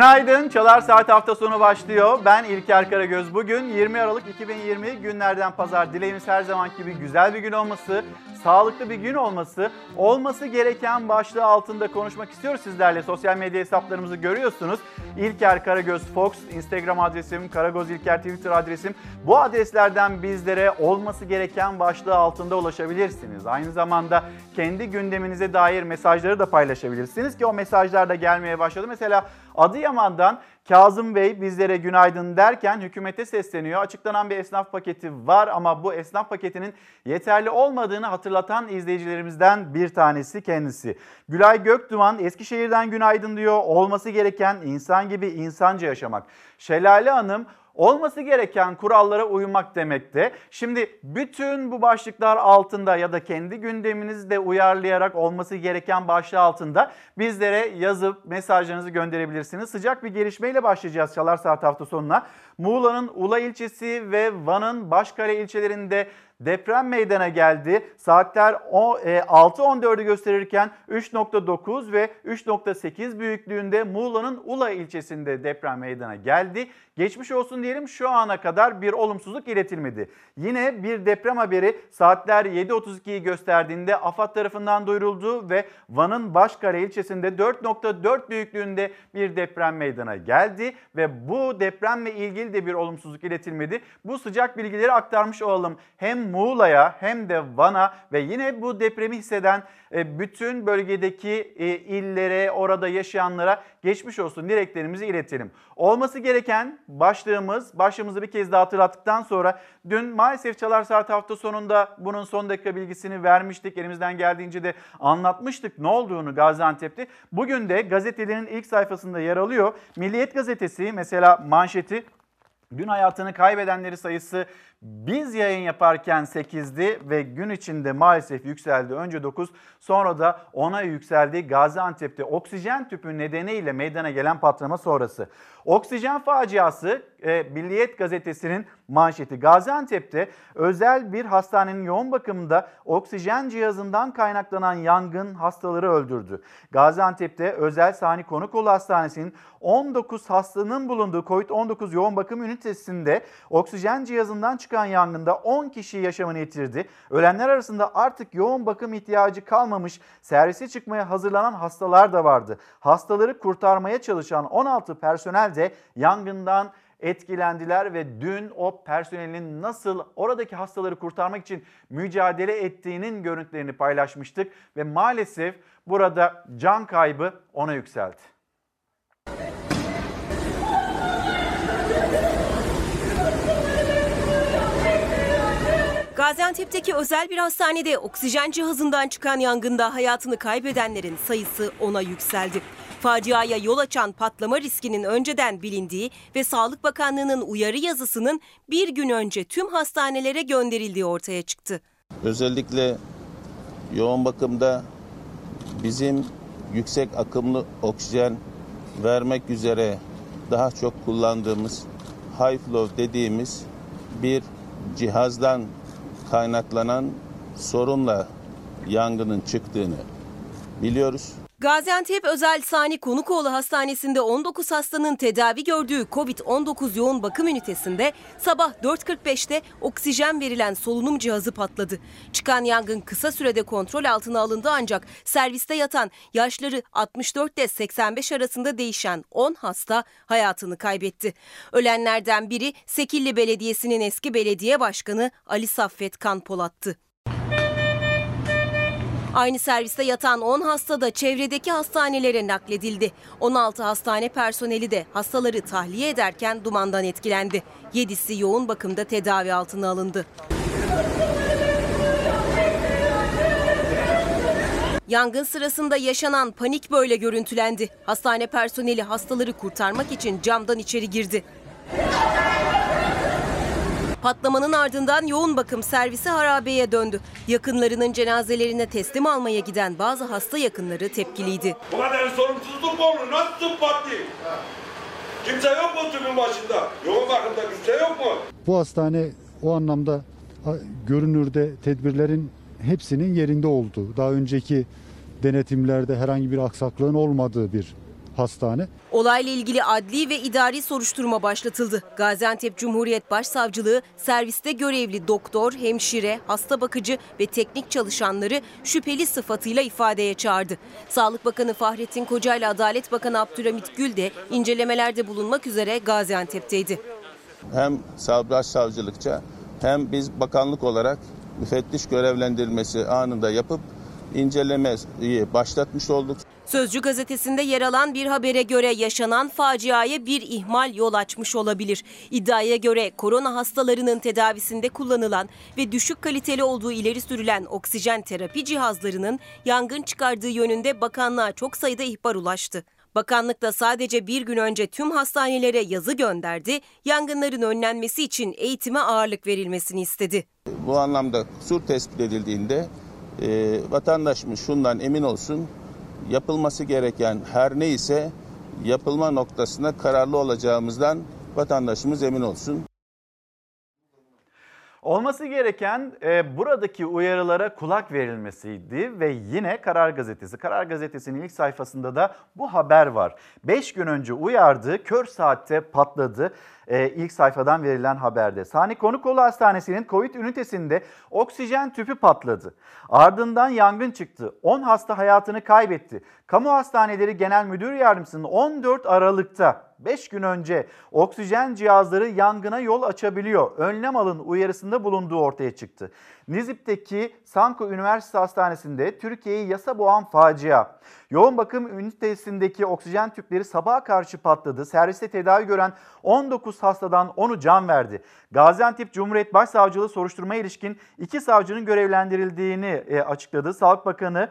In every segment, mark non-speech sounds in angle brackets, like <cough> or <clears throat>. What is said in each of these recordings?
Günaydın. Çalar Saat hafta sonu başlıyor. Ben İlker Karagöz. Bugün 20 Aralık 2020 günlerden pazar. Dileğimiz her zaman gibi güzel bir gün olması, sağlıklı bir gün olması, olması gereken başlığı altında konuşmak istiyoruz sizlerle. Sosyal medya hesaplarımızı görüyorsunuz. İlker Karagöz Fox, Instagram adresim, Karagöz İlker Twitter adresim. Bu adreslerden bizlere olması gereken başlığı altında ulaşabilirsiniz. Aynı zamanda kendi gündeminize dair mesajları da paylaşabilirsiniz ki o mesajlar da gelmeye başladı. Mesela Adıyaman'dan Kazım Bey bizlere günaydın derken hükümete sesleniyor. Açıklanan bir esnaf paketi var ama bu esnaf paketinin yeterli olmadığını hatırlatan izleyicilerimizden bir tanesi kendisi. Gülay Gökduman Eskişehir'den günaydın diyor. Olması gereken insan gibi insanca yaşamak. Şelale Hanım olması gereken kurallara uymak demekte. Şimdi bütün bu başlıklar altında ya da kendi gündeminizi de uyarlayarak olması gereken başlığı altında bizlere yazıp mesajlarınızı gönderebilirsiniz. Sıcak bir gelişmeyle başlayacağız Çalar Saat hafta sonuna. Muğla'nın Ula ilçesi ve Van'ın Başkale ilçelerinde deprem meydana geldi. Saatler 6.14'ü e, gösterirken 3.9 ve 3.8 büyüklüğünde Muğla'nın Ula ilçesinde deprem meydana geldi. Geçmiş olsun diyelim şu ana kadar bir olumsuzluk iletilmedi. Yine bir deprem haberi saatler 7.32'yi gösterdiğinde AFAD tarafından duyuruldu ve Van'ın Başkale ilçesinde 4.4 büyüklüğünde bir deprem meydana geldi ve bu depremle ilgili de bir olumsuzluk iletilmedi. Bu sıcak bilgileri aktarmış olalım. Hem Muğla'ya hem de Van'a ve yine bu depremi hisseden e, bütün bölgedeki e, illere, orada yaşayanlara geçmiş olsun dileklerimizi iletelim. Olması gereken başlığımız, başlığımızı bir kez daha hatırlattıktan sonra dün maalesef Çalar Saat hafta sonunda bunun son dakika bilgisini vermiştik. Elimizden geldiğince de anlatmıştık ne olduğunu Gaziantep'te. Bugün de gazetelerin ilk sayfasında yer alıyor. Milliyet gazetesi mesela manşeti Dün hayatını kaybedenleri sayısı biz yayın yaparken 8'di ve gün içinde maalesef yükseldi. Önce 9 sonra da 10'a yükseldi. Gaziantep'te oksijen tüpü nedeniyle meydana gelen patlama sonrası. Oksijen faciası e, Milliyet gazetesinin manşeti. Gaziantep'te özel bir hastanenin yoğun bakımında oksijen cihazından kaynaklanan yangın hastaları öldürdü. Gaziantep'te özel Sani Konukolu Hastanesi'nin 19 hastanın bulunduğu COVID-19 yoğun bakım ünitesinde oksijen cihazından çıkan yangında 10 kişi yaşamını yitirdi. Ölenler arasında artık yoğun bakım ihtiyacı kalmamış servise çıkmaya hazırlanan hastalar da vardı. Hastaları kurtarmaya çalışan 16 personel de yangından etkilendiler ve dün o personelin nasıl oradaki hastaları kurtarmak için mücadele ettiğinin görüntülerini paylaşmıştık ve maalesef burada can kaybı ona yükseldi. Gaziantep'teki özel bir hastanede oksijen cihazından çıkan yangında hayatını kaybedenlerin sayısı ona yükseldi. Faciaya yol açan patlama riskinin önceden bilindiği ve Sağlık Bakanlığı'nın uyarı yazısının bir gün önce tüm hastanelere gönderildiği ortaya çıktı. Özellikle yoğun bakımda bizim yüksek akımlı oksijen vermek üzere daha çok kullandığımız high flow dediğimiz bir cihazdan kaynaklanan sorunla yangının çıktığını biliyoruz. Gaziantep Özel Sani Konukoğlu Hastanesi'nde 19 hastanın tedavi gördüğü COVID-19 yoğun bakım ünitesinde sabah 4.45'te oksijen verilen solunum cihazı patladı. Çıkan yangın kısa sürede kontrol altına alındı ancak serviste yatan yaşları 64 ile 85 arasında değişen 10 hasta hayatını kaybetti. Ölenlerden biri Sekilli Belediyesi'nin eski belediye başkanı Ali Saffet Kanpolat'tı. Aynı serviste yatan 10 hasta da çevredeki hastanelere nakledildi. 16 hastane personeli de hastaları tahliye ederken dumandan etkilendi. 7'si yoğun bakımda tedavi altına alındı. Yangın sırasında yaşanan panik böyle görüntülendi. Hastane personeli hastaları kurtarmak için camdan içeri girdi. Patlamanın ardından yoğun bakım servisi harabeye döndü. Yakınlarının cenazelerine teslim almaya giden bazı hasta yakınları tepkiliydi. Bu kadar sorumsuzluk mu olur? Nasıl patlıyor? Kimse yok mu tüpün başında? Yoğun bakımda kimse yok mu? Bu hastane o anlamda görünürde tedbirlerin hepsinin yerinde olduğu, daha önceki denetimlerde herhangi bir aksaklığın olmadığı bir hastane. Olayla ilgili adli ve idari soruşturma başlatıldı. Gaziantep Cumhuriyet Başsavcılığı serviste görevli doktor, hemşire, hasta bakıcı ve teknik çalışanları şüpheli sıfatıyla ifadeye çağırdı. Sağlık Bakanı Fahrettin Koca ile Adalet Bakanı Abdülhamit Gül de incelemelerde bulunmak üzere Gaziantep'teydi. Hem başsavcılıkça hem biz bakanlık olarak müfettiş görevlendirilmesi anında yapıp incelemeyi başlatmış olduk. Sözcü gazetesinde yer alan bir habere göre yaşanan faciaya bir ihmal yol açmış olabilir. İddiaya göre korona hastalarının tedavisinde kullanılan ve düşük kaliteli olduğu ileri sürülen oksijen terapi cihazlarının yangın çıkardığı yönünde bakanlığa çok sayıda ihbar ulaştı. Bakanlık da sadece bir gün önce tüm hastanelere yazı gönderdi, yangınların önlenmesi için eğitime ağırlık verilmesini istedi. Bu anlamda kusur tespit edildiğinde e, vatandaşımız şundan emin olsun yapılması gereken her neyse yapılma noktasında kararlı olacağımızdan vatandaşımız emin olsun. Olması gereken e, buradaki uyarılara kulak verilmesiydi ve yine Karar Gazetesi. Karar Gazetesi'nin ilk sayfasında da bu haber var. 5 gün önce uyardı, kör saatte patladı e, ilk sayfadan verilen haberde. Sani Konukoğlu Hastanesi'nin Covid ünitesinde oksijen tüpü patladı. Ardından yangın çıktı. 10 hasta hayatını kaybetti. Kamu Hastaneleri Genel Müdür Yardımcısının 14 Aralık'ta 5 gün önce oksijen cihazları yangına yol açabiliyor. Önlem alın uyarısında bulunduğu ortaya çıktı. Nizip'teki Sanko Üniversite Hastanesi'nde Türkiye'yi yasa boğan facia. Yoğun bakım ünitesindeki oksijen tüpleri sabaha karşı patladı. Serviste tedavi gören 19 hastadan 10'u can verdi. Gaziantep Cumhuriyet Başsavcılığı soruşturma ilişkin iki savcının görevlendirildiğini e, açıkladı. Sağlık Bakanı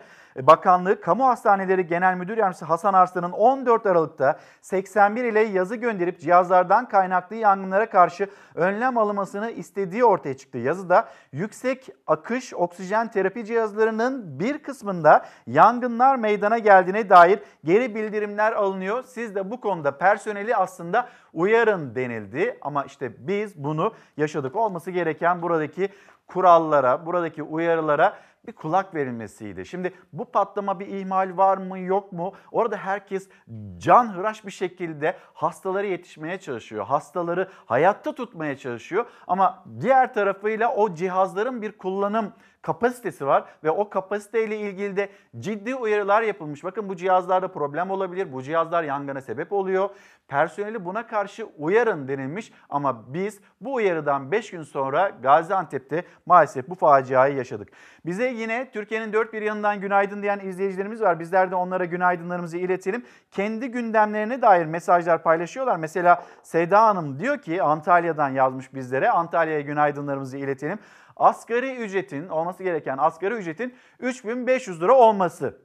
Bakanlığı Kamu Hastaneleri Genel Müdür Yardımcısı Hasan Arslan'ın 14 Aralık'ta 81 ile yazı gönderip cihazlardan kaynaklı yangınlara karşı önlem alınmasını istediği ortaya çıktı. Yazıda yüksek akış oksijen terapi cihazlarının bir kısmında yangınlar meydana geldiğine dair geri bildirimler alınıyor. Siz de bu konuda personeli aslında uyarın denildi ama işte biz bunu yaşadık. Olması gereken buradaki kurallara, buradaki uyarılara bir kulak verilmesiydi. Şimdi bu patlama bir ihmal var mı yok mu? Orada herkes can hıraş bir şekilde hastaları yetişmeye çalışıyor. Hastaları hayatta tutmaya çalışıyor. Ama diğer tarafıyla o cihazların bir kullanım kapasitesi var ve o kapasiteyle ilgili de ciddi uyarılar yapılmış. Bakın bu cihazlarda problem olabilir. Bu cihazlar yangına sebep oluyor. Personeli buna karşı uyarın denilmiş ama biz bu uyarıdan 5 gün sonra Gaziantep'te maalesef bu faciayı yaşadık. Bize yine Türkiye'nin dört bir yanından günaydın diyen izleyicilerimiz var. Bizler de onlara günaydınlarımızı iletelim. Kendi gündemlerine dair mesajlar paylaşıyorlar. Mesela Seda Hanım diyor ki Antalya'dan yazmış bizlere. Antalya'ya günaydınlarımızı iletelim asgari ücretin olması gereken asgari ücretin 3500 lira olması.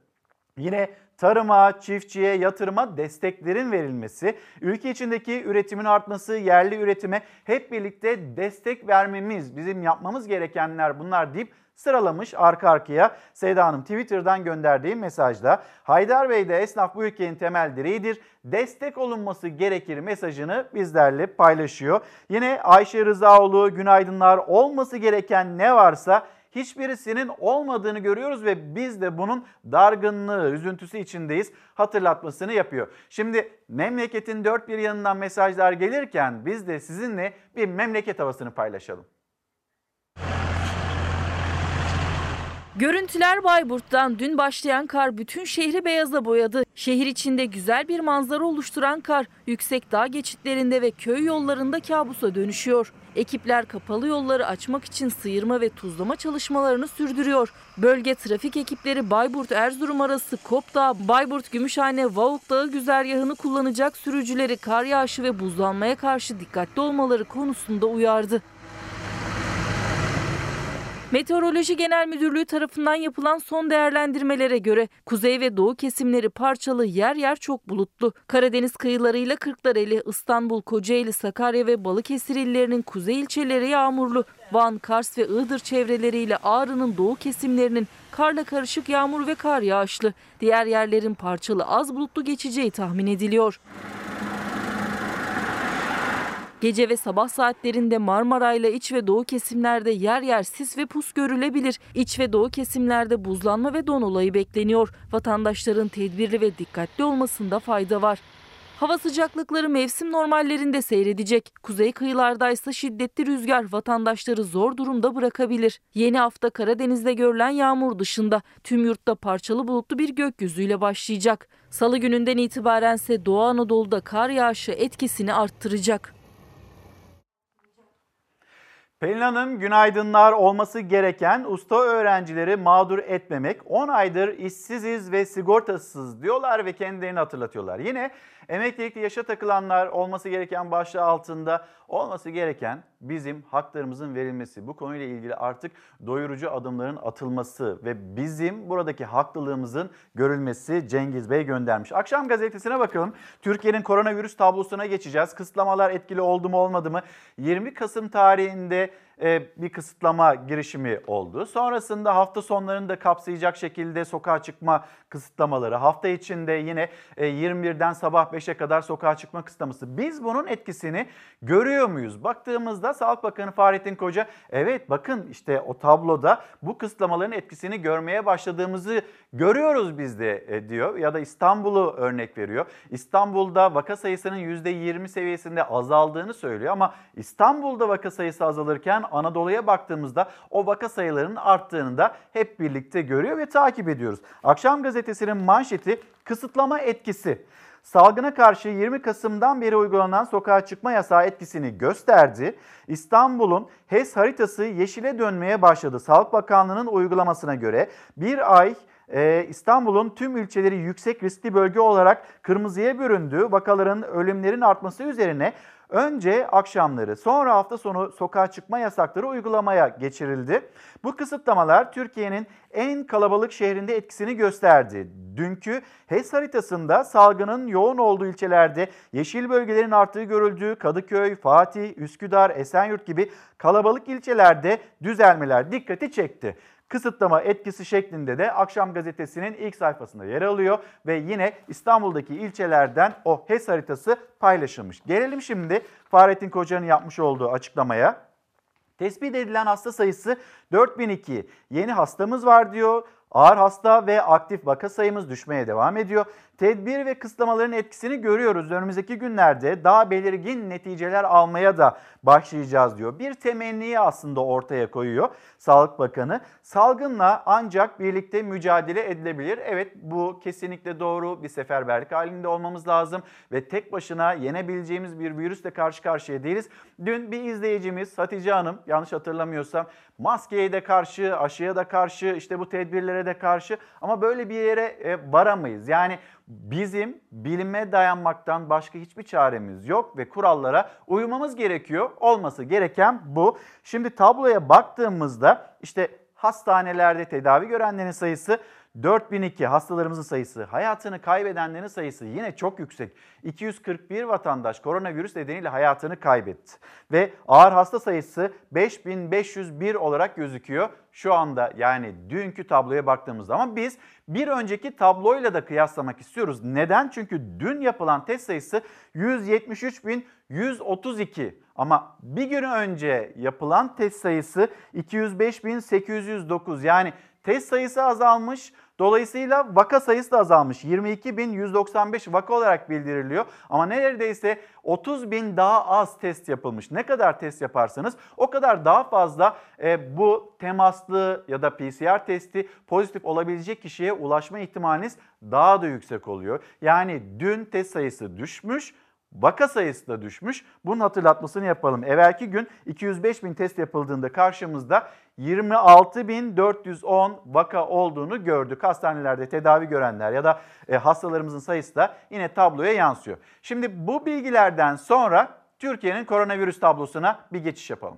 Yine tarıma, çiftçiye, yatırıma desteklerin verilmesi, ülke içindeki üretimin artması, yerli üretime hep birlikte destek vermemiz, bizim yapmamız gerekenler bunlar deyip sıralamış arka arkaya Seyda Hanım Twitter'dan gönderdiği mesajda. Haydar Bey de esnaf bu ülkenin temel direğidir. Destek olunması gerekir mesajını bizlerle paylaşıyor. Yine Ayşe Rızaoğlu günaydınlar olması gereken ne varsa hiçbirisinin olmadığını görüyoruz ve biz de bunun dargınlığı, üzüntüsü içindeyiz hatırlatmasını yapıyor. Şimdi memleketin dört bir yanından mesajlar gelirken biz de sizinle bir memleket havasını paylaşalım. Görüntüler Bayburt'tan dün başlayan kar bütün şehri beyaza boyadı. Şehir içinde güzel bir manzara oluşturan kar yüksek dağ geçitlerinde ve köy yollarında kabusa dönüşüyor. Ekipler kapalı yolları açmak için sıyırma ve tuzlama çalışmalarını sürdürüyor. Bölge trafik ekipleri Bayburt-Erzurum arası Kopdağ, Bayburt-Gümüşhane, Vavuk Dağı güzergahını kullanacak sürücüleri kar yağışı ve buzlanmaya karşı dikkatli olmaları konusunda uyardı. Meteoroloji Genel Müdürlüğü tarafından yapılan son değerlendirmelere göre kuzey ve doğu kesimleri parçalı yer yer çok bulutlu. Karadeniz kıyılarıyla Kırklareli, İstanbul, Kocaeli, Sakarya ve Balıkesir illerinin kuzey ilçeleri yağmurlu. Van, Kars ve Iğdır çevreleriyle Ağrı'nın doğu kesimlerinin karla karışık yağmur ve kar yağışlı. Diğer yerlerin parçalı az bulutlu geçeceği tahmin ediliyor. Gece ve sabah saatlerinde Marmara ile iç ve doğu kesimlerde yer yer sis ve pus görülebilir. İç ve doğu kesimlerde buzlanma ve don olayı bekleniyor. Vatandaşların tedbirli ve dikkatli olmasında fayda var. Hava sıcaklıkları mevsim normallerinde seyredecek. Kuzey kıyılarda ise şiddetli rüzgar vatandaşları zor durumda bırakabilir. Yeni hafta Karadeniz'de görülen yağmur dışında tüm yurtta parçalı bulutlu bir gökyüzüyle başlayacak. Salı gününden itibaren ise Doğu Anadolu'da kar yağışı etkisini arttıracak. Pelin Hanım günaydınlar olması gereken usta öğrencileri mağdur etmemek. 10 aydır işsiziz ve sigortasız diyorlar ve kendilerini hatırlatıyorlar. Yine emeklilikte yaşa takılanlar olması gereken başlığı altında olması gereken bizim haklarımızın verilmesi. Bu konuyla ilgili artık doyurucu adımların atılması ve bizim buradaki haklılığımızın görülmesi Cengiz Bey göndermiş. Akşam gazetesine bakalım. Türkiye'nin koronavirüs tablosuna geçeceğiz. Kısıtlamalar etkili oldu mu olmadı mı? 20 Kasım tarihinde bir kısıtlama girişimi oldu. Sonrasında hafta sonlarını da kapsayacak şekilde sokağa çıkma kısıtlamaları. Hafta içinde yine 21'den e, sabah 5'e kadar sokağa çıkma kısıtlaması. Biz bunun etkisini görüyor muyuz? Baktığımızda Sağlık Bakanı Fahrettin Koca evet bakın işte o tabloda bu kısıtlamaların etkisini görmeye başladığımızı görüyoruz biz de e, diyor. Ya da İstanbul'u örnek veriyor. İstanbul'da vaka sayısının %20 seviyesinde azaldığını söylüyor ama İstanbul'da vaka sayısı azalırken Anadolu'ya baktığımızda o vaka sayılarının arttığını da hep birlikte görüyor ve takip ediyoruz. Akşam gazetesinin manşeti kısıtlama etkisi. Salgına karşı 20 Kasım'dan beri uygulanan sokağa çıkma yasağı etkisini gösterdi. İstanbul'un HES haritası yeşile dönmeye başladı. Sağlık Bakanlığı'nın uygulamasına göre bir ay e, İstanbul'un tüm ilçeleri yüksek riskli bölge olarak kırmızıya büründü. Vakaların ölümlerin artması üzerine Önce akşamları sonra hafta sonu sokağa çıkma yasakları uygulamaya geçirildi. Bu kısıtlamalar Türkiye'nin en kalabalık şehrinde etkisini gösterdi. Dünkü HES haritasında salgının yoğun olduğu ilçelerde yeşil bölgelerin arttığı görüldüğü Kadıköy, Fatih, Üsküdar, Esenyurt gibi kalabalık ilçelerde düzelmeler dikkati çekti kısıtlama etkisi şeklinde de Akşam Gazetesi'nin ilk sayfasında yer alıyor ve yine İstanbul'daki ilçelerden o HES haritası paylaşılmış. Gelelim şimdi Fahrettin Koca'nın yapmış olduğu açıklamaya. Tespit edilen hasta sayısı 4002. Yeni hastamız var diyor. Ağır hasta ve aktif vaka sayımız düşmeye devam ediyor. Tedbir ve kısıtlamaların etkisini görüyoruz. Önümüzdeki günlerde daha belirgin neticeler almaya da başlayacağız diyor. Bir temenniyi aslında ortaya koyuyor Sağlık Bakanı. Salgınla ancak birlikte mücadele edilebilir. Evet bu kesinlikle doğru. Bir seferberlik halinde olmamız lazım ve tek başına yenebileceğimiz bir virüsle karşı karşıya değiliz. Dün bir izleyicimiz Hatice Hanım yanlış hatırlamıyorsam maskeye de karşı, aşıya da karşı, işte bu tedbirlere de karşı ama böyle bir yere e, varamayız. Yani bizim bilime dayanmaktan başka hiçbir çaremiz yok ve kurallara uymamız gerekiyor. Olması gereken bu. Şimdi tabloya baktığımızda işte hastanelerde tedavi görenlerin sayısı 4002 hastalarımızın sayısı, hayatını kaybedenlerin sayısı yine çok yüksek. 241 vatandaş koronavirüs nedeniyle hayatını kaybetti. Ve ağır hasta sayısı 5501 olarak gözüküyor şu anda yani dünkü tabloya baktığımızda. Ama biz bir önceki tabloyla da kıyaslamak istiyoruz. Neden? Çünkü dün yapılan test sayısı 173.132 ama bir gün önce yapılan test sayısı 205.809 yani test sayısı azalmış Dolayısıyla vaka sayısı da azalmış. 22.195 vaka olarak bildiriliyor. Ama neredeyse 30 bin daha az test yapılmış. Ne kadar test yaparsanız o kadar daha fazla e, bu temaslı ya da PCR testi pozitif olabilecek kişiye ulaşma ihtimaliniz daha da yüksek oluyor. Yani dün test sayısı düşmüş Vaka sayısı da düşmüş. Bunun hatırlatmasını yapalım. Evvelki gün 205 bin test yapıldığında karşımızda 26.410 vaka olduğunu gördük. Hastanelerde tedavi görenler ya da e, hastalarımızın sayısı da yine tabloya yansıyor. Şimdi bu bilgilerden sonra Türkiye'nin koronavirüs tablosuna bir geçiş yapalım.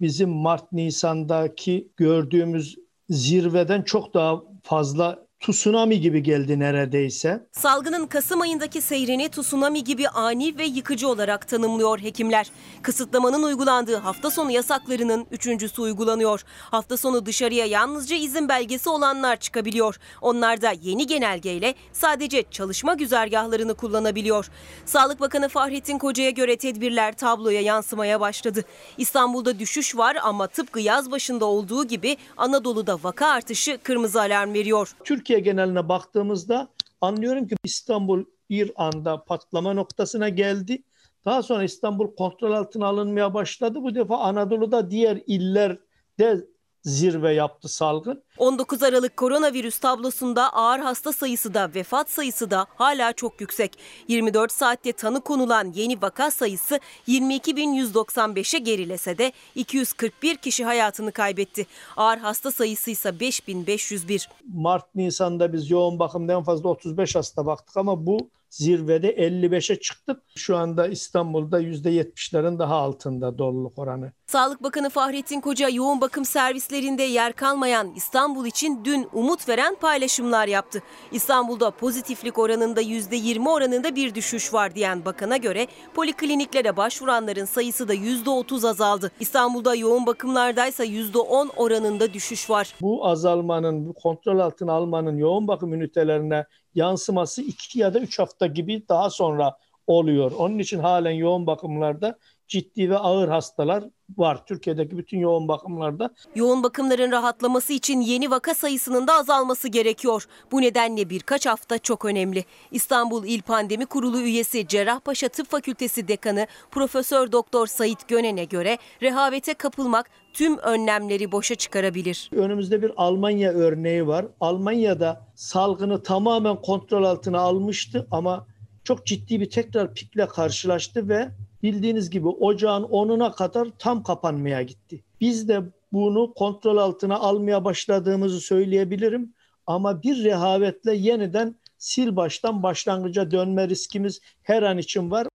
Bizim Mart Nisan'daki gördüğümüz zirveden çok daha fazla tsunami gibi geldi neredeyse. Salgının Kasım ayındaki seyrini tsunami gibi ani ve yıkıcı olarak tanımlıyor hekimler. Kısıtlamanın uygulandığı hafta sonu yasaklarının üçüncüsü uygulanıyor. Hafta sonu dışarıya yalnızca izin belgesi olanlar çıkabiliyor. Onlar da yeni genelgeyle sadece çalışma güzergahlarını kullanabiliyor. Sağlık Bakanı Fahrettin Koca'ya göre tedbirler tabloya yansımaya başladı. İstanbul'da düşüş var ama tıpkı yaz başında olduğu gibi Anadolu'da vaka artışı kırmızı alarm veriyor. Türkiye geneline baktığımızda anlıyorum ki İstanbul bir anda patlama noktasına geldi. Daha sonra İstanbul kontrol altına alınmaya başladı. Bu defa Anadolu'da diğer illerde zirve yaptı salgın. 19 Aralık koronavirüs tablosunda ağır hasta sayısı da vefat sayısı da hala çok yüksek. 24 saatte tanı konulan yeni vaka sayısı 22.195'e gerilese de 241 kişi hayatını kaybetti. Ağır hasta sayısı ise 5501. Mart Nisan'da biz yoğun bakımda en fazla 35 hasta baktık ama bu zirvede 55'e çıktık. Şu anda İstanbul'da %70'lerin daha altında doluluk oranı. Sağlık Bakanı Fahrettin Koca yoğun bakım servislerinde yer kalmayan İstanbul için dün umut veren paylaşımlar yaptı. İstanbul'da pozitiflik oranında %20 oranında bir düşüş var diyen bakana göre polikliniklere başvuranların sayısı da %30 azaldı. İstanbul'da yoğun bakımlardaysa %10 oranında düşüş var. Bu azalmanın, bu kontrol altına almanın yoğun bakım ünitelerine yansıması 2 ya da 3 hafta gibi daha sonra oluyor. Onun için halen yoğun bakımlarda ciddi ve ağır hastalar var. Türkiye'deki bütün yoğun bakımlarda. Yoğun bakımların rahatlaması için yeni vaka sayısının da azalması gerekiyor. Bu nedenle birkaç hafta çok önemli. İstanbul İl Pandemi Kurulu üyesi Cerrahpaşa Tıp Fakültesi Dekanı Profesör Doktor Sait Gönen'e göre rehavete kapılmak tüm önlemleri boşa çıkarabilir. Önümüzde bir Almanya örneği var. Almanya'da salgını tamamen kontrol altına almıştı ama çok ciddi bir tekrar pikle karşılaştı ve bildiğiniz gibi ocağın 10'una kadar tam kapanmaya gitti. Biz de bunu kontrol altına almaya başladığımızı söyleyebilirim ama bir rehavetle yeniden sil baştan başlangıca dönme riskimiz her an için var.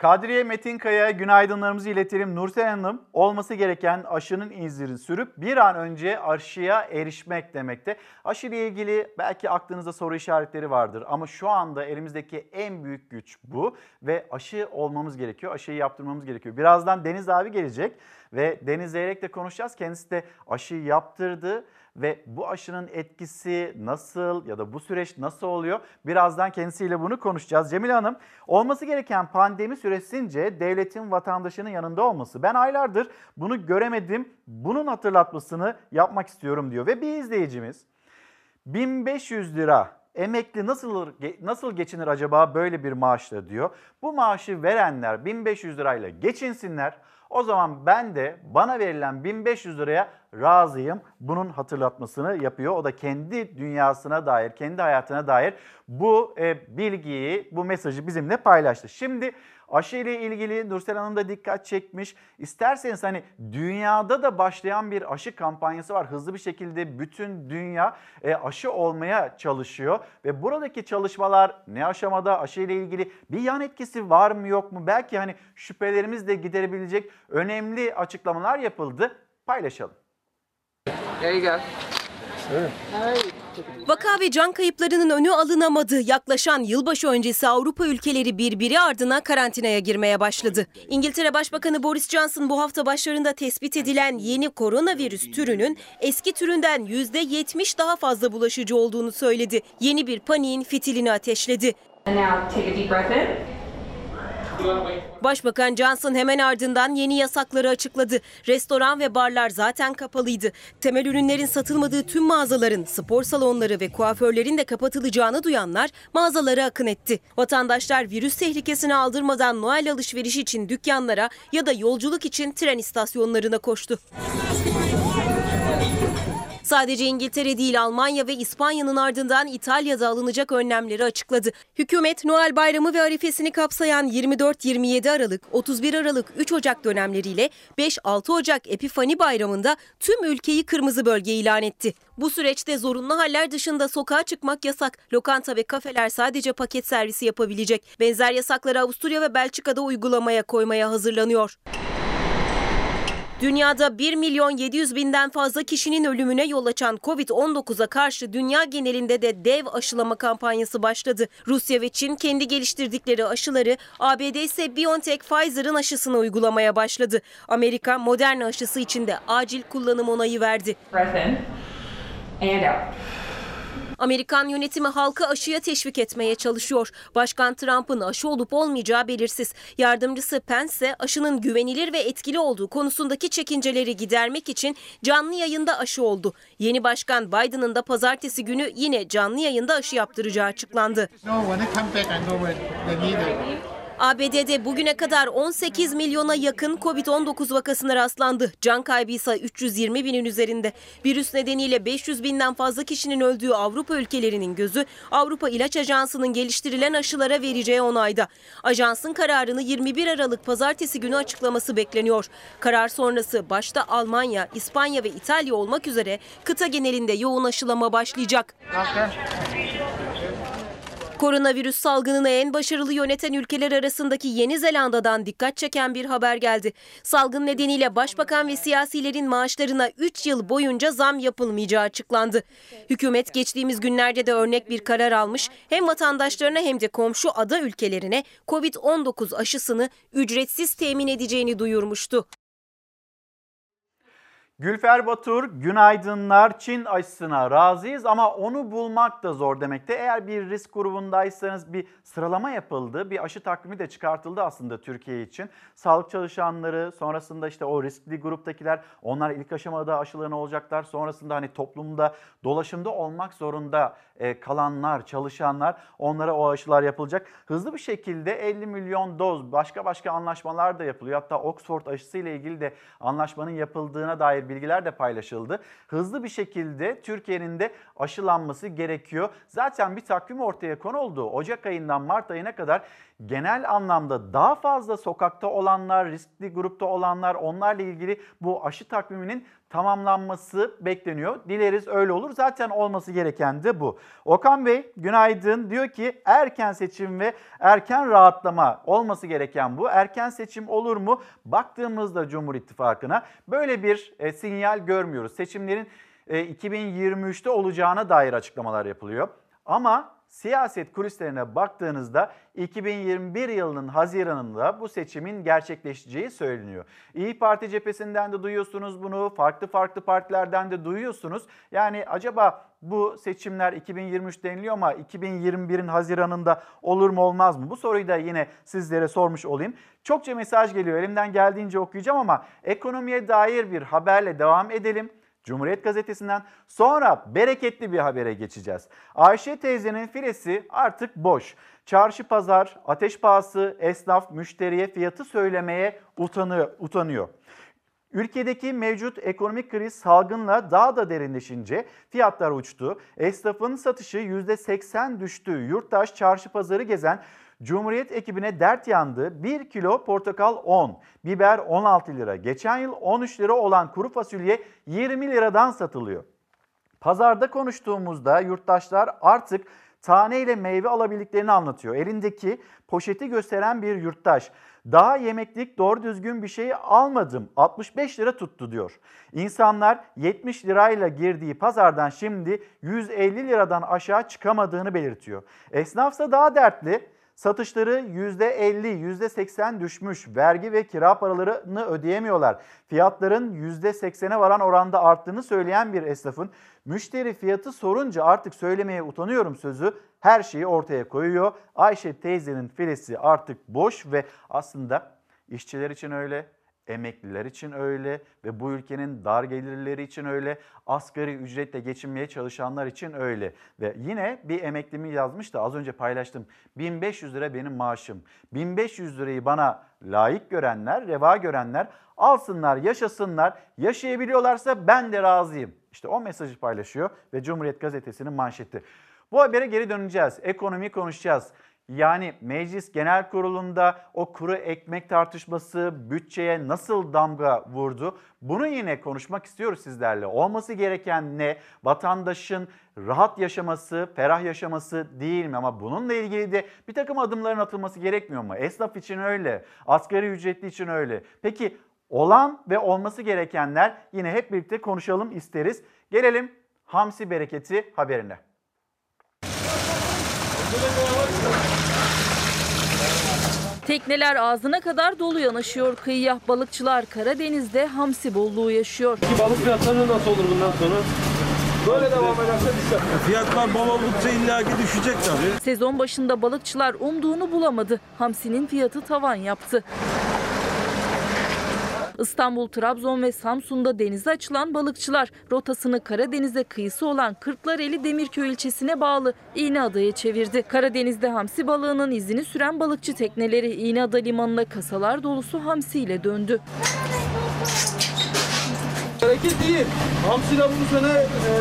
Kadriye Metinkaya günaydınlarımızı iletelim. Nursel Hanım olması gereken aşının izlerini sürüp bir an önce aşıya erişmek demekte. Aşı ile ilgili belki aklınızda soru işaretleri vardır ama şu anda elimizdeki en büyük güç bu ve aşı olmamız gerekiyor. Aşıyı yaptırmamız gerekiyor. Birazdan Deniz abi gelecek ve Deniz Zeyrek'le konuşacağız. Kendisi de aşıyı yaptırdı ve bu aşının etkisi nasıl ya da bu süreç nasıl oluyor? Birazdan kendisiyle bunu konuşacağız. Cemile Hanım, olması gereken pandemi süresince devletin vatandaşının yanında olması. Ben aylardır bunu göremedim. Bunun hatırlatmasını yapmak istiyorum diyor ve bir izleyicimiz 1500 lira emekli nasıl nasıl geçinir acaba böyle bir maaşla diyor. Bu maaşı verenler 1500 lirayla geçinsinler. O zaman ben de bana verilen 1500 liraya razıyım. Bunun hatırlatmasını yapıyor. O da kendi dünyasına dair, kendi hayatına dair bu e, bilgiyi, bu mesajı bizimle paylaştı. Şimdi aşı ile ilgili Nursel Hanım da dikkat çekmiş. İsterseniz hani dünyada da başlayan bir aşı kampanyası var. Hızlı bir şekilde bütün dünya e, aşı olmaya çalışıyor. Ve buradaki çalışmalar ne aşamada aşı ile ilgili bir yan etkisi var mı yok mu? Belki hani şüphelerimiz de giderebilecek önemli açıklamalar yapıldı. Paylaşalım. There you go. Vaka ve can kayıplarının önü alınamadı. Yaklaşan yılbaşı öncesi Avrupa ülkeleri birbiri ardına karantinaya girmeye başladı. İngiltere Başbakanı Boris Johnson bu hafta başlarında tespit edilen yeni koronavirüs türünün eski türünden %70 daha fazla bulaşıcı olduğunu söyledi. Yeni bir paniğin fitilini ateşledi. And now take a deep breath in. Başbakan Johnson hemen ardından yeni yasakları açıkladı. Restoran ve barlar zaten kapalıydı. Temel ürünlerin satılmadığı tüm mağazaların, spor salonları ve kuaförlerin de kapatılacağını duyanlar mağazalara akın etti. Vatandaşlar virüs tehlikesini aldırmadan Noel alışverişi için dükkanlara ya da yolculuk için tren istasyonlarına koştu. Sadece İngiltere değil Almanya ve İspanya'nın ardından İtalya'da alınacak önlemleri açıkladı. Hükümet Noel Bayramı ve arifesini kapsayan 24-27 Aralık, 31 Aralık 3 Ocak dönemleriyle 5-6 Ocak Epifani Bayramı'nda tüm ülkeyi kırmızı bölge ilan etti. Bu süreçte zorunlu haller dışında sokağa çıkmak yasak. Lokanta ve kafeler sadece paket servisi yapabilecek. Benzer yasakları Avusturya ve Belçika'da uygulamaya koymaya hazırlanıyor. Dünyada 1 milyon 700 binden fazla kişinin ölümüne yol açan Covid-19'a karşı dünya genelinde de dev aşılama kampanyası başladı. Rusya ve Çin kendi geliştirdikleri aşıları, ABD ise BioNTech Pfizer'ın aşısını uygulamaya başladı. Amerika Moderna aşısı için de acil kullanım onayı verdi. Breath and out. Amerikan yönetimi halkı aşıya teşvik etmeye çalışıyor. Başkan Trump'ın aşı olup olmayacağı belirsiz. Yardımcısı Pence ise aşının güvenilir ve etkili olduğu konusundaki çekinceleri gidermek için canlı yayında aşı oldu. Yeni başkan Biden'ın da pazartesi günü yine canlı yayında aşı yaptıracağı açıklandı. ABD'de bugüne kadar 18 milyona yakın Covid-19 vakasına rastlandı. Can kaybı ise 320 binin üzerinde. Virüs nedeniyle 500 binden fazla kişinin öldüğü Avrupa ülkelerinin gözü Avrupa İlaç Ajansı'nın geliştirilen aşılara vereceği onayda. Ajansın kararını 21 Aralık pazartesi günü açıklaması bekleniyor. Karar sonrası başta Almanya, İspanya ve İtalya olmak üzere kıta genelinde yoğun aşılama başlayacak. Koronavirüs salgınını en başarılı yöneten ülkeler arasındaki Yeni Zelanda'dan dikkat çeken bir haber geldi. Salgın nedeniyle başbakan ve siyasilerin maaşlarına 3 yıl boyunca zam yapılmayacağı açıklandı. Hükümet geçtiğimiz günlerde de örnek bir karar almış. Hem vatandaşlarına hem de komşu ada ülkelerine Covid-19 aşısını ücretsiz temin edeceğini duyurmuştu. Gülfer Batur, günaydınlar. Çin aşısına razıyız ama onu bulmak da zor demekte. Eğer bir risk grubundaysanız bir sıralama yapıldı, bir aşı takvimi de çıkartıldı aslında Türkiye için. Sağlık çalışanları, sonrasında işte o riskli gruptakiler, onlar ilk aşamada aşılarını olacaklar. Sonrasında hani toplumda dolaşımda olmak zorunda e, kalanlar, çalışanlar onlara o aşılar yapılacak. Hızlı bir şekilde 50 milyon doz başka başka anlaşmalar da yapılıyor. Hatta Oxford aşısı ile ilgili de anlaşmanın yapıldığına dair bilgiler de paylaşıldı. Hızlı bir şekilde Türkiye'nin de aşılanması gerekiyor. Zaten bir takvim ortaya konuldu. Ocak ayından Mart ayına kadar genel anlamda daha fazla sokakta olanlar, riskli grupta olanlar onlarla ilgili bu aşı takviminin tamamlanması bekleniyor. Dileriz öyle olur. Zaten olması gereken de bu. Okan Bey günaydın. Diyor ki erken seçim ve erken rahatlama olması gereken bu. Erken seçim olur mu? Baktığımızda Cumhur İttifakı'na böyle bir e, sinyal görmüyoruz. Seçimlerin e, 2023'te olacağına dair açıklamalar yapılıyor. Ama siyaset kulislerine baktığınızda 2021 yılının Haziran'ında bu seçimin gerçekleşeceği söyleniyor. İyi Parti cephesinden de duyuyorsunuz bunu, farklı farklı partilerden de duyuyorsunuz. Yani acaba bu seçimler 2023 deniliyor ama 2021'in Haziran'ında olur mu olmaz mı? Bu soruyu da yine sizlere sormuş olayım. Çokça mesaj geliyor elimden geldiğince okuyacağım ama ekonomiye dair bir haberle devam edelim. Cumhuriyet Gazetesi'nden sonra bereketli bir habere geçeceğiz. Ayşe teyzenin filesi artık boş. Çarşı pazar, ateş pahası, esnaf müşteriye fiyatı söylemeye utanıyor. Ülkedeki mevcut ekonomik kriz salgınla daha da derinleşince fiyatlar uçtu. Esnafın satışı %80 düştü. Yurttaş çarşı pazarı gezen Cumhuriyet ekibine dert yandı. 1 kilo portakal 10, biber 16 lira. Geçen yıl 13 lira olan kuru fasulye 20 liradan satılıyor. Pazarda konuştuğumuzda yurttaşlar artık taneyle meyve alabildiklerini anlatıyor. Elindeki poşeti gösteren bir yurttaş. Daha yemeklik doğru düzgün bir şey almadım. 65 lira tuttu diyor. İnsanlar 70 lirayla girdiği pazardan şimdi 150 liradan aşağı çıkamadığını belirtiyor. Esnafsa daha dertli. Satışları %50, %80 düşmüş. Vergi ve kira paralarını ödeyemiyorlar. Fiyatların %80'e varan oranda arttığını söyleyen bir esnafın müşteri fiyatı sorunca artık söylemeye utanıyorum sözü her şeyi ortaya koyuyor. Ayşe teyzenin filesi artık boş ve aslında işçiler için öyle, Emekliler için öyle ve bu ülkenin dar gelirleri için öyle, asgari ücretle geçinmeye çalışanlar için öyle. Ve yine bir emeklimi yazmış da az önce paylaştım. 1500 lira benim maaşım. 1500 lirayı bana layık görenler, reva görenler alsınlar, yaşasınlar. Yaşayabiliyorlarsa ben de razıyım. İşte o mesajı paylaşıyor ve Cumhuriyet Gazetesi'nin manşeti. Bu habere geri döneceğiz. Ekonomi konuşacağız. Yani Meclis Genel Kurulu'nda o kuru ekmek tartışması bütçeye nasıl damga vurdu? Bunu yine konuşmak istiyoruz sizlerle. Olması gereken ne? Vatandaşın rahat yaşaması, ferah yaşaması değil mi? Ama bununla ilgili de bir takım adımların atılması gerekmiyor mu? Esnaf için öyle, asgari ücretli için öyle. Peki Olan ve olması gerekenler yine hep birlikte konuşalım isteriz. Gelelim hamsi bereketi haberine. Tekneler ağzına kadar dolu yanaşıyor kıyıya. Balıkçılar Karadeniz'de hamsi bolluğu yaşıyor. Balık fiyatları nasıl olur bundan sonra? Böyle devam ederse düşer. Fiyatlar bol oldukça illaki düşecek tabii. Sezon başında balıkçılar umduğunu bulamadı. Hamsinin fiyatı tavan yaptı. İstanbul, Trabzon ve Samsun'da denize açılan balıkçılar rotasını Karadeniz'e kıyısı olan Kırklareli Demirköy ilçesine bağlı İğneada'ya çevirdi. Karadeniz'de hamsi balığının izini süren balıkçı tekneleri İğneada limanına kasalar dolusu hamsiyle döndü. Bereket değil. Hamsiyle bu sene e,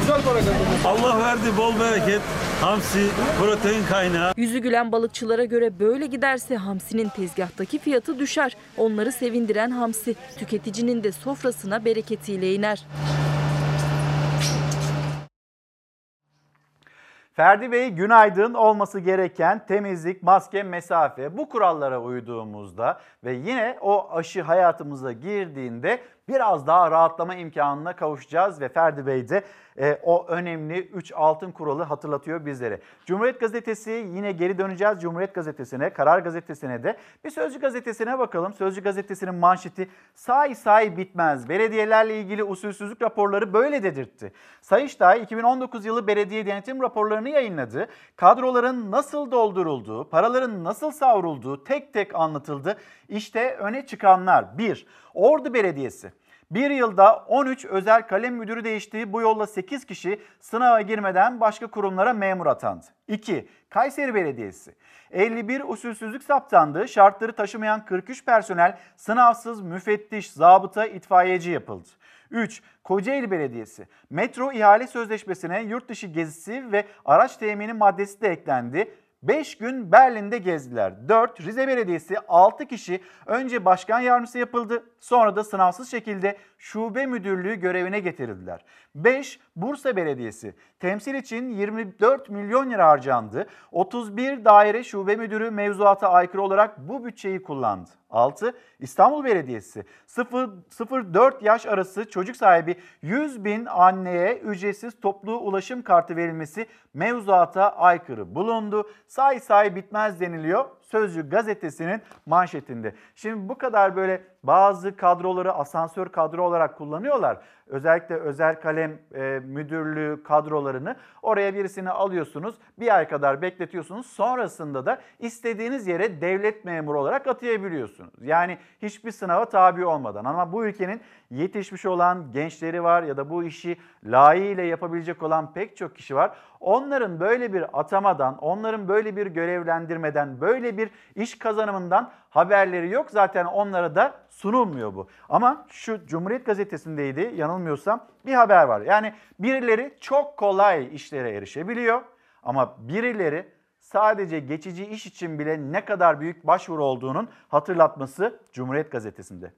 güzel para kazandı. Allah verdi bol bereket. Hamsi protein kaynağı. Yüzü gülen balıkçılara göre böyle giderse hamsinin tezgahtaki fiyatı düşer. Onları sevindiren hamsi tüketicinin de sofrasına bereketiyle iner. Ferdi Bey günaydın olması gereken temizlik, maske, mesafe bu kurallara uyduğumuzda ve yine o aşı hayatımıza girdiğinde biraz daha rahatlama imkanına kavuşacağız ve Ferdi Bey de e, o önemli 3 altın kuralı hatırlatıyor bizlere. Cumhuriyet Gazetesi yine geri döneceğiz Cumhuriyet Gazetesi'ne, Karar Gazetesi'ne de. Bir Sözcü Gazetesi'ne bakalım. Sözcü Gazetesi'nin manşeti say say bitmez. Belediyelerle ilgili usulsüzlük raporları böyle dedirtti. Sayıştay 2019 yılı belediye denetim raporlarını yayınladı. Kadroların nasıl doldurulduğu, paraların nasıl savrulduğu tek tek anlatıldı. İşte öne çıkanlar. 1. Ordu Belediyesi. Bir yılda 13 özel kalem müdürü değiştiği bu yolla 8 kişi sınava girmeden başka kurumlara memur atandı. 2. Kayseri Belediyesi. 51 usulsüzlük saptandı. Şartları taşımayan 43 personel sınavsız müfettiş, zabıta, itfaiyeci yapıldı. 3. Kocaeli Belediyesi. Metro ihale sözleşmesine yurt dışı gezisi ve araç temini maddesi de eklendi. 5 gün Berlin'de gezdiler. 4. Rize Belediyesi 6 kişi önce başkan yardımcısı yapıldı. Sonra da sınavsız şekilde şube müdürlüğü görevine getirildiler. 5. Bursa Belediyesi. Temsil için 24 milyon lira harcandı. 31 daire şube müdürü mevzuata aykırı olarak bu bütçeyi kullandı. 6. İstanbul Belediyesi 0-4 yaş arası çocuk sahibi 100 bin anneye ücretsiz toplu ulaşım kartı verilmesi mevzuata aykırı bulundu. Say say bitmez deniliyor Sözcü gazetesinin manşetinde. Şimdi bu kadar böyle bazı kadroları asansör kadro olarak kullanıyorlar. Özellikle özel kalem e, müdürlüğü kadrolarını oraya birisini alıyorsunuz. Bir ay kadar bekletiyorsunuz. Sonrasında da istediğiniz yere devlet memuru olarak atayabiliyorsunuz. Yani hiçbir sınava tabi olmadan. Ama bu ülkenin yetişmiş olan gençleri var ya da bu işi layığıyla yapabilecek olan pek çok kişi var. Onların böyle bir atamadan, onların böyle bir görevlendirmeden, böyle bir iş kazanımından haberleri yok. Zaten onlara da sunulmuyor bu. Ama şu Cumhuriyet Gazetesi'ndeydi yanılmıyorsam bir haber var. Yani birileri çok kolay işlere erişebiliyor ama birileri sadece geçici iş için bile ne kadar büyük başvuru olduğunun hatırlatması Cumhuriyet Gazetesi'nde.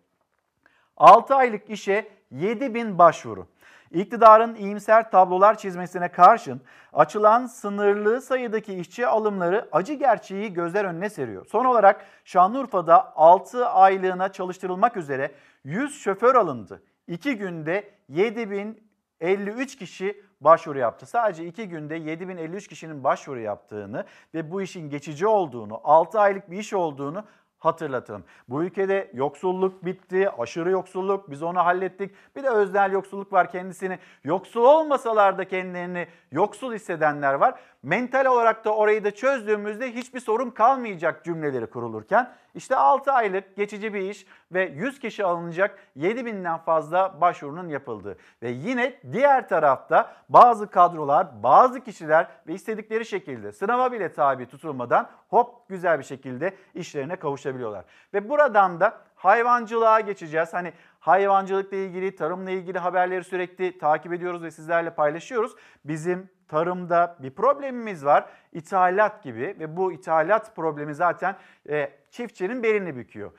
6 aylık işe 7 bin başvuru. İktidarın iyimser tablolar çizmesine karşın açılan sınırlı sayıdaki işçi alımları acı gerçeği gözler önüne seriyor. Son olarak Şanlıurfa'da 6 aylığına çalıştırılmak üzere 100 şoför alındı. 2 günde 7053 kişi başvuru yaptı. Sadece 2 günde 7053 kişinin başvuru yaptığını ve bu işin geçici olduğunu, 6 aylık bir iş olduğunu hatırlatalım. Bu ülkede yoksulluk bitti, aşırı yoksulluk, biz onu hallettik. Bir de öznel yoksulluk var kendisini. Yoksul olmasalar da kendilerini yoksul hissedenler var. Mental olarak da orayı da çözdüğümüzde hiçbir sorun kalmayacak cümleleri kurulurken işte 6 aylık geçici bir iş ve 100 kişi alınacak 7000'den fazla başvurunun yapıldığı. Ve yine diğer tarafta bazı kadrolar, bazı kişiler ve istedikleri şekilde sınava bile tabi tutulmadan hop güzel bir şekilde işlerine kavuşabiliyorlar. Ve buradan da hayvancılığa geçeceğiz. Hani hayvancılıkla ilgili, tarımla ilgili haberleri sürekli takip ediyoruz ve sizlerle paylaşıyoruz. Bizim tarımda bir problemimiz var. İthalat gibi ve bu ithalat problemi zaten e, çiftçinin belini büküyor.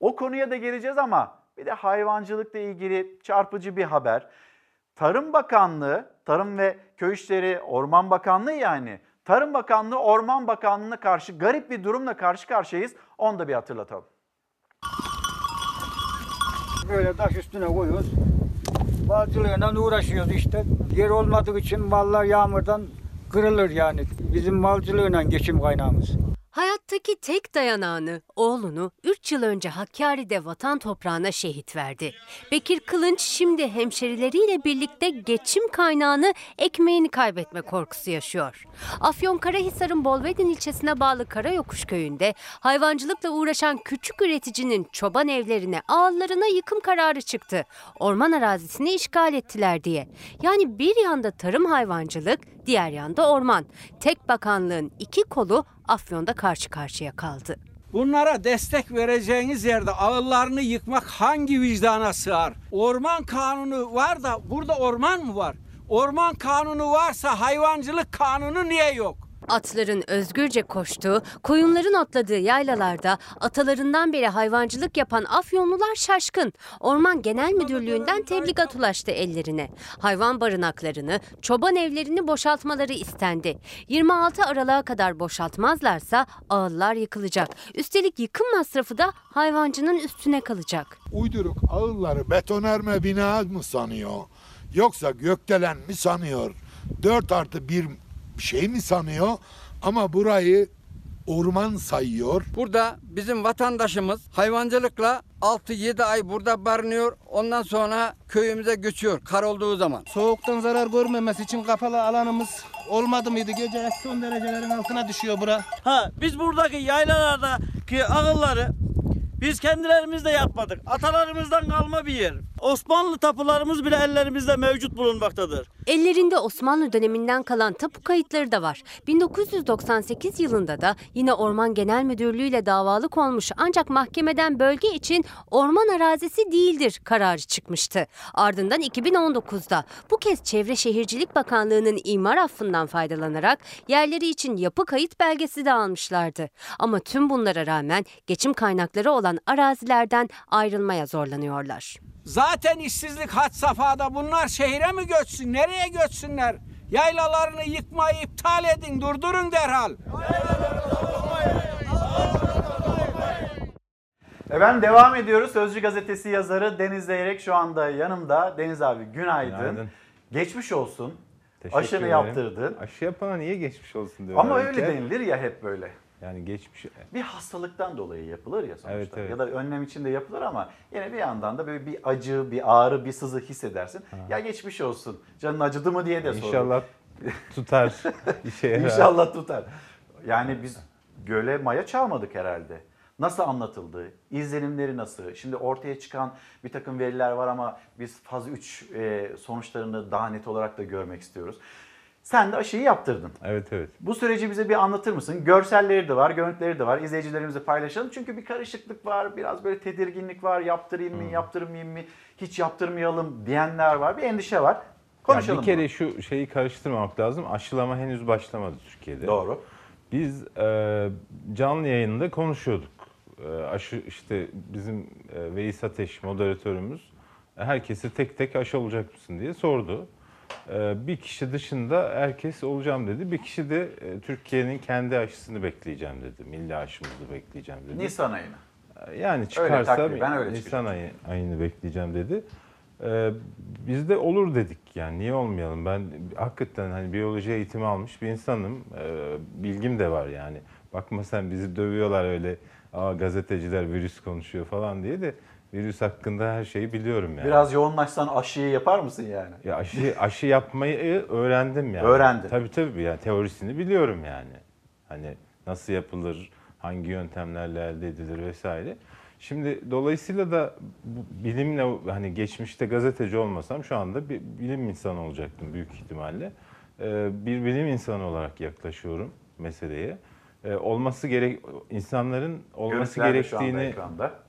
O konuya da geleceğiz ama bir de hayvancılıkla ilgili çarpıcı bir haber. Tarım Bakanlığı, Tarım ve Köy İşleri Orman Bakanlığı yani Tarım Bakanlığı Orman Bakanlığı'na karşı garip bir durumla karşı karşıyayız. Onu da bir hatırlatalım. Böyle taş üstüne koyuyoruz. Balcılığıyla uğraşıyoruz işte. Yer olmadığı için mallar yağmurdan kırılır yani. Bizim malcılığıyla geçim kaynağımız. Hayattaki tek dayanağını, oğlunu 3 yıl önce Hakkari'de vatan toprağına şehit verdi. Bekir Kılınç şimdi hemşerileriyle birlikte geçim kaynağını, ekmeğini kaybetme korkusu yaşıyor. Afyonkarahisar'ın Bolvedin ilçesine bağlı Karayokuş köyünde hayvancılıkla uğraşan küçük üreticinin çoban evlerine, ağıllarına yıkım kararı çıktı. Orman arazisini işgal ettiler diye. Yani bir yanda tarım hayvancılık, diğer yanda orman. Tek bakanlığın iki kolu Afyon'da karşı karşıya kaldı. Bunlara destek vereceğiniz yerde ağıllarını yıkmak hangi vicdana sığar? Orman kanunu var da burada orman mı var? Orman kanunu varsa hayvancılık kanunu niye yok? Atların özgürce koştuğu, koyunların otladığı yaylalarda atalarından beri hayvancılık yapan Afyonlular şaşkın. Orman Genel Müdürlüğü'nden tebligat ulaştı ellerine. Hayvan barınaklarını, çoban evlerini boşaltmaları istendi. 26 Aralık'a kadar boşaltmazlarsa ağıllar yıkılacak. Üstelik yıkım masrafı da hayvancının üstüne kalacak. Uyduruk ağılları betonarme bina mı sanıyor? Yoksa gökdelen mi sanıyor? 4 artı bir şey mi sanıyor? Ama burayı orman sayıyor. Burada bizim vatandaşımız hayvancılıkla 6-7 ay burada barınıyor. Ondan sonra köyümüze göçüyor kar olduğu zaman. Soğuktan zarar görmemesi için kapalı alanımız olmadı mıydı? Gece eksi 10 derecelerin altına düşüyor bura. Ha biz buradaki yaylalardaki ağılları biz kendilerimiz de yapmadık. Atalarımızdan kalma bir yer. Osmanlı tapularımız bile ellerimizde mevcut bulunmaktadır. Ellerinde Osmanlı döneminden kalan tapu kayıtları da var. 1998 yılında da yine Orman Genel Müdürlüğü ile davalık olmuş ancak mahkemeden bölge için orman arazisi değildir kararı çıkmıştı. Ardından 2019'da bu kez Çevre Şehircilik Bakanlığı'nın imar affından faydalanarak yerleri için yapı kayıt belgesi de almışlardı. Ama tüm bunlara rağmen geçim kaynakları olan arazilerden ayrılmaya zorlanıyorlar. Zaten işsizlik had safhada bunlar şehire mi göçsün? Nereye göçsünler? Yaylalarını yıkmayı iptal edin, durdurun derhal. Efendim devam ediyoruz. Sözcü gazetesi yazarı Deniz Zeyrek şu anda yanımda. Deniz abi günaydın. Günaydın. Geçmiş olsun. Teşekkür Aşını ederim. yaptırdın. Aşı yapana niye geçmiş olsun diyorlar. Ama öyle denilir ya hep böyle. Yani geçmiş... Bir hastalıktan dolayı yapılır ya sonuçta. Evet, evet. Ya da önlem için de yapılır ama yine bir yandan da böyle bir acı, bir ağrı, bir sızı hissedersin. Ya geçmiş olsun. Canın acıdı mı diye de sorulur. İnşallah tutar, <laughs> işe. İnşallah tutar. Yani biz göle maya çalmadık herhalde. Nasıl anlatıldı? İzlenimleri nasıl? Şimdi ortaya çıkan bir takım veriler var ama biz faz 3 e, sonuçlarını daha net olarak da görmek istiyoruz. Sen de aşıyı yaptırdın. Evet evet. Bu süreci bize bir anlatır mısın? Görselleri de var, görüntüleri de var. İzleyicilerimizle paylaşalım. Çünkü bir karışıklık var, biraz böyle tedirginlik var. Yaptırayım mı, yaptırmayayım mı, hiç yaptırmayalım diyenler var. Bir endişe var. Konuşalım. Ya bir kere şu şeyi karıştırmamak lazım. Aşılama henüz başlamadı Türkiye'de. Doğru. Biz e, canlı yayında konuşuyorduk. E, aşı işte bizim e, Veys Ateş moderatörümüz herkese tek tek aşı olacak mısın diye sordu. E, bir kişi dışında herkes olacağım dedi. Bir kişi de e, Türkiye'nin kendi aşısını bekleyeceğim dedi. Milli aşımızı bekleyeceğim dedi. Nisan ayına. Yani çıkarsa takriben öyle Nisan ayı, ayını bekleyeceğim dedi. Ee, biz de olur dedik yani niye olmayalım ben hakikaten hani biyoloji eğitimi almış bir insanım Ee, bilgim de var yani bakma sen bizi dövüyorlar öyle Aa, gazeteciler virüs konuşuyor falan diye de virüs hakkında her şeyi biliyorum yani. Biraz yoğunlaşsan aşıyı yapar mısın yani? Ya aşı, aşı yapmayı öğrendim yani. Öğrendin. Tabii tabii yani teorisini biliyorum yani. Hani nasıl yapılır, hangi yöntemlerle elde edilir vesaire. Şimdi dolayısıyla da bu bilimle hani geçmişte gazeteci olmasam şu anda bir bilim insanı olacaktım büyük ihtimalle. Ee, bir bilim insanı olarak yaklaşıyorum meseleye. Ee, olması gerek insanların olması Görüntüler gerektiğini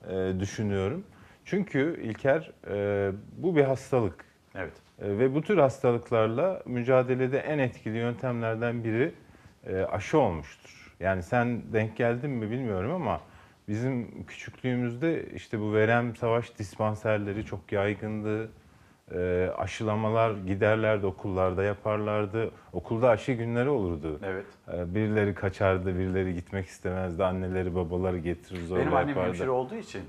e, düşünüyorum. Çünkü İlker e, bu bir hastalık. Evet. E, ve bu tür hastalıklarla mücadelede en etkili yöntemlerden biri e, aşı olmuştur. Yani sen denk geldin mi bilmiyorum ama bizim küçüklüğümüzde işte bu verem savaş dispanserleri çok yaygındı. E, aşılamalar giderlerdi okullarda yaparlardı. Okulda aşı günleri olurdu. Evet. E, birileri kaçardı, birileri gitmek istemezdi. Anneleri babaları getirir zorla Benim annem yapardı. hemşire olduğu için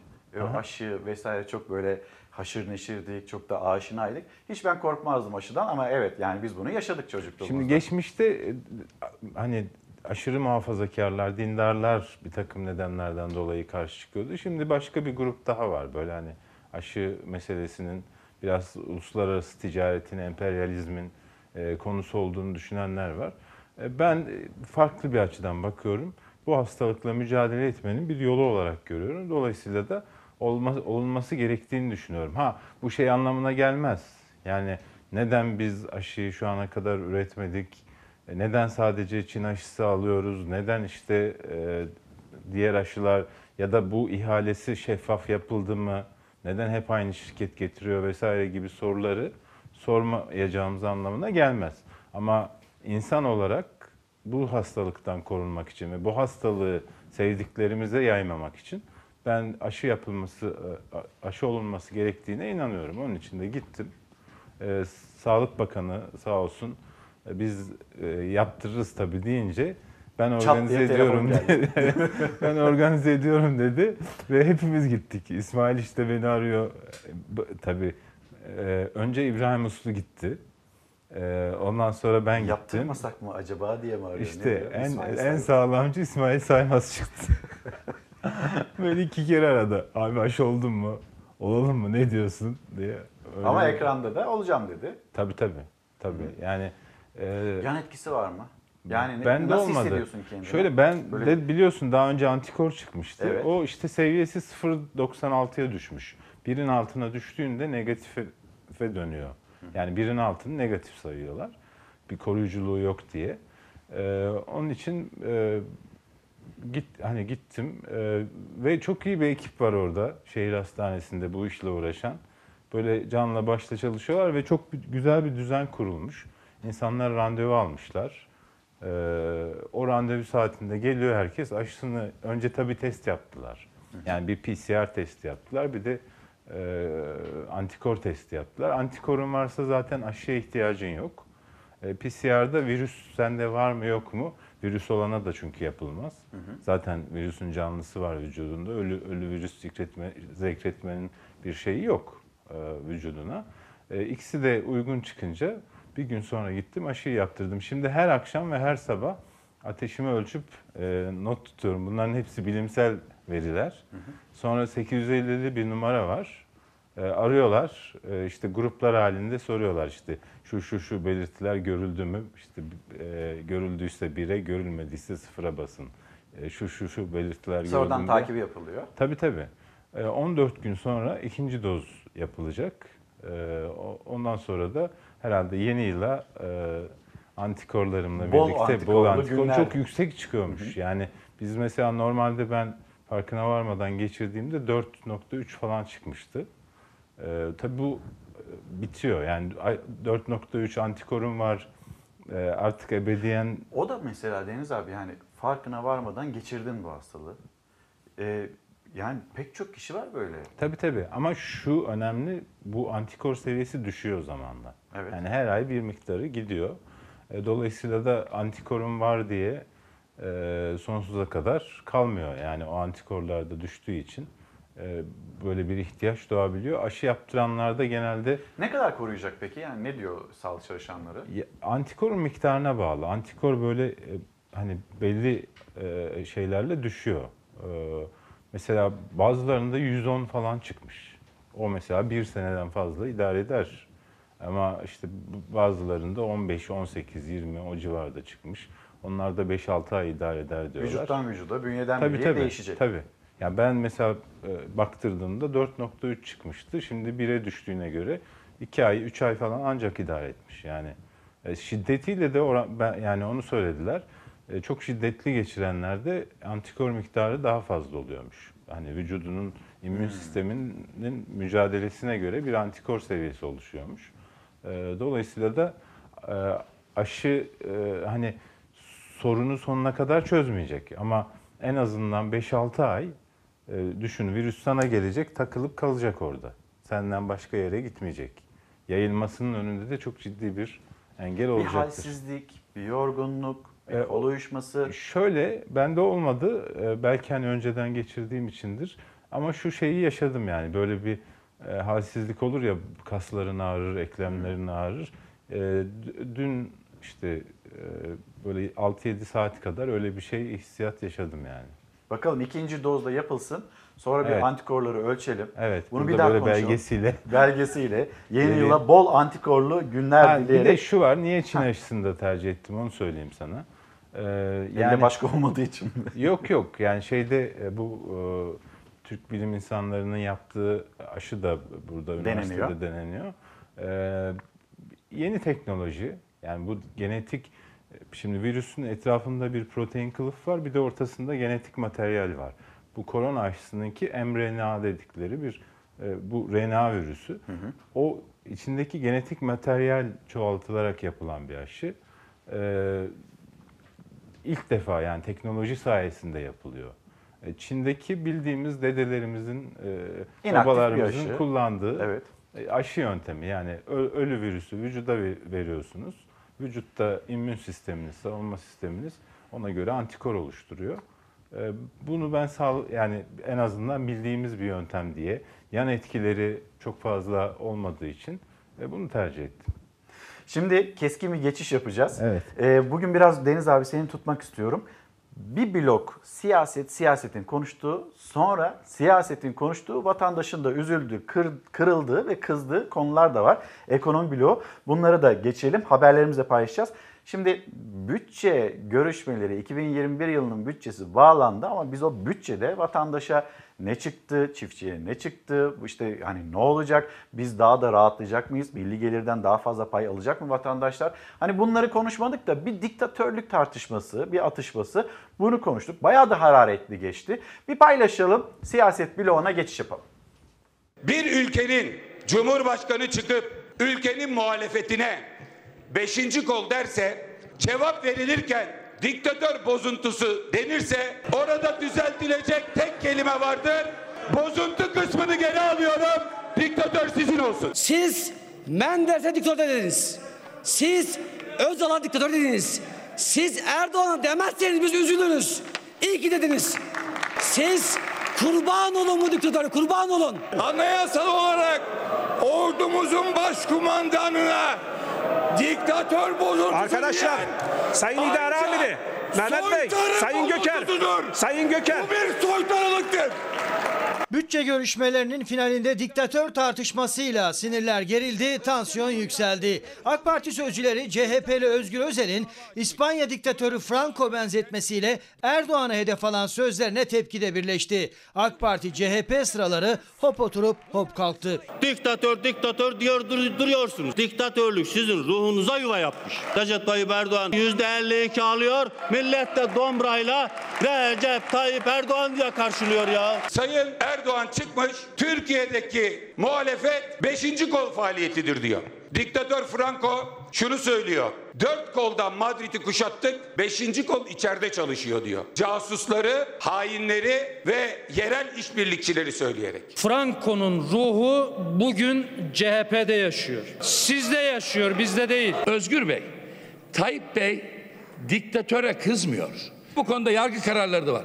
Aha. aşı vesaire çok böyle haşır neşirdik, çok da aşinaydık. Hiç ben korkmazdım aşıdan ama evet yani biz bunu yaşadık çocukluğumuzda. Şimdi geçmişte e, hani aşırı muhafazakarlar, dindarlar bir takım nedenlerden dolayı karşı çıkıyordu. Şimdi başka bir grup daha var. Böyle hani aşı meselesinin biraz uluslararası ticaretin, emperyalizmin e, konusu olduğunu düşünenler var. E, ben e, farklı bir açıdan bakıyorum. Bu hastalıkla mücadele etmenin bir yolu olarak görüyorum. Dolayısıyla da olma, olunması gerektiğini düşünüyorum. Ha bu şey anlamına gelmez. Yani neden biz aşıyı şu ana kadar üretmedik? E, Neden sadece Çin aşısı alıyoruz? Neden işte e, diğer aşılar ya da bu ihalesi şeffaf yapıldı mı? Neden hep aynı şirket getiriyor vesaire gibi soruları sormayacağımız anlamına gelmez. Ama insan olarak bu hastalıktan korunmak için ve bu hastalığı sevdiklerimize yaymamak için ben aşı yapılması, e, aşı olunması gerektiğine inanıyorum. Onun için de gittim. Ee, Sağlık Bakanı sağ olsun e, biz e, yaptırırız tabii deyince ben organize ediyorum dedi. <laughs> ben organize ediyorum dedi ve hepimiz gittik. İsmail işte beni arıyor. E, Tabii e, önce İbrahim Uslu gitti. E, Ondan sonra ben gittim. Yaptırmasak mı acaba diye mi arıyor? İşte en en sağlamcı İsmail Saymaz çıktı. <laughs> <laughs> Beni iki kere aradı. Abi aşı oldun mu? Olalım mı? Ne diyorsun diye. Öyle Ama ekranda da olacağım dedi. Tabii tabii. Tabii. Yani e, Yan etkisi var mı? Yani ne- ben de nasıl olmadı. hissediyorsun kendini? Şöyle ben Böyle- de biliyorsun daha önce antikor çıkmıştı. Evet. O işte seviyesi 0.96'ya düşmüş. Birin altına düştüğünde negatife dönüyor. Yani birin altını negatif sayıyorlar. Bir koruyuculuğu yok diye. Ee, onun için e, git hani gittim e, ve çok iyi bir ekip var orada şehir hastanesinde bu işle uğraşan. Böyle canla başla çalışıyorlar ve çok bir- güzel bir düzen kurulmuş. İnsanlar randevu almışlar. Ee, o randevu saatinde geliyor herkes aşısını önce tabii test yaptılar. Yani bir PCR testi yaptılar bir de e, antikor testi yaptılar. Antikorun varsa zaten aşıya ihtiyacın yok. E, PCR'da virüs sende var mı yok mu? Virüs olana da çünkü yapılmaz. Zaten virüsün canlısı var vücudunda. Ölü, ölü virüs zikretme, zikretmenin bir şeyi yok e, vücuduna. E, ikisi de uygun çıkınca bir gün sonra gittim aşıyı yaptırdım. Şimdi her akşam ve her sabah ateşimi ölçüp e, not tutuyorum. Bunların hepsi bilimsel veriler. Sonra 850'li bir numara var. E, arıyorlar e, işte gruplar halinde soruyorlar işte şu şu şu belirtiler görüldü mü işte e, görüldüyse 1'e görülmediyse 0'a basın. E, şu şu şu belirtiler Sonradan görüldüğünde- takibi yapılıyor. Tabii tabii. E, 14 gün sonra ikinci doz yapılacak. E, Ondan sonra da herhalde yeni yıla e, antikorlarımla Bol birlikte antikorlu bol antikor günler. çok yüksek çıkıyormuş. Yani biz mesela normalde ben farkına varmadan geçirdiğimde 4.3 falan çıkmıştı. E, tabii bu e, bitiyor. Yani ay- 4.3 antikorum var. E, artık ebediyen O da mesela Deniz abi yani farkına varmadan geçirdin bu hastalığı. Ee, yani pek çok kişi var böyle. Tabii tabii ama şu önemli bu antikor seviyesi düşüyor zamanla. Evet. Yani her ay bir miktarı gidiyor. E, Dolayısıyla da antikorum var diye e, sonsuza kadar kalmıyor. Yani o antikorlar da düştüğü için e, böyle bir ihtiyaç doğabiliyor. Aşı yaptıranlarda genelde Ne kadar koruyacak peki? Yani ne diyor sağlık çalışanları? ya, antikorun miktarına bağlı. Antikor böyle e, hani belli e, şeylerle düşüyor. E, mesela bazılarında 110 falan çıkmış. O mesela bir seneden fazla idare eder. Ama işte bazılarında 15, 18, 20 o civarda çıkmış. Onlar da 5-6 ay idare eder diyorlar. Vücuttan vücuda, bünyeden Tabii bünyeye tabii. değişecek. Tabii. Ya ben mesela e, baktırdığımda 4.3 çıkmıştı. Şimdi 1'e düştüğüne göre 2 ay, 3 ay falan ancak idare etmiş. Yani e, şiddetiyle de oran, ben, yani onu söylediler. E, çok şiddetli geçirenlerde antikor miktarı daha fazla oluyormuş. Hani vücudunun immün sisteminin mücadelesine göre bir antikor seviyesi oluşuyormuş. E, dolayısıyla da e, aşı e, hani sorunu sonuna kadar çözmeyecek ama en azından 5-6 ay e, düşün virüs sana gelecek takılıp kalacak orada. Senden başka yere gitmeyecek. Yayılmasının önünde de çok ciddi bir engel Bir olacaktır. halsizlik, bir yorgunluk, bir E, kol uyuşması. Şöyle bende olmadı. Ee, Belki hani önceden geçirdiğim içindir. Ama şu şeyi yaşadım yani böyle bir e, halsizlik olur ya kasların ağrır, eklemlerin ağrır. E, dün işte e, böyle 6-7 saat kadar öyle bir şey hissiyat yaşadım yani. Bakalım ikinci dozda yapılsın. Sonra bir Evet. antikorları ölçelim. Evet, Bunu bir daha böyle konuşalım. belgesiyle. <laughs> Belgesiyle. Yeni Evet. yıla bol antikorlu günler Ha, bir de şu var, niye Çin aşısını da tercih ettim onu söyleyeyim sana. Ee, Elde başka olmadığı için mi? <laughs> Yok yok, yani şeyde e, bu e, Türk bilim insanlarının yaptığı aşı da burada üniversitede Deneniyor. deneniyor. Ee, yeni teknoloji, yani bu genetik, şimdi virüsün etrafında bir protein kılıf var, bir de ortasında genetik materyal var. Bu korona aşısınınki mRNA dedikleri bir e, bu RNA virüsü. O içindeki genetik materyal çoğaltılarak yapılan bir aşı. Ee, ilk defa yani teknoloji sayesinde yapılıyor. E, Çin'deki bildiğimiz dedelerimizin, e, İnaktif bir babalarımızın aşı. kullandığı Evet. e, aşı yöntemi. Yani ölü virüsü vücuda ve- veriyorsunuz. Vücutta immün sisteminiz, savunma sisteminiz ona göre antikor oluşturuyor. E, Bunu ben sağ yani en azından bildiğimiz bir yöntem diye yan etkileri çok fazla olmadığı için e, bunu tercih ettim. Şimdi keskin bir geçiş yapacağız. Evet. Ee, bugün biraz Deniz abi seni tutmak istiyorum. Bir blok siyaset, siyasetin konuştuğu, sonra siyasetin konuştuğu, vatandaşın da üzüldüğü, kır- kırıldığı ve kızdığı konular da var. Ekonomi bloğu. Bunları da geçelim. Haberlerimizle paylaşacağız. Şimdi bütçe görüşmeleri 2021 yılının bütçesi bağlandı ama biz o bütçede vatandaşa ne çıktı, çiftçiye ne çıktı, işte hani ne olacak, biz daha da rahatlayacak mıyız, milli gelirden daha fazla pay alacak mı vatandaşlar? Hani bunları konuşmadık da bir diktatörlük tartışması, bir atışması bunu konuştuk. Bayağı da hararetli geçti. Bir paylaşalım, siyaset bloğuna geçiş yapalım. Bir ülkenin cumhurbaşkanı çıkıp ülkenin muhalefetine beşinci kol derse cevap verilirken diktatör bozuntusu denirse orada düzeltilecek tek kelime vardır. Bozuntu kısmını geri alıyorum. Diktatör sizin olsun. Siz Menderes'e diktatör dediniz. Siz Özal'a diktatör dediniz. Siz Erdoğan'a demezseniz biz üzülürüz. İyi ki dediniz. Siz kurban olun bu diktatörü kurban olun. Anayasal olarak ordumuzun başkumandanına diktatör bozuntusu Arkadaşlar, diyen Sayın İdare Amiri, Mehmet Bey, Sayın Göker. Sayın Göker. Bu bir soytarılıktır. Bütçe görüşmelerinin finalinde diktatör tartışmasıyla sinirler gerildi, tansiyon yükseldi. AK Parti sözcüleri CHP'li Özgür Özel'in İspanya diktatörü Franco benzetmesiyle Erdoğan'a hedef alan sözlerine tepkide birleşti. AK Parti CHP sıraları hop oturup hop kalktı. Diktatör diktatör diyor dur- duruyorsunuz. Diktatörlük sizin ruhunuza yuva yapmış. Recep Tayyip Erdoğan %52 alıyor. Millet de dombrayla Recep Tayyip Erdoğan diye karşılıyor ya. Sayın Erdoğan çıkmış Türkiye'deki muhalefet 5. kol faaliyetidir diyor. Diktatör Franco şunu söylüyor. Dört koldan Madrid'i kuşattık, beşinci kol içeride çalışıyor diyor. Casusları, hainleri ve yerel işbirlikçileri söyleyerek. Franco'nun ruhu bugün CHP'de yaşıyor. Sizde yaşıyor, bizde değil. Özgür Bey, Tayyip Bey diktatöre kızmıyor. Bu konuda yargı kararları da var.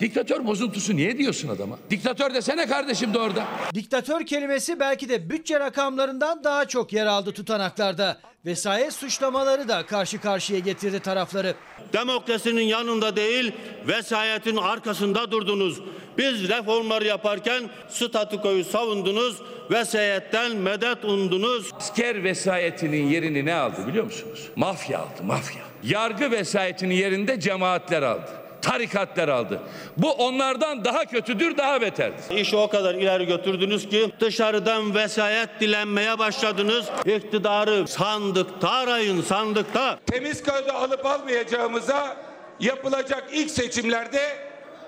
Diktatör bozuntusu niye diyorsun adama? Diktatör desene kardeşim de orada. Diktatör kelimesi belki de bütçe rakamlarından daha çok yer aldı tutanaklarda. Vesayet suçlamaları da karşı karşıya getirdi tarafları. Demokrasinin yanında değil, vesayetin arkasında durdunuz. Biz reformları yaparken statükoyu savundunuz, vesayetten medet umdunuz. Asker vesayetinin yerini ne aldı biliyor musunuz? Mafya aldı, mafya. Yargı vesayetinin yerinde cemaatler aldı. Tarikatlar aldı. Bu onlardan daha kötüdür, daha beterdir. İşi o kadar ileri götürdünüz ki dışarıdan vesayet dilenmeye başladınız. İktidarı sandıkta arayın, sandıkta. Temiz kağıdı alıp almayacağımıza yapılacak ilk seçimlerde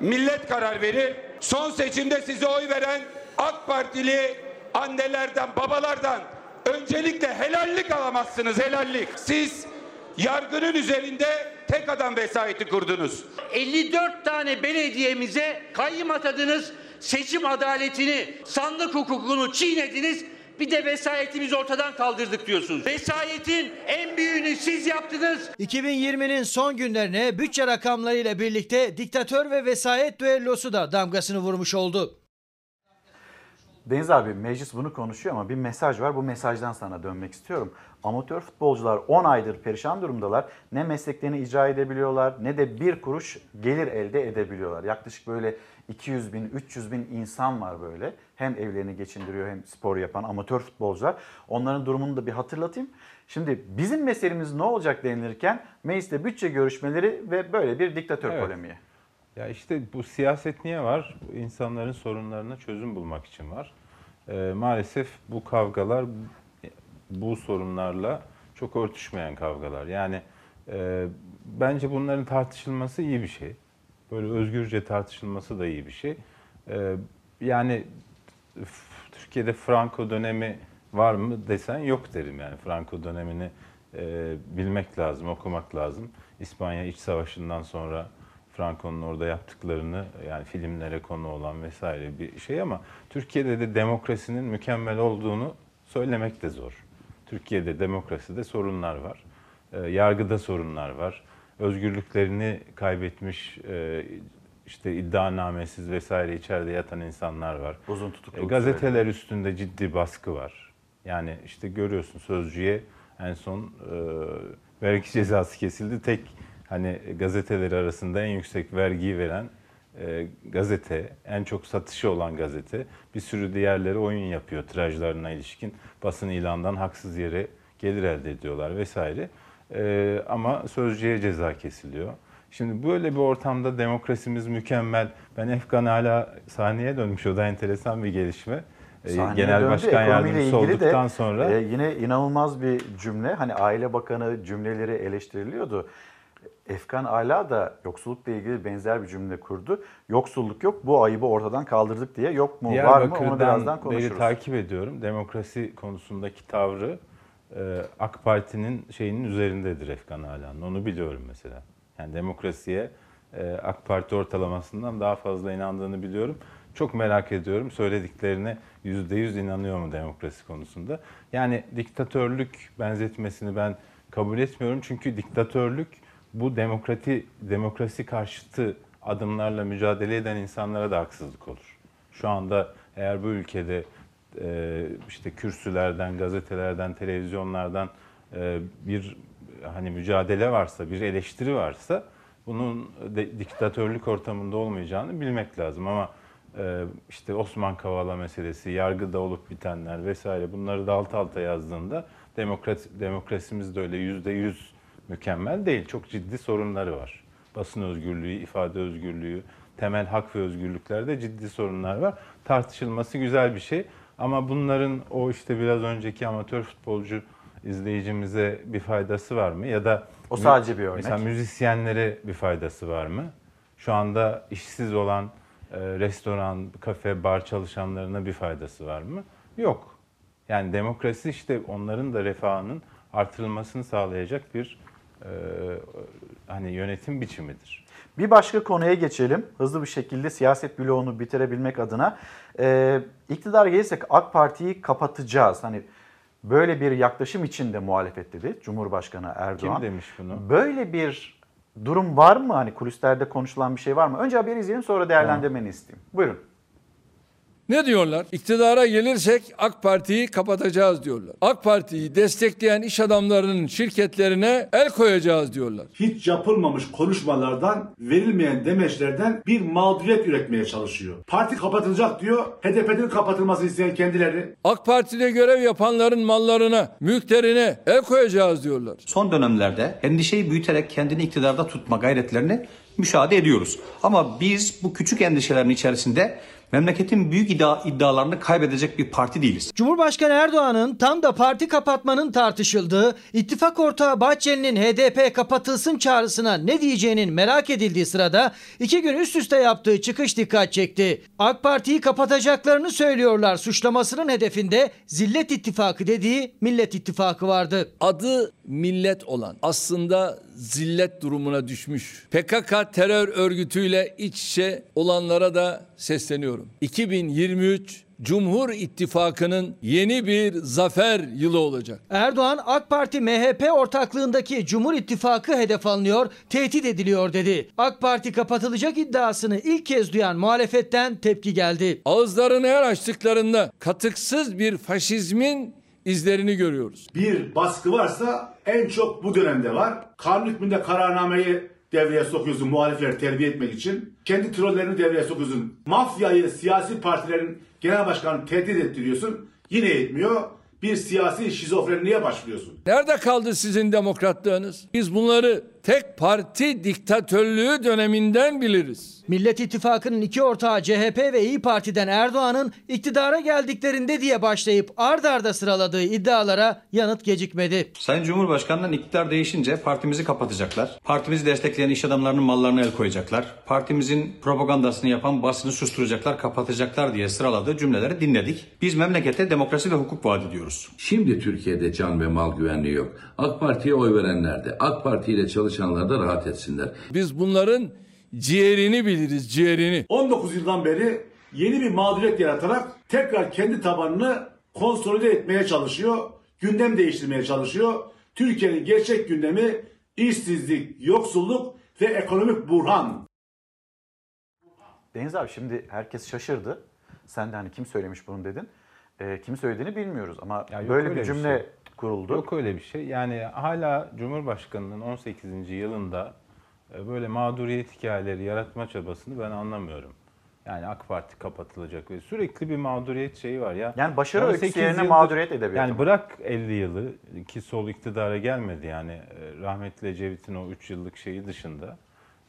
millet karar verir. Son seçimde size oy veren AK Partili annelerden, babalardan öncelikle helallik alamazsınız, helallik. Siz yargının üzerinde tek adam vesayeti kurdunuz. 54 tane belediyemize kayyım atadınız, seçim adaletini, sandık hukukunu çiğnediniz. Bir de vesayetimizi ortadan kaldırdık diyorsunuz. Vesayetin en büyüğünü siz yaptınız. 2020'nin son günlerine bütçe rakamlarıyla birlikte diktatör ve vesayet düellosu da damgasını vurmuş oldu. Deniz abi meclis bunu konuşuyor ama bir mesaj var. Bu mesajdan sana dönmek istiyorum. Amatör futbolcular 10 aydır perişan durumdalar. Ne mesleklerini icra edebiliyorlar ne de bir kuruş gelir elde edebiliyorlar. Yaklaşık böyle 200 bin, 300 bin insan var böyle. Hem evlerini geçindiriyor hem spor yapan amatör futbolcular. Onların durumunu da bir hatırlatayım. Şimdi bizim meselemiz ne olacak denilirken mecliste bütçe görüşmeleri ve böyle bir diktatör Evet. polemiği. Ya işte bu siyaset niye var? İnsanların sorunlarına çözüm bulmak için var. Ee, maalesef bu kavgalar bu sorunlarla çok örtüşmeyen kavgalar. Yani e, bence bunların tartışılması iyi bir şey. Böyle özgürce tartışılması da iyi bir şey. Ee, yani Türkiye'de Franco dönemi var mı desen yok derim yani. Franco dönemini e, bilmek lazım, okumak lazım. İspanya İç Savaşı'ndan sonra Franco'nun orada yaptıklarını yani filmlere konu olan vesaire bir şey ama Türkiye'de de demokrasinin mükemmel olduğunu söylemek de zor. Türkiye'de demokraside sorunlar var. E, yargıda sorunlar var. Özgürlüklerini kaybetmiş e, işte iddianamesiz vesaire içeride yatan insanlar var. Uzun tutukluluk E, gazeteler üstünde ciddi baskı var. Yani işte görüyorsun sözcüye en son e, vergi cezası kesildi. Tek hani gazeteleri arasında en yüksek vergiyi veren e, gazete, en çok satışı olan gazete. Bir sürü diğerleri oyun yapıyor tirajlarına ilişkin. Basın ilandan haksız yere gelir elde ediyorlar vesaire. E, ama sözcüye ceza kesiliyor. Şimdi böyle bir ortamda demokrasimiz mükemmel. Ben Efkan hala sahneye dönmüş. O da enteresan bir gelişme. E, Sahneye Genel döndü. Başkan Ekonomiyle Yardımcısı ilgili de, olduktan sonra e, yine inanılmaz bir cümle. Hani Aile Bakanı cümleleri eleştiriliyordu. Efkan Ala da yoksullukla ilgili benzer bir cümle kurdu. Yoksulluk yok, bu ayıbı ortadan kaldırdık diye. Yok mu, var mı onu birazdan beri konuşuruz. takip ediyorum. Demokrasi konusundaki tavrı e, AK Parti'nin şeyinin üzerindedir Efkan Ala'nın. Onu biliyorum mesela. Yani demokrasiye e, AK Parti ortalamasından daha fazla inandığını biliyorum. Çok merak ediyorum söylediklerine yüzde yüz inanıyor mu demokrasi konusunda. Yani diktatörlük benzetmesini ben kabul etmiyorum. Çünkü diktatörlük bu demokrati demokrasi karşıtı adımlarla mücadele eden insanlara da haksızlık olur. Şu anda eğer bu ülkede e, işte kürsülerden, gazetelerden, televizyonlardan e, bir hani mücadele varsa, bir eleştiri varsa bunun de, diktatörlük ortamında olmayacağını bilmek lazım ama e, işte Osman Kavala meselesi, yargıda olup bitenler vesaire bunları da alt alta yazdığında demokrasi, demokrasimiz de öyle yüzde yüz mükemmel değil. Çok ciddi sorunları var. Basın özgürlüğü, ifade özgürlüğü, temel hak ve özgürlüklerde ciddi sorunlar var. Tartışılması güzel bir şey. Ama bunların o işte biraz önceki amatör futbolcu izleyicimize bir faydası var mı? Ya da O sadece bir örnek. Mesela müzisyenlere bir faydası var mı? Şu anda işsiz olan e, restoran, kafe, bar çalışanlarına bir faydası var mı? Yok. Yani demokrasi işte onların da refahının artırılmasını sağlayacak bir e, hani yönetim biçimidir. Bir başka konuya geçelim. Hızlı bir şekilde siyaset bloğunu bitirebilmek adına. Ee, iktidar gelirsek AK Parti'yi kapatacağız. Hani böyle bir yaklaşım içinde muhalefet dedi Cumhurbaşkanı Erdoğan. Kim demiş bunu? Böyle bir durum var mı? Hani kulislerde konuşulan bir şey var mı? Önce haberi izleyelim sonra değerlendirmeni isteyeyim. Buyurun. Ne diyorlar? İktidara gelirsek AK Parti'yi kapatacağız diyorlar. AK Parti'yi destekleyen iş adamlarının şirketlerine el koyacağız diyorlar. hiç yapılmamış konuşmalardan, verilmeyen demeçlerden bir mağduriyet üretmeye çalışıyor. Parti kapatılacak diyor, HDP'nin kapatılmasını isteyen kendileri. AK Parti'de görev yapanların mallarına, mülklerine el koyacağız diyorlar. Son dönemlerde endişeyi büyüterek kendini iktidarda tutma gayretlerini müşahede ediyoruz. Ama biz bu küçük endişelerin içerisinde memleketin büyük iddia, iddialarını kaybedecek bir parti değiliz. Cumhurbaşkanı Erdoğan'ın tam da parti kapatmanın tartışıldığı, ittifak ortağı Bahçeli'nin HDP kapatılsın çağrısına ne diyeceğinin merak edildiği sırada iki gün üst üste yaptığı çıkış dikkat çekti. AK Parti'yi kapatacaklarını söylüyorlar suçlamasının hedefinde Zillet İttifakı dediği Millet İttifakı vardı. Adı millet olan aslında zillet durumuna düşmüş. PKK terör örgütüyle iç içe olanlara da sesleniyorum. 2023 Cumhur İttifakı'nın yeni bir zafer yılı olacak. Erdoğan AK Parti MHP ortaklığındaki Cumhur İttifakı hedef alınıyor, tehdit ediliyor dedi. AK Parti kapatılacak iddiasını ilk kez duyan muhalefetten tepki geldi. Ağızlarını her açtıklarında katıksız bir faşizmin izlerini görüyoruz. Bir baskı varsa en çok bu dönemde var. Kanun hükmünde kararnameyi devreye sokuyorsun muhalifleri terbiye etmek için. Kendi trollerini devreye sokuyorsun. Mafyayı siyasi partilerin genel başkanını tehdit ettiriyorsun. Yine yetmiyor. Bir siyasi şizofrenliğe başlıyorsun. Nerede kaldı sizin demokratlığınız? Biz bunları tek parti diktatörlüğü döneminden biliriz. Millet İttifakı'nın iki ortağı CHP ve İyi Parti'den Erdoğan'ın iktidara geldiklerinde diye başlayıp ard arda sıraladığı iddialara yanıt gecikmedi. Sayın Cumhurbaşkanı'nın iktidar değişince partimizi kapatacaklar. Partimizi destekleyen iş adamlarının mallarına el koyacaklar. Partimizin propagandasını yapan basını susturacaklar, kapatacaklar diye sıraladığı cümleleri dinledik. Biz memlekete demokrasi ve hukuk vaat ediyoruz. Şimdi Türkiye'de can ve mal güvenliği yok. AK Parti'ye oy verenler de, AK Parti ile çalışanlar da rahat etsinler. Biz bunların ciğerini biliriz, ciğerini. 19 yıldan beri yeni bir mağduriyet yaratarak tekrar kendi tabanını konsolide etmeye çalışıyor. Gündem değiştirmeye çalışıyor. Türkiye'nin gerçek gündemi işsizlik, yoksulluk ve ekonomik buhran. Deniz abi şimdi herkes şaşırdı. Sen de hani kim söylemiş bunu dedin. Ee, kim söylediğini bilmiyoruz ama Ya böyle öyle bir bir cümle şey. Kuruldu. Yok öyle bir şey. Yani hala Cumhurbaşkanı'nın 18. yılında e, böyle mağduriyet hikayeleri yaratma çabasını ben anlamıyorum. Yani AK Parti kapatılacak ve sürekli bir mağduriyet şeyi var ya. Yani başarı 18 öyküsü yerine yıldır- mağduriyet edebiyatı Yani mı? bırak 50 yılı ki sol iktidara gelmedi yani e, rahmetli Ecevit'in o 3 yıllık şeyi dışında.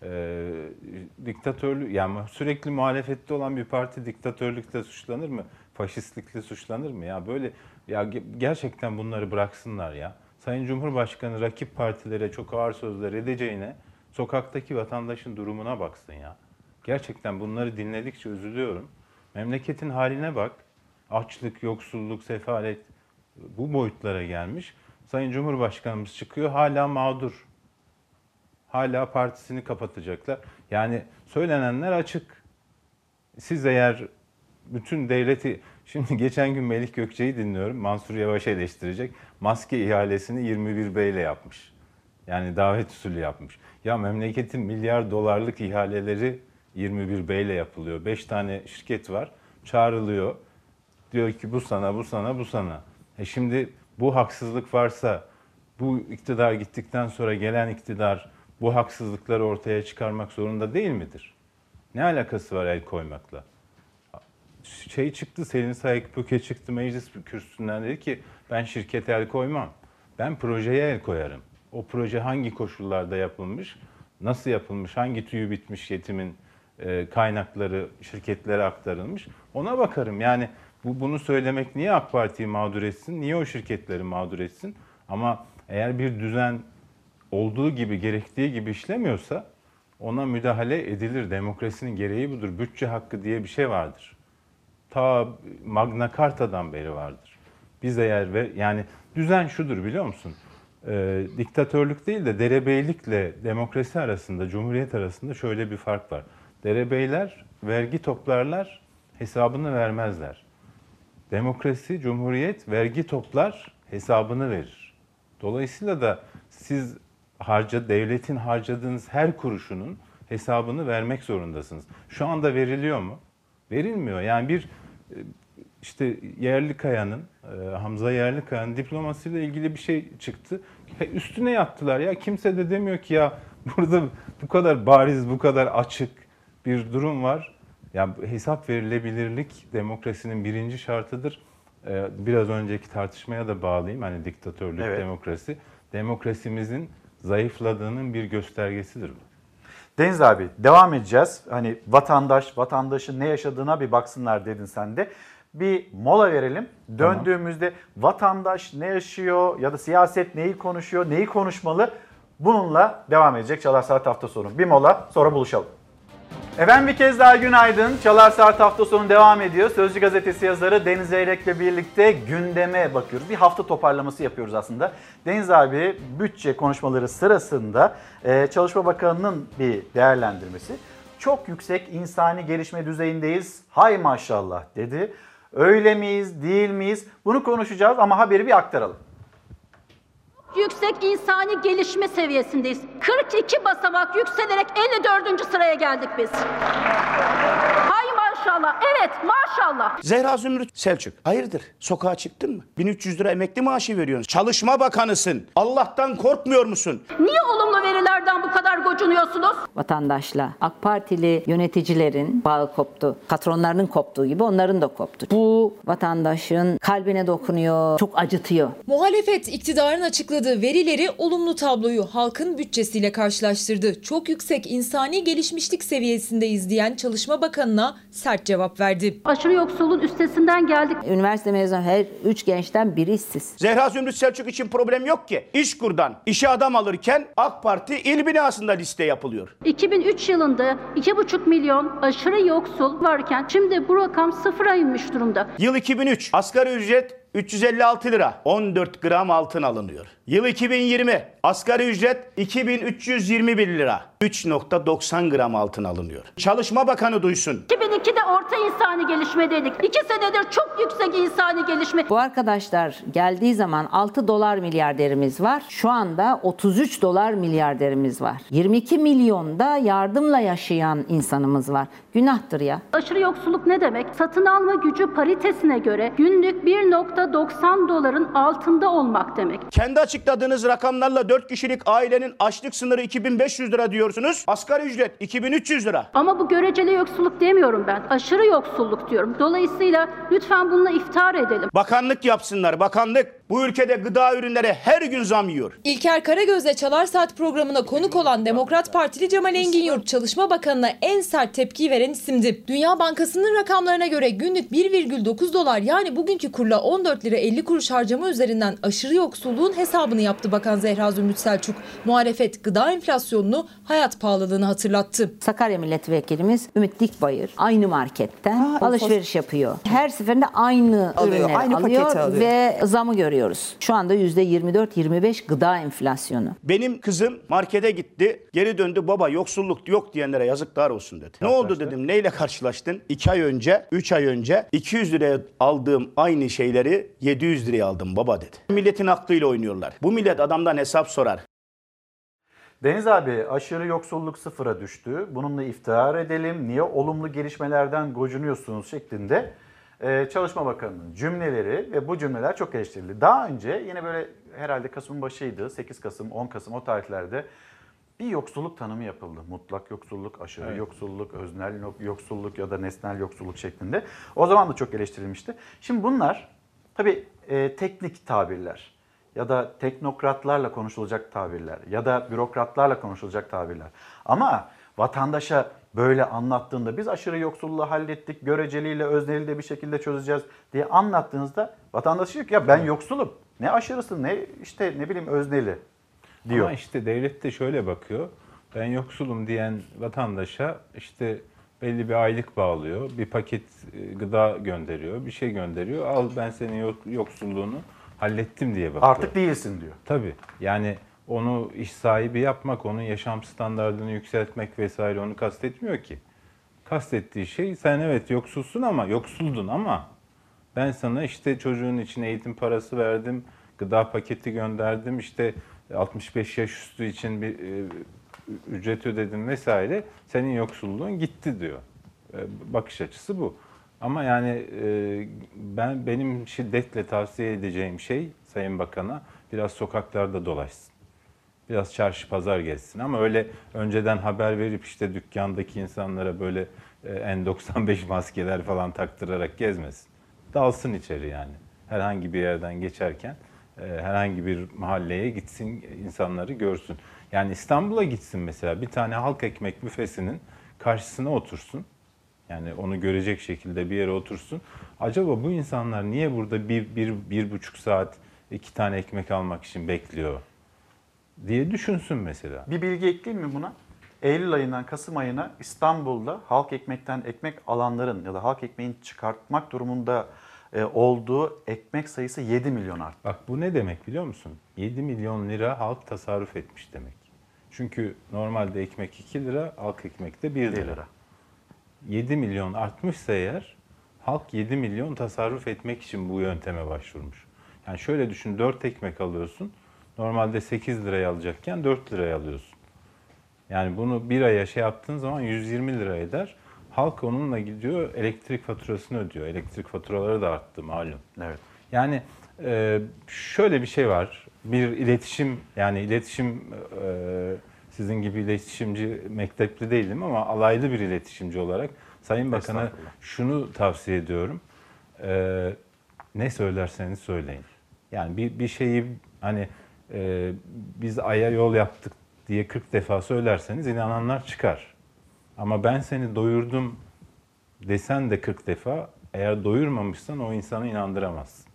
E, diktatörlük yani sürekli muhalefette olan bir parti diktatörlükle suçlanır mı? Faşistlikle suçlanır mı? Ya böyle ya ge- gerçekten bunları bıraksınlar ya. Sayın Cumhurbaşkanı rakip partilere çok ağır sözler edeceğine sokaktaki vatandaşın durumuna baksın ya. Gerçekten bunları dinledikçe üzülüyorum. Memleketin haline bak. Açlık, yoksulluk, sefalet bu boyutlara gelmiş. Sayın Cumhurbaşkanımız çıkıyor hala mağdur. Hala partisini kapatacaklar. Yani söylenenler açık. Siz eğer bütün devleti şimdi geçen gün Melih Gökçe'yi dinliyorum. Mansur Yavaş eleştirecek. Maske ihalesini 21 Bey ile yapmış. Yani davet usulü yapmış. Ya memleketin milyar dolarlık ihaleleri 21 Bey ile yapılıyor. 5 tane şirket var. Çağrılıyor. Diyor ki bu sana, bu sana, bu sana. E şimdi bu haksızlık varsa bu iktidar gittikten sonra gelen iktidar bu haksızlıkları ortaya çıkarmak zorunda değil midir? Ne alakası var el koymakla? Şey çıktı, Selin Sayık Pöke çıktı meclis kürsüsünden dedi ki ben şirkete el koymam. Ben projeye el koyarım. O proje hangi koşullarda yapılmış, nasıl yapılmış, hangi tüyü bitmiş yetimin e, kaynakları şirketlere aktarılmış ona bakarım. Yani bu bunu söylemek niye AK Parti'yi mağdur etsin, niye o şirketleri mağdur etsin? Ama eğer bir düzen olduğu gibi, gerektiği gibi işlemiyorsa ona müdahale edilir. Demokrasinin gereği budur. Bütçe hakkı diye bir şey vardır. Ta Magna Carta'dan beri vardır. Biz eğer ve yani düzen şudur biliyor musun? Ee, diktatörlük değil de derebeylikle demokrasi arasında, cumhuriyet arasında şöyle bir fark var. Derebeyler vergi toplarlar, hesabını vermezler. Demokrasi, cumhuriyet vergi toplar, hesabını verir. Dolayısıyla da siz harca devletin harcadığınız her kuruşunun hesabını vermek zorundasınız. Şu anda veriliyor mu? Verilmiyor. Yani bir e, işte Yerlikaya'nın, e, Hamza Yerlikaya'nın diplomasıyla ilgili bir şey çıktı. Üstüne yattılar ya. Kimse de demiyor ki ya burada bu kadar bariz, bu kadar açık bir durum var. Ya hesap verilebilirlik demokrasinin birinci şartıdır. Ee, Biraz önceki tartışmaya da bağlayayım. Hani diktatörlük, Evet. demokrasi. Demokrasimizin zayıfladığının bir göstergesidir bu. Deniz abi devam edeceğiz. Hani vatandaş, vatandaşın ne yaşadığına bir baksınlar dedin sen de. Bir mola verelim. Döndüğümüzde vatandaş ne yaşıyor ya da siyaset neyi konuşuyor, neyi konuşmalı? Bununla devam edecek Çalar Saat hafta sonu. Bir mola sonra buluşalım. Efendim bir kez daha günaydın. Çalar Saat hafta sonu devam ediyor. Sözcü gazetesi yazarı Deniz Zeyrek'le birlikte gündeme bakıyoruz. Bir hafta toparlaması yapıyoruz aslında. Deniz abi bütçe konuşmaları sırasında e, Çalışma Bakanı'nın bir değerlendirmesi. Çok yüksek insani gelişme düzeyindeyiz. Hay maşallah dedi. Öyle miyiz, değil miyiz? Bunu konuşacağız ama haberi bir aktaralım. Yüksek insani gelişme seviyesindeyiz. 42 basamak yükselerek 54. sıraya geldik biz. Maşallah. Evet maşallah. Zehra Zümrüt Selçuk. Hayırdır? Sokağa çıktın mı? 1300 lira emekli maaşı veriyorsun. Çalışma bakanısın. Allah'tan korkmuyor musun? Niye olumlu verilerden bu kadar gocunuyorsunuz? vatandaşla AK Partili yöneticilerin bağı koptu. Patronlarının koptuğu gibi onların da koptu. Bu vatandaşın kalbine dokunuyor, çok acıtıyor. Muhalefet iktidarın açıkladığı verileri olumlu tabloyu halkın bütçesiyle karşılaştırdı. Çok yüksek insani gelişmişlik seviyesindeyiz diyen Çalışma Bakanı'na sert cevap verdi. Aşırı yoksulluğun üstesinden geldik. Üniversite mezunu her üç gençten biri işsiz. Zehra Zümrüt Selçuk için problem yok ki. İşkur'dan işe adam alırken AK Parti il binasında liste yapılıyor. 2003 yılında 2,5 milyon aşırı yoksul varken şimdi bu rakam sıfıra inmiş durumda. Yıl 2003 asgari ücret 356 lira 14 gram altın alınıyor. Yıl 2020 asgari ücret 2321 lira 3.90 gram altın alınıyor. Çalışma Bakanı duysun. 2002'de orta insani gelişmedeydik. 2 senedir çok yüksek insani gelişme. Bu arkadaşlar geldiği zaman 6 dolar milyarderimiz var. Şu anda 33 dolar milyarderimiz var. 22 milyonda yardımla yaşayan insanımız var. Günahtır ya. Aşırı yoksulluk ne demek? Satın alma gücü paritesine göre günlük 1.90 doların altında olmak demek. Kendi açıkladığınız rakamlarla 4 kişilik ailenin açlık sınırı 2500 lira diyorsunuz. Asgari ücret 2300 lira. Ama bu göreceli yoksulluk demiyorum ben. Aşırı yoksulluk diyorum. Dolayısıyla lütfen bununla iftar edelim. Bakanlık yapsınlar bakanlık. Bu ülkede gıda ürünleri her gün zam yiyor. İlker Karagöz'le Çalar Saat programına konuk olan Demokrat Partili Cemal Engin Yurt Çalışma Bakanı'na en sert tepki veren isimdi. Dünya Bankası'nın rakamlarına göre günlük 1,9 dolar yani bugünkü kurla 14 lira 50 kuruş harcama üzerinden aşırı yoksulluğun hesabını yaptı Bakan Zehra Zümrüt Selçuk. Muhalefet gıda enflasyonunu, hayat pahalılığını hatırlattı. Sakarya milletvekilimiz Ümit Dikbayır aynı marketten Ha, alışveriş yapıyor. Her seferinde aynı Alıyor, ürünleri aynı alıyor alıyor. ve zamı görüyoruz. Şu anda %24-25 gıda enflasyonu. Benim kızım markete gitti. Geri döndü baba yoksulluk yok diyenlere yazıklar olsun dedi. Ne oldu dedim neyle karşılaştın? 2 ay önce 3 ay önce 200 liraya aldığım aynı şeyleri 700 liraya aldım baba dedi. Milletin aklıyla oynuyorlar. Bu millet adamdan hesap sorar. Deniz abi aşırı yoksulluk sıfıra düştü. Bununla iftihar edelim. Niye olumlu gelişmelerden gocunuyorsunuz şeklinde e, Çalışma Bakanı'nın cümleleri ve bu cümleler çok eleştirildi. Daha önce yine böyle herhalde Kasım'ın başıydı. 8 Kasım, 10 Kasım o tarihlerde bir yoksulluk tanımı yapıldı. Mutlak yoksulluk, aşırı Evet. yoksulluk, öznel yok- yoksulluk ya da nesnel yoksulluk şeklinde. O zaman da çok eleştirilmişti. Şimdi bunlar tabii e, teknik tabirler ya da teknokratlarla konuşulacak tabirler ya da bürokratlarla konuşulacak tabirler. Ama vatandaşa böyle anlattığında biz aşırı yoksulluğu hallettik, göreceliyle özneli de bir şekilde çözeceğiz diye anlattığınızda vatandaş diyor ki ya ben yoksulum. Ne aşırısı ne işte ne bileyim özneli diyor. Ama işte devlet de şöyle bakıyor. Ben yoksulum diyen vatandaşa işte belli bir aylık bağlıyor. Bir paket e, gıda gönderiyor. Bir şey gönderiyor. Al ben senin yok- yoksulluğunu hallettim diye bakıyor. Artık değilsin diyor. Tabii. Yani onu iş sahibi yapmak, onun yaşam standartını yükseltmek vesaire onu kastetmiyor ki. Kastettiği şey sen evet yoksulsun ama yoksuldun ama ben sana işte çocuğun için eğitim parası verdim, gıda paketi gönderdim, işte 65 yaş üstü için bir e, ücret ödedim vesaire. Senin yoksulluğun gitti diyor. E, bakış açısı bu. Ama yani e, ben benim şiddetle tavsiye edeceğim şey Sayın Bakan'a biraz sokaklarda dolaşsın. Biraz çarşı pazar gezsin ama öyle önceden haber verip işte dükkandaki insanlara böyle e, N95 maskeler falan taktırarak gezmesin. Dalsın içeri yani. Herhangi bir yerden geçerken e, herhangi bir mahalleye gitsin, insanları görsün. Yani İstanbul'a gitsin mesela bir tane halk ekmek büfesinin karşısına otursun. Yani onu görecek şekilde bir yere otursun. Acaba bu insanlar niye burada bir, bir, bir buçuk saat iki tane ekmek almak için bekliyor diye düşünsün mesela. Bir bilgi ekleyeyim mi buna? Eylül ayından Kasım ayına İstanbul'da halk ekmekten ekmek alanların ya da halk ekmeğin çıkartmak durumunda e, olduğu ekmek sayısı 7 milyon arttı. Bak bu ne demek biliyor musun? 7 milyon lira halk tasarruf etmiş demek. Çünkü normalde ekmek 2 lira, halk ekmek de 1 lira. lira. 7 milyon artmışsa eğer Halk 7 milyon tasarruf etmek için bu yönteme başvurmuş. Yani şöyle düşün 4 ekmek alıyorsun. Normalde 8 liraya alacakken 4 liraya alıyorsun. Yani bunu bir aya şey yaptığın zaman 120 lira eder. Halk onunla gidiyor elektrik faturasını ödüyor. Elektrik faturaları da arttı malum. Evet. Yani e, şöyle bir şey var. Bir iletişim yani iletişim e, sizin gibi iletişimci mektepli değilim ama alaylı bir iletişimci olarak Sayın Bakan'a şunu tavsiye ediyorum. E, ne söylerseniz söyleyin. Yani bir, bir şeyi hani e, biz aya yol yaptık diye 40 defa söylerseniz inananlar çıkar. Ama ben seni doyurdum desen de 40 defa eğer doyurmamışsan o insanı inandıramazsın.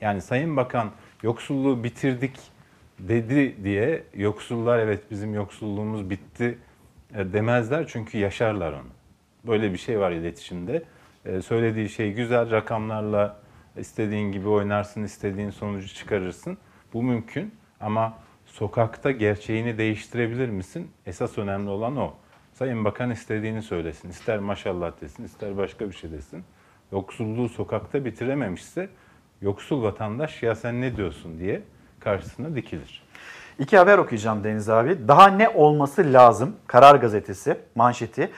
Yani Sayın Bakan yoksulluğu bitirdik dedi diye yoksullar evet bizim yoksulluğumuz bitti e, demezler çünkü yaşarlar onu. Böyle bir şey var iletişimde. E, Söylediği şey güzel rakamlarla istediğin gibi oynarsın, istediğin sonucu çıkarırsın. Bu mümkün ama sokakta gerçeğini değiştirebilir misin? Esas önemli olan o. Sayın Bakan istediğini söylesin. İster maşallah desin, ister başka bir şey desin. Yoksulluğu sokakta bitirememişse yoksul vatandaş ya sen ne diyorsun diye karşısına dikilir. İki haber okuyacağım Deniz abi. Daha ne olması lazım? Karar Gazetesi manşeti.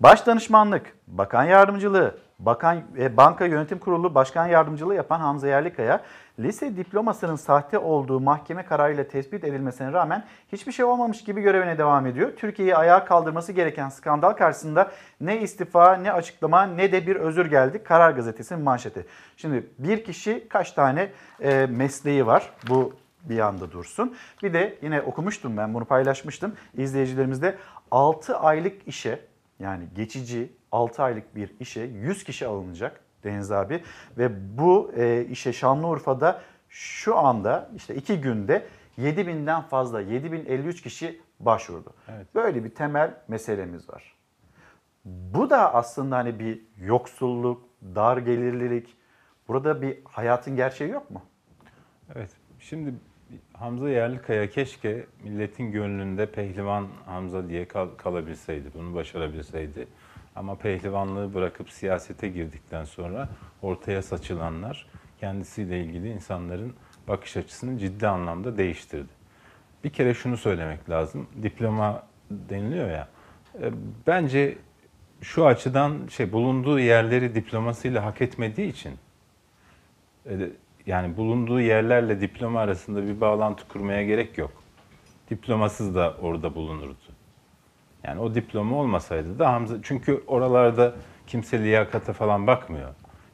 Başdanışmanlık, bakan yardımcılığı, bakan ve banka yönetim kurulu başkan yardımcılığı yapan Hamza Yerlikaya, lise diplomasının sahte olduğu mahkeme kararıyla tespit edilmesine rağmen hiçbir şey olmamış gibi görevine devam ediyor. Türkiye'yi ayağa kaldırması gereken skandal karşısında ne istifa, ne açıklama, ne de bir özür geldi. Karar Gazetesi'nin manşeti. Şimdi bir kişi kaç tane e, mesleği var? Bu bir yanda dursun. Bir de yine okumuştum ben bunu paylaşmıştım. İzleyicilerimizde 6 aylık işe yani geçici 6 aylık bir işe 100 kişi alınacak Deniz abi. Ve bu e, işe Şanlıurfa'da şu anda işte 2 günde 7000'den fazla 7053 kişi başvurdu. Evet. Böyle bir temel meselemiz var. Bu da aslında hani bir yoksulluk, dar gelirlilik. Burada bir hayatın gerçeği yok mu? Evet. Şimdi Hamza Yerlikaya keşke milletin gönlünde pehlivan Hamza diye kal- kalabilseydi, bunu başarabilseydi. Ama pehlivanlığı bırakıp siyasete girdikten sonra ortaya saçılanlar kendisiyle ilgili insanların bakış açısını ciddi anlamda değiştirdi. Bir kere şunu söylemek lazım. Diploma deniliyor ya. e, Bence şu açıdan şey bulunduğu yerleri diplomasıyla hak etmediği için e, yani bulunduğu yerlerle diploma arasında bir bağlantı kurmaya gerek yok. Diplomasız da orada bulunurdu. Yani o diploma olmasaydı da Hamza çünkü oralarda kimse liyakata falan bakmıyor.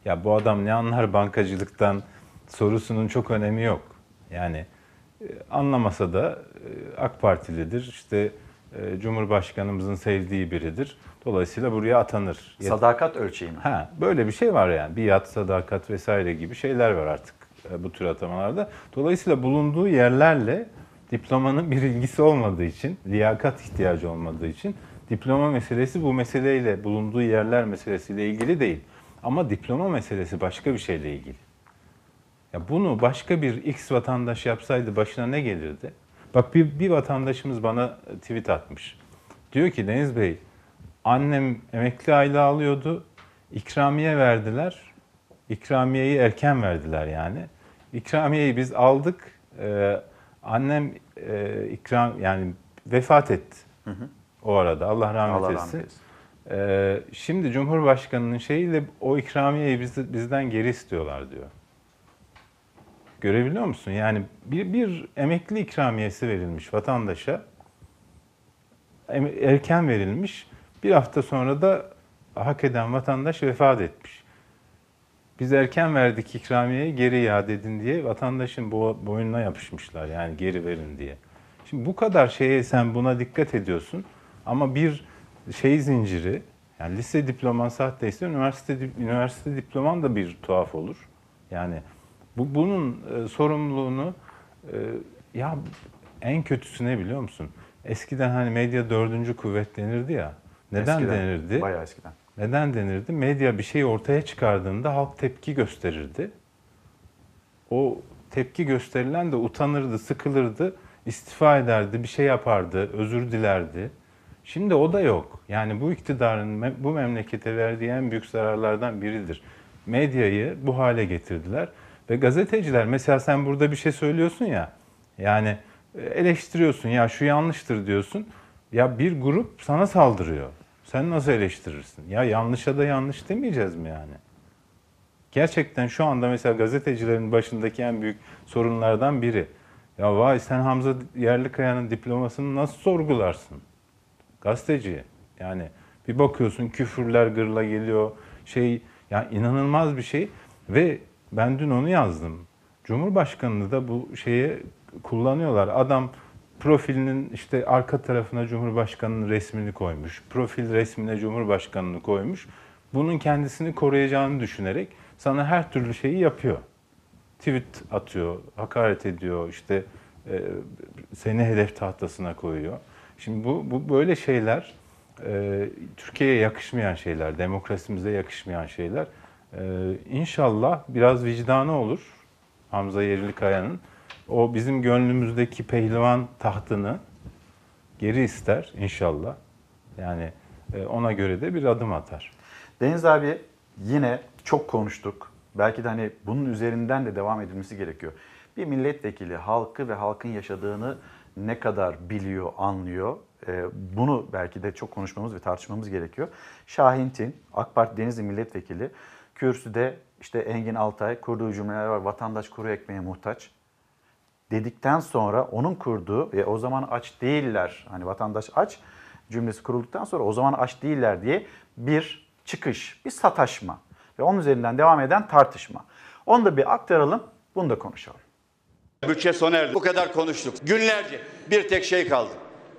Ya bu adam ne anlar bankacılıktan sorusunun çok önemi yok. Yani e, anlamasa da e, AK Partilidir. İşte e, Cumhurbaşkanımızın sevdiği biridir. Dolayısıyla buraya atanır. Sadakat ölçeği mi? Ha, böyle bir şey var yani. Biat, sadakat vesaire gibi şeyler var artık bu tür atamalarda. Dolayısıyla bulunduğu yerlerle diplomanın bir ilgisi olmadığı için, liyakat ihtiyacı olmadığı için diploma meselesi bu meseleyle, bulunduğu yerler meselesiyle ilgili değil. Ama diploma meselesi başka bir şeyle ilgili. Ya bunu başka bir X vatandaş yapsaydı başına ne gelirdi? Bak bir, bir vatandaşımız bana tweet atmış. Diyor ki Deniz Bey, annem emekli aylığı alıyordu, ikramiye verdiler. İkramiyeyi erken verdiler yani. İkramiyeyi biz aldık. Ee, annem e, ikram yani vefat etti. O arada Allah rahmet Allah rahmet etsin. eylesin. Ee, şimdi Cumhurbaşkanı'nın şeyiyle o ikramiyeyi biz, bizden geri istiyorlar diyor. Görebiliyor musun? Yani bir, bir emekli ikramiyesi verilmiş vatandaşa. Erken verilmiş. Bir hafta sonra da hak eden vatandaş vefat etmiş. Biz erken verdik ikramiyeyi geri iade edin diye vatandaşın bo- boynuna yapışmışlar yani geri verin diye. Şimdi bu kadar şeye sen buna dikkat ediyorsun ama bir şey zinciri yani lise diploman sahteyse üniversite üniversite diploman da bir tuhaf olur. Yani bu bunun e, sorumluluğunu e, ya en kötüsü ne biliyor musun? Eskiden hani medya dördüncü kuvvet denirdi ya. Neden Eskiden, denirdi? Bayağı eskiden. Neden denirdi? Medya bir şey ortaya çıkardığında halk tepki gösterirdi. O tepki gösterilen de utanırdı, sıkılırdı, istifa ederdi, bir şey yapardı, özür dilerdi. Şimdi o da yok. Yani bu iktidarın bu memlekete verdiği en büyük zararlardan biridir. Medyayı bu hale getirdiler ve gazeteciler mesela sen burada bir şey söylüyorsun ya yani e, eleştiriyorsun ya şu yanlıştır diyorsun. Ya bir grup sana saldırıyor. Sen nasıl eleştirirsin? Ya yanlışa da yanlış demeyeceğiz mi yani? Gerçekten şu anda mesela gazetecilerin başındaki en büyük sorunlardan biri. Ya vay sen Hamza Yerlikaya'nın diplomasını nasıl sorgularsın? Gazeteci. Yani bir bakıyorsun küfürler gırla geliyor. Şey ya inanılmaz bir şey ve ben dün onu yazdım. Cumhurbaşkanını da bu şeye kullanıyorlar. Adam profilinin işte arka tarafına Cumhurbaşkanı'nın resmini koymuş. Profil resmine Cumhurbaşkanı'nı koymuş. Bunun kendisini koruyacağını düşünerek sana her türlü şeyi yapıyor. Tweet atıyor, hakaret ediyor, işte e, seni hedef tahtasına koyuyor. Şimdi bu, bu böyle şeyler e, Türkiye'ye yakışmayan şeyler, demokrasimize yakışmayan şeyler. E, inşallah biraz vicdanı olur Hamza Yerlikaya'nın. O bizim gönlümüzdeki pehlivan tahtını geri ister inşallah. Yani e, ona göre de bir adım atar. Deniz abi yine çok konuştuk. Belki de hani bunun üzerinden de devam edilmesi gerekiyor. Bir milletvekili halkı ve halkın yaşadığını ne kadar biliyor, anlıyor. Ee, Bunu belki de çok konuşmamız ve tartışmamız gerekiyor. Şahin Tin, AK Parti Denizli Milletvekili, kürsüde işte Engin Altay kurduğu cümleler var. Vatandaş kuru ekmeğe muhtaç dedikten sonra onun kurduğu ve o zaman aç değiller hani vatandaş aç cümlesi kurulduktan sonra o zaman aç değiller diye bir çıkış, bir sataşma ve onun üzerinden devam eden tartışma. Onu da bir aktaralım, bunu da konuşalım. Bütçe sona erdi. Bu kadar konuştuk. Günlerce bir tek şey kaldı.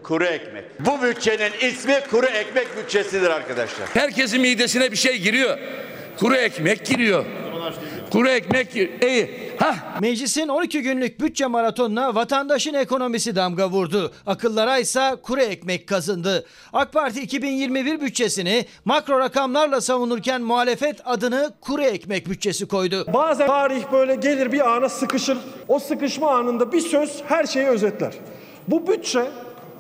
Kuru ekmek. Bu bütçenin ismi kuru ekmek bütçesidir arkadaşlar. Herkesin midesine bir şey giriyor. Kuru ekmek giriyor. Kuru ekmek iyi. Hah Meclisin 12 günlük bütçe maratonuna vatandaşın ekonomisi damga vurdu. Akıllara ise kuru ekmek kazındı. AK Parti 2021 bütçesini makro rakamlarla savunurken muhalefet adını kuru ekmek bütçesi koydu. Bazen tarih böyle gelir bir ana sıkışır. O sıkışma anında bir söz her şeyi özetler. Bu bütçe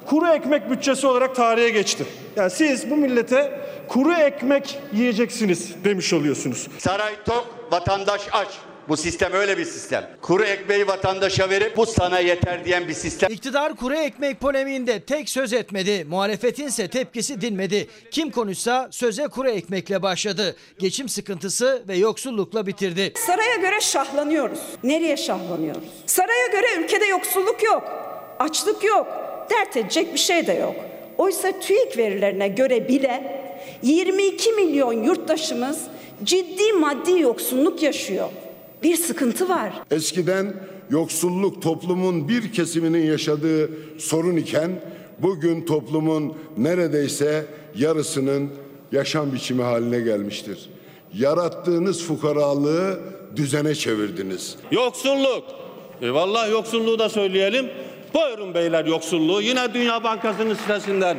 kuru ekmek bütçesi olarak tarihe geçti. Yani siz bu millete kuru ekmek yiyeceksiniz demiş oluyorsunuz. Saray tok, vatandaş aç. Bu sistem öyle bir sistem. Kuru ekmeği vatandaşa verip bu sana yeter diyen bir sistem. İktidar kuru ekmek polemiğinde tek söz etmedi. Muhalefetin ise tepkisi dinmedi. Kim konuşsa söze kuru ekmekle başladı. Geçim sıkıntısı ve yoksullukla bitirdi. Saraya göre şahlanıyoruz. Nereye şahlanıyoruz? Saraya göre ülkede yoksulluk yok, açlık yok, dert edecek bir şey de yok. Oysa TÜİK verilerine göre bile 22 milyon yurttaşımız ciddi maddi yoksulluk yaşıyor. Bir sıkıntı var. Eskiden yoksulluk toplumun bir kesiminin yaşadığı sorun iken bugün toplumun neredeyse yarısının yaşam biçimi haline gelmiştir. Yarattığınız fukaralığı düzene çevirdiniz. Yoksulluk. E vallahi yoksulluğu da söyleyelim. Buyurun beyler yoksulluğu. Yine Dünya Bankası'nın sitesinden.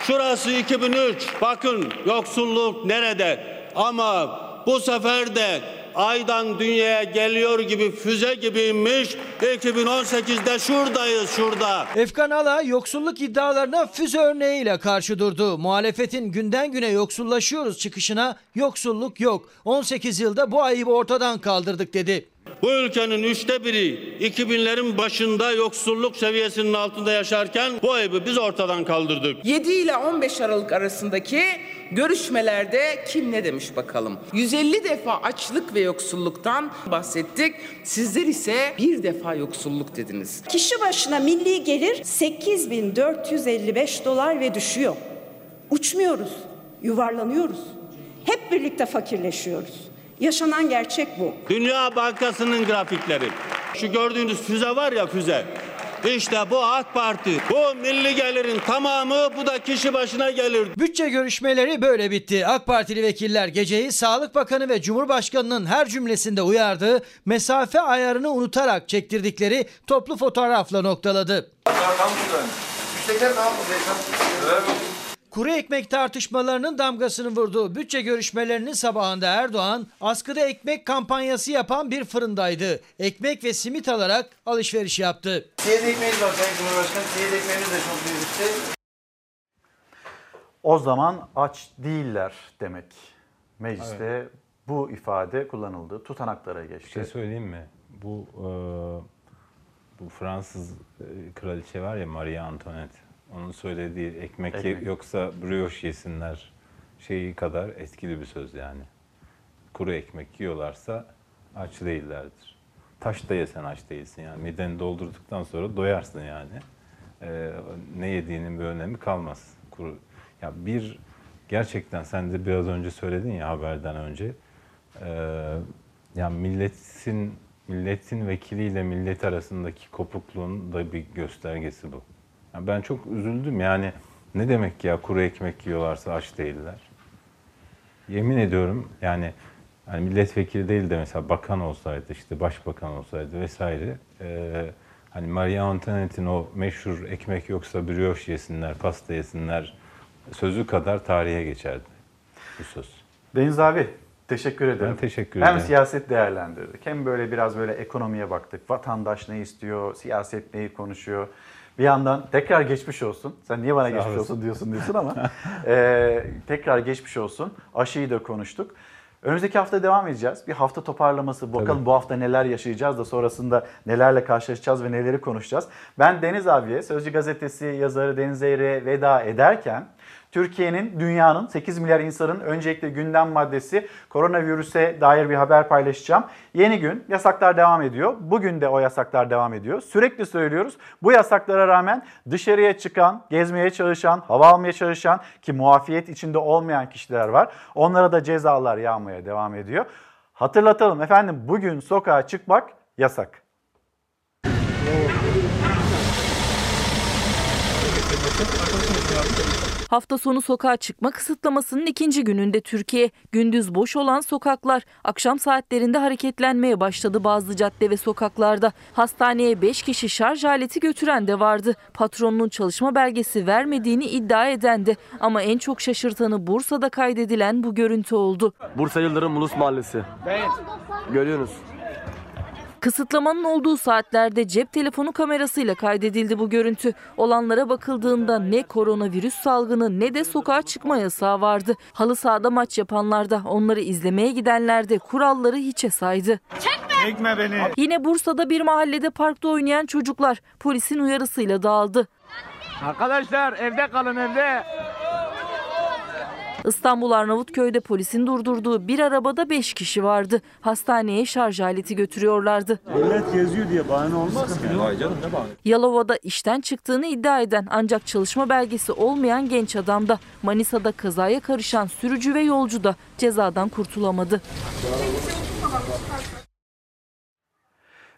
Şurası 2003. Bakın yoksulluk nerede? Ama bu sefer de aydan dünyaya geliyor gibi füze gibiymiş. 2018'de şuradayız şurada. Efkan Ala yoksulluk iddialarına füze örneğiyle karşı durdu. Muhalefetin günden güne yoksullaşıyoruz çıkışına yoksulluk yok. 18 yılda bu ayıbı ortadan kaldırdık dedi. Bu ülkenin üçte biri 2000'lerin başında yoksulluk seviyesinin altında yaşarken bu ayıbı biz ortadan kaldırdık. 7 ile 15 Aralık arasındaki görüşmelerde kim ne demiş bakalım. 150 defa açlık ve yoksulluktan bahsettik. Sizler ise bir defa yoksulluk dediniz. Kişi başına milli gelir 8455 dolar ve düşüyor. Uçmuyoruz, yuvarlanıyoruz. Hep birlikte fakirleşiyoruz. Yaşanan gerçek bu. Dünya Bankası'nın grafikleri. Şu gördüğünüz füze var ya füze. İşte bu AK Parti. Bu milli gelirin tamamı bu da kişi başına gelir. Bütçe görüşmeleri böyle bitti. AK Partili vekiller geceyi Sağlık Bakanı ve Cumhurbaşkanı'nın her cümlesinde uyardığı mesafe ayarını unutarak çektirdikleri toplu fotoğrafla noktaladı. Kuru ekmek tartışmalarının damgasını vurduğu bütçe görüşmelerinin sabahında Erdoğan askıda ekmek kampanyası yapan bir fırındaydı. Ekmek ve simit alarak alışveriş yaptı. Siyet ekmeğiniz var Sayın Cumhurbaşkanı. Siyet ekmeğiniz de çok büyümüştü. o zaman aç değiller demek. Mecliste bu ifade kullanıldı. Tutanaklara geçti. Bir şey söyleyeyim mi? Bu e, bu Fransız e, kraliçe var ya Marie Antoinette. Onun söylediği ekmek, Ekmek. yoksa brioche yesinler şeyi kadar etkili bir söz yani. Kuru ekmek yiyorlarsa aç değillerdir. Taş da yesen aç değilsin yani. Mideni doldurduktan sonra doyarsın yani. E, ne yediğinin bir önemi kalmaz. Kuru ya bir gerçekten sen de biraz önce söyledin ya haberden önce. Ee, yani milletin milletin vekiliyle millet arasındaki kopukluğun da bir göstergesi bu. Yani ben çok üzüldüm yani ne demek ya kuru ekmek yiyorlarsa aç değiller. Yemin ediyorum yani yani milletvekili değil de mesela bakan olsaydı işte başbakan olsaydı vesaire e, hani Marie Antoinette'in o meşhur ekmek yoksa brioche yesinler, pasta yesinler sözü kadar tarihe geçerdi bu söz. Deniz abi teşekkür ederim. Ben teşekkür hem ederim. siyaset değerlendirdik hem böyle biraz böyle ekonomiye baktık. Vatandaş ne istiyor, siyaset neyi konuşuyor. Bir yandan tekrar geçmiş olsun. Sen niye bana geçmiş olsun diyorsun diyorsun ama <laughs> e, tekrar geçmiş olsun. Aşıyı da konuştuk. Önümüzdeki hafta devam edeceğiz. Bir hafta toparlaması. Bakalım bu hafta neler yaşayacağız da sonrasında nelerle karşılaşacağız ve neleri konuşacağız. Ben Deniz abiye Sözcü Gazetesi yazarı Deniz Eyr'e veda ederken Türkiye'nin, dünyanın 8 milyar insanın öncelikle gündem maddesi koronavirüse dair bir haber paylaşacağım. Yeni gün yasaklar devam ediyor. Bugün de o yasaklar devam ediyor. Sürekli söylüyoruz. Bu yasaklara rağmen dışarıya çıkan, gezmeye çalışan, hava almaya çalışan ki muafiyet içinde olmayan kişiler var. Onlara da cezalar yağmaya devam ediyor. Hatırlatalım efendim bugün sokağa çıkmak yasak. Hafta sonu sokağa çıkma kısıtlamasının ikinci gününde Türkiye gündüz boş olan sokaklar akşam saatlerinde hareketlenmeye başladı bazı cadde ve sokaklarda. Hastaneye 5 kişi şarj aleti götüren de vardı. Patronunun çalışma belgesi vermediğini iddia eden de ama en çok şaşırtanı Bursa'da kaydedilen bu görüntü oldu. Bursa Yıldırım Ulus Mahallesi. Görüyorsunuz. Kısıtlamanın olduğu saatlerde cep telefonu kamerasıyla kaydedildi bu görüntü. Olanlara bakıldığında ne koronavirüs salgını ne de sokağa çıkma yasağı vardı. Halı sahada maç yapanlar da onları izlemeye gidenler de kuralları hiçe saydı. Çekme beni. Yine Bursa'da bir mahallede parkta oynayan çocuklar polisin uyarısıyla dağıldı. Arkadaşlar evde kalın evde. İstanbul Arnavutköy'de polisin durdurduğu bir arabada 5 kişi vardı. Hastaneye şarj aleti götürüyorlardı. Millet geziyor diye bahane olmaz ki. Yalova'da işten çıktığını iddia eden ancak çalışma belgesi olmayan genç adam da Manisa'da kazaya karışan sürücü ve yolcu da cezadan kurtulamadı.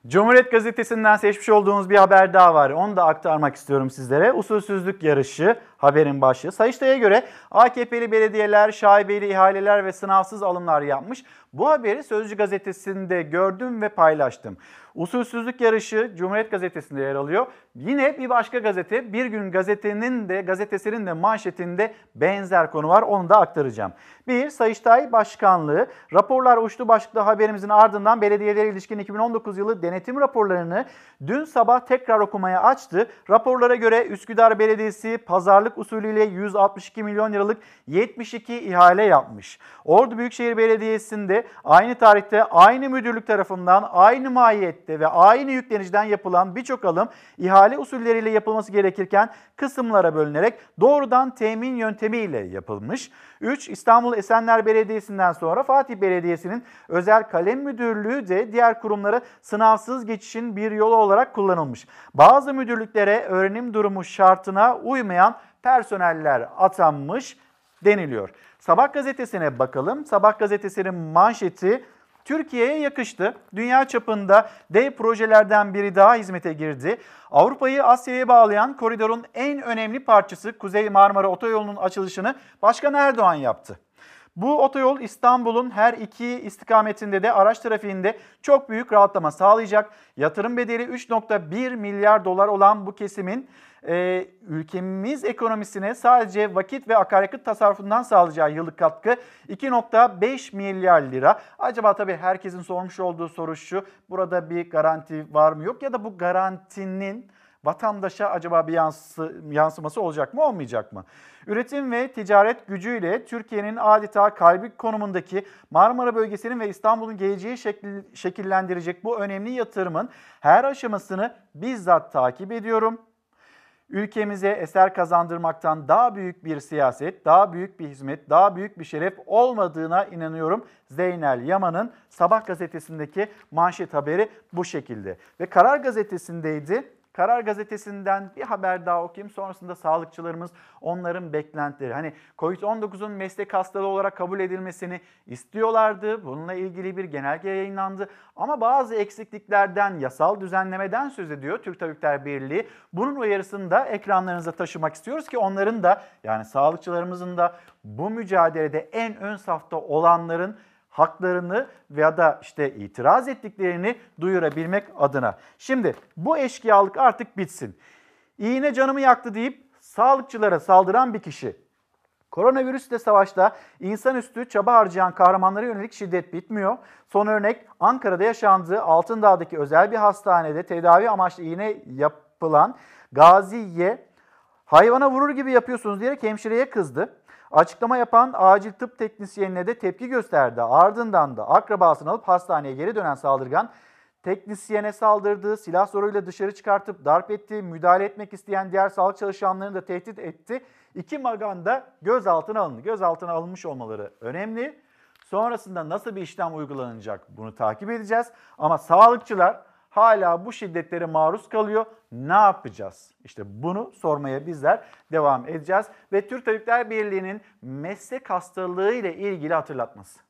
Cumhuriyet Gazetesi'nden seçmiş olduğumuz bir haber daha var. Onu da aktarmak istiyorum sizlere. Usulsüzlük yarışı haberin başlığı. Sayıştay'a göre AKP'li belediyeler şaibeli ihaleler ve sınavsız alımlar yapmış. Bu haberi Sözcü Gazetesi'nde gördüm ve paylaştım. Usulsüzlük yarışı Cumhuriyet Gazetesi'nde yer alıyor. Yine bir başka gazete, Bir Gün Gazete'nin de gazetesinin de manşetinde benzer konu var. Onu da aktaracağım. Bir, Sayıştay Başkanlığı raporlar uçtu başlıklı haberimizin ardından belediyelere ilişkin 2019 yılı denetim raporlarını dün sabah tekrar okumaya açtı. Raporlara göre Üsküdar Belediyesi pazarlık usulüyle 162 milyon liralık 72 ihale yapmış. Ordu Büyükşehir Belediyesi'nde aynı tarihte aynı müdürlük tarafından aynı mahiyette ve aynı yükleniciden yapılan birçok alım ihale usulleriyle yapılması gerekirken kısımlara bölünerek doğrudan temin yöntemiyle yapılmış. 3. İstanbul Esenler Belediyesi'nden sonra Fatih Belediyesi'nin özel kalem müdürlüğü de diğer kurumlara sınavsız geçişin bir yolu olarak kullanılmış. Bazı müdürlüklere öğrenim durumu şartına uymayan personeller atanmış deniliyor. Sabah gazetesine bakalım. Sabah gazetesinin manşeti Türkiye'ye yakıştı. Dünya çapında dev projelerden biri daha hizmete girdi. Avrupa'yı Asya'ya bağlayan koridorun en önemli parçası Kuzey Marmara Otoyolu'nun açılışını Başkan Erdoğan yaptı. Bu otoyol İstanbul'un her iki istikametinde de araç trafiğinde çok büyük rahatlama sağlayacak. Yatırım bedeli 3.1 milyar dolar olan bu kesimin e, ülkemiz ekonomisine sadece vakit ve akaryakıt tasarrufundan sağlayacağı yıllık katkı 2.5 milyar lira. Acaba tabii herkesin sormuş olduğu soru şu. Burada bir garanti var mı yok ya da bu garantinin vatandaşa acaba bir yansı, yansıması olacak mı olmayacak mı? Üretim ve ticaret gücüyle Türkiye'nin adeta kalbi konumundaki Marmara bölgesinin ve İstanbul'un geleceği şekil, şekillendirecek bu önemli yatırımın her aşamasını bizzat takip ediyorum. Ülkemize eser kazandırmaktan daha büyük bir siyaset, daha büyük bir hizmet, daha büyük bir şeref olmadığına inanıyorum. Zeynel Yaman'ın Sabah gazetesindeki manşet haberi bu şekilde. Ve Karar gazetesindeydi. Karar Gazetesi'nden bir haber daha okuyayım. Sonrasında sağlıkçılarımız onların beklentileri. Hani COVID-19'un meslek hastalığı olarak kabul edilmesini istiyorlardı. Bununla ilgili bir genelge yayınlandı. Ama bazı eksikliklerden, yasal düzenlemeden söz ediyor Türk Tabipler Birliği. Bunun uyarısını da ekranlarınıza taşımak istiyoruz ki onların da yani sağlıkçılarımızın da bu mücadelede en ön safta olanların haklarını veya da işte itiraz ettiklerini duyurabilmek adına. Şimdi bu eşkıyalık artık bitsin. İğne canımı yaktı deyip sağlıkçılara saldıran bir kişi. Koronavirüsle savaşta insanüstü çaba harcayan kahramanlara yönelik şiddet bitmiyor. Son örnek Ankara'da yaşandığı Altındağ'daki özel bir hastanede tedavi amaçlı iğne yapılan Gazi'ye hayvana vurur gibi yapıyorsunuz diyerek hemşireye kızdı. Açıklama yapan acil tıp teknisyenine de tepki gösterdi. Ardından da akrabasını alıp hastaneye geri dönen saldırgan teknisyene saldırdı, silah zoruyla dışarı çıkartıp darp etti, müdahale etmek isteyen diğer sağlık çalışanlarını da tehdit etti. İki maganda gözaltına alındı. Gözaltına alınmış olmaları önemli. Sonrasında nasıl bir işlem uygulanacak bunu takip edeceğiz. Ama sağlıkçılar hala bu şiddetlere maruz kalıyor. Ne yapacağız? İşte bunu sormaya bizler devam edeceğiz. Ve Türk Tabipler Birliği'nin meslek hastalığı ile ilgili hatırlatması.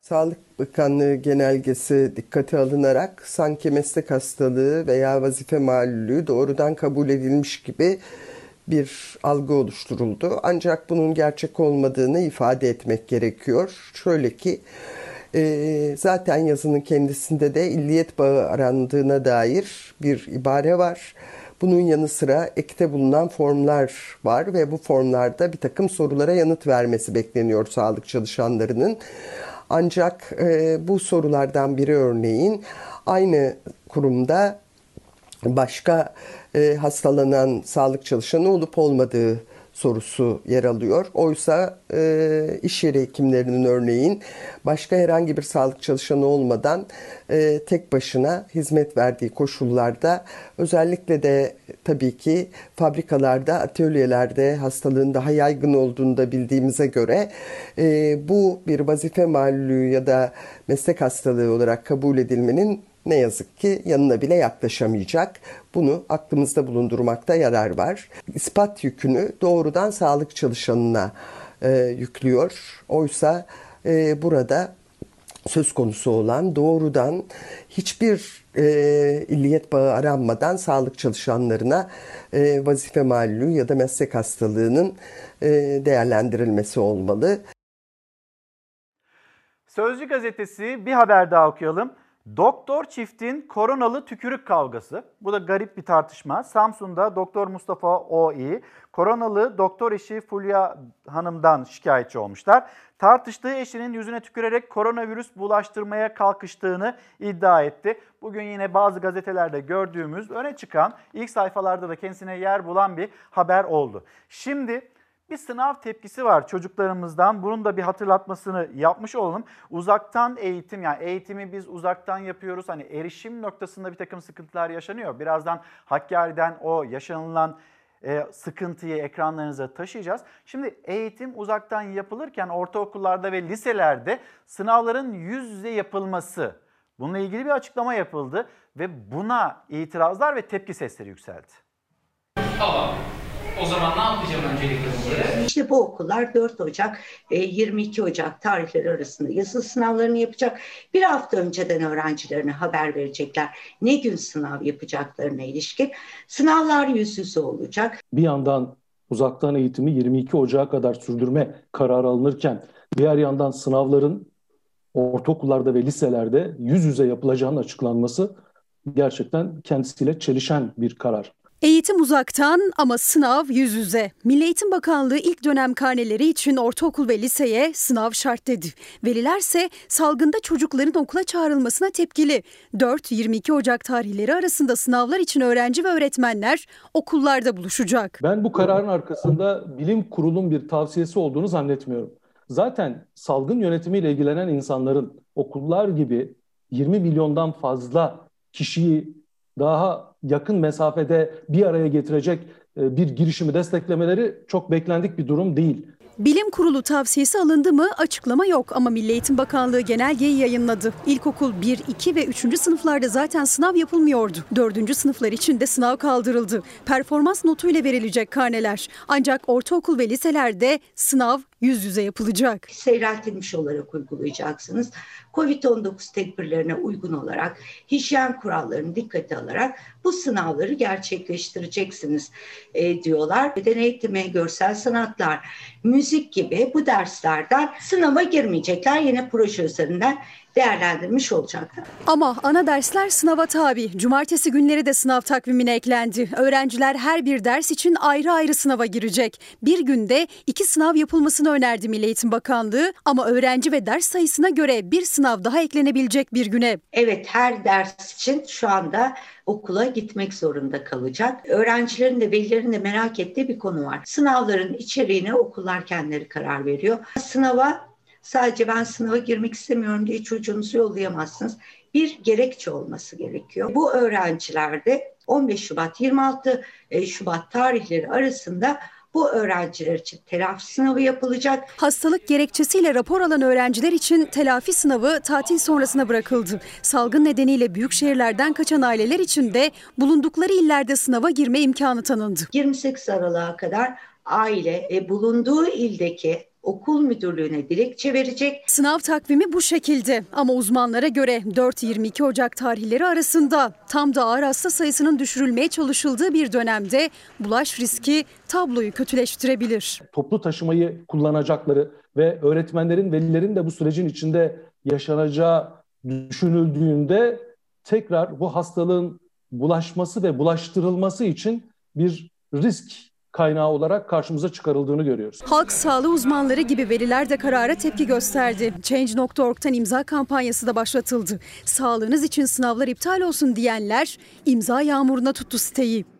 Sağlık Bakanlığı genelgesi dikkate alınarak sanki meslek hastalığı veya vazife malulü doğrudan kabul edilmiş gibi bir algı oluşturuldu. Ancak bunun gerçek olmadığını ifade etmek gerekiyor. Şöyle ki e, zaten yazının kendisinde de illiyet bağı arandığına dair bir ibare var. Bunun yanı sıra ekte bulunan formlar var ve bu formlarda bir takım sorulara yanıt vermesi bekleniyor sağlık çalışanlarının. Ancak e, bu sorulardan biri örneğin aynı kurumda başka e, hastalanan sağlık çalışanı olup olmadığı sorusu yer alıyor. Oysa e, iş yeri hekimlerinin örneğin başka herhangi bir sağlık çalışanı olmadan e, tek başına hizmet verdiği koşullarda özellikle de tabii ki fabrikalarda, atölyelerde hastalığın daha yaygın olduğunu da bildiğimize göre e, bu bir vazife malulü ya da meslek hastalığı olarak kabul edilmenin ne yazık ki yanına bile yaklaşamayacak. Bunu aklımızda bulundurmakta yarar var. İspat yükünü doğrudan sağlık çalışanına e, yüklüyor. Oysa e, burada söz konusu olan doğrudan hiçbir e, illiyet bağı aranmadan sağlık çalışanlarına e, vazife malulü ya da meslek hastalığının e, değerlendirilmesi olmalı. Sözcü gazetesi bir haber daha okuyalım. Doktor çiftin koronalı tükürük kavgası. Bu da garip bir tartışma. Samsun'da Doktor Mustafa O.İ. koronalı doktor eşi Fulya Hanım'dan şikayetçi olmuşlar. Tartıştığı eşinin yüzüne tükürerek koronavirüs bulaştırmaya kalkıştığını iddia etti. Bugün yine bazı gazetelerde gördüğümüz öne çıkan ilk sayfalarda da kendisine yer bulan bir haber oldu. Şimdi bir sınav tepkisi var çocuklarımızdan. Bunun da bir hatırlatmasını yapmış olalım. Uzaktan eğitim yani eğitimi biz uzaktan yapıyoruz. Hani erişim noktasında bir takım sıkıntılar yaşanıyor. Birazdan Hakkari'den o yaşanılan e, sıkıntıyı ekranlarınıza taşıyacağız. Şimdi eğitim uzaktan yapılırken ortaokullarda ve liselerde sınavların yüz yüze yapılması bununla ilgili bir açıklama yapıldı ve buna itirazlar ve tepki sesleri yükseldi. Tamam. O zaman ne yapacağım öncelikle bunları? İşte bu okullar 4 Ocak ve 22 Ocak tarihleri arasında yazılı sınavlarını yapacak. Bir hafta önceden öğrencilerine haber verecekler. Ne gün sınav yapacaklarına ilişkin. Sınavlar yüz yüze olacak. Bir yandan uzaktan eğitimi 22 Ocak'a kadar sürdürme kararı alınırken diğer yandan sınavların ortaokullarda ve liselerde yüz yüze yapılacağının açıklanması gerçekten kendisiyle çelişen bir karar. Eğitim uzaktan ama sınav yüz yüze. Milli Eğitim Bakanlığı ilk dönem karneleri için ortaokul ve liseye sınav şart dedi. Velilerse salgında çocukların okula çağrılmasına tepkili. 4-22 Ocak tarihleri arasında sınavlar için öğrenci ve öğretmenler okullarda buluşacak. Ben bu kararın arkasında bilim kurulun bir tavsiyesi olduğunu zannetmiyorum. Zaten salgın yönetimiyle ilgilenen insanların okullar gibi 20 milyondan fazla kişiyi daha yakın mesafede bir araya getirecek e, bir girişimi desteklemeleri çok beklendik bir durum değil. Bilim Kurulu tavsiyesi alındı mı açıklama yok ama Milli Eğitim Bakanlığı genelgeyi yayınladı. İlkokul 1, 2 ve 3. sınıflarda zaten sınav yapılmıyordu. 4. sınıflar için de sınav kaldırıldı. Performans notuyla verilecek karneler. Ancak ortaokul ve liselerde sınav yüz yüze yapılacak. Seyreltilmiş olarak uygulayacaksınız. Covid-19 tedbirlerine uygun olarak hijyen kurallarını dikkate alarak bu sınavları gerçekleştireceksiniz e, diyorlar. Beden eğitimi, görsel sanatlar, müzik gibi bu derslerden sınava girmeyecekler. Yine proje üzerinden değerlendirmiş olacaklar. Ama ana dersler sınava tabi. Cumartesi günleri de sınav takvimine eklendi. Öğrenciler her bir ders için ayrı ayrı sınava girecek. Bir günde iki sınav yapılmasını önerdi Milli Eğitim Bakanlığı ama öğrenci ve ders sayısına göre bir sınav daha eklenebilecek bir güne. Evet her ders için şu anda okula gitmek zorunda kalacak. Öğrencilerin de velilerin de merak ettiği bir konu var. Sınavların içeriğine okullar kendileri karar veriyor. Sınava sadece ben sınava girmek istemiyorum diye çocuğunuzu yollayamazsınız. Bir gerekçe olması gerekiyor. Bu öğrencilerde 15 Şubat 26 e, Şubat tarihleri arasında bu öğrenciler için telafi sınavı yapılacak. Hastalık gerekçesiyle rapor alan öğrenciler için telafi sınavı tatil sonrasına bırakıldı. Salgın nedeniyle büyük şehirlerden kaçan aileler için de bulundukları illerde sınava girme imkanı tanındı. 28 Aralık'a kadar aile e, bulunduğu ildeki okul müdürlüğüne dilekçe verecek. Sınav takvimi bu şekilde ama uzmanlara göre 4-22 Ocak tarihleri arasında tam da ağır hasta sayısının düşürülmeye çalışıldığı bir dönemde bulaş riski tabloyu kötüleştirebilir. Toplu taşımayı kullanacakları ve öğretmenlerin, velilerin de bu sürecin içinde yaşanacağı düşünüldüğünde tekrar bu hastalığın bulaşması ve bulaştırılması için bir risk kaynağı olarak karşımıza çıkarıldığını görüyoruz. Halk sağlığı uzmanları gibi veliler de karara tepki gösterdi. Change.org'tan imza kampanyası da başlatıldı. Sağlığınız için sınavlar iptal olsun diyenler imza yağmuruna tuttu siteyi.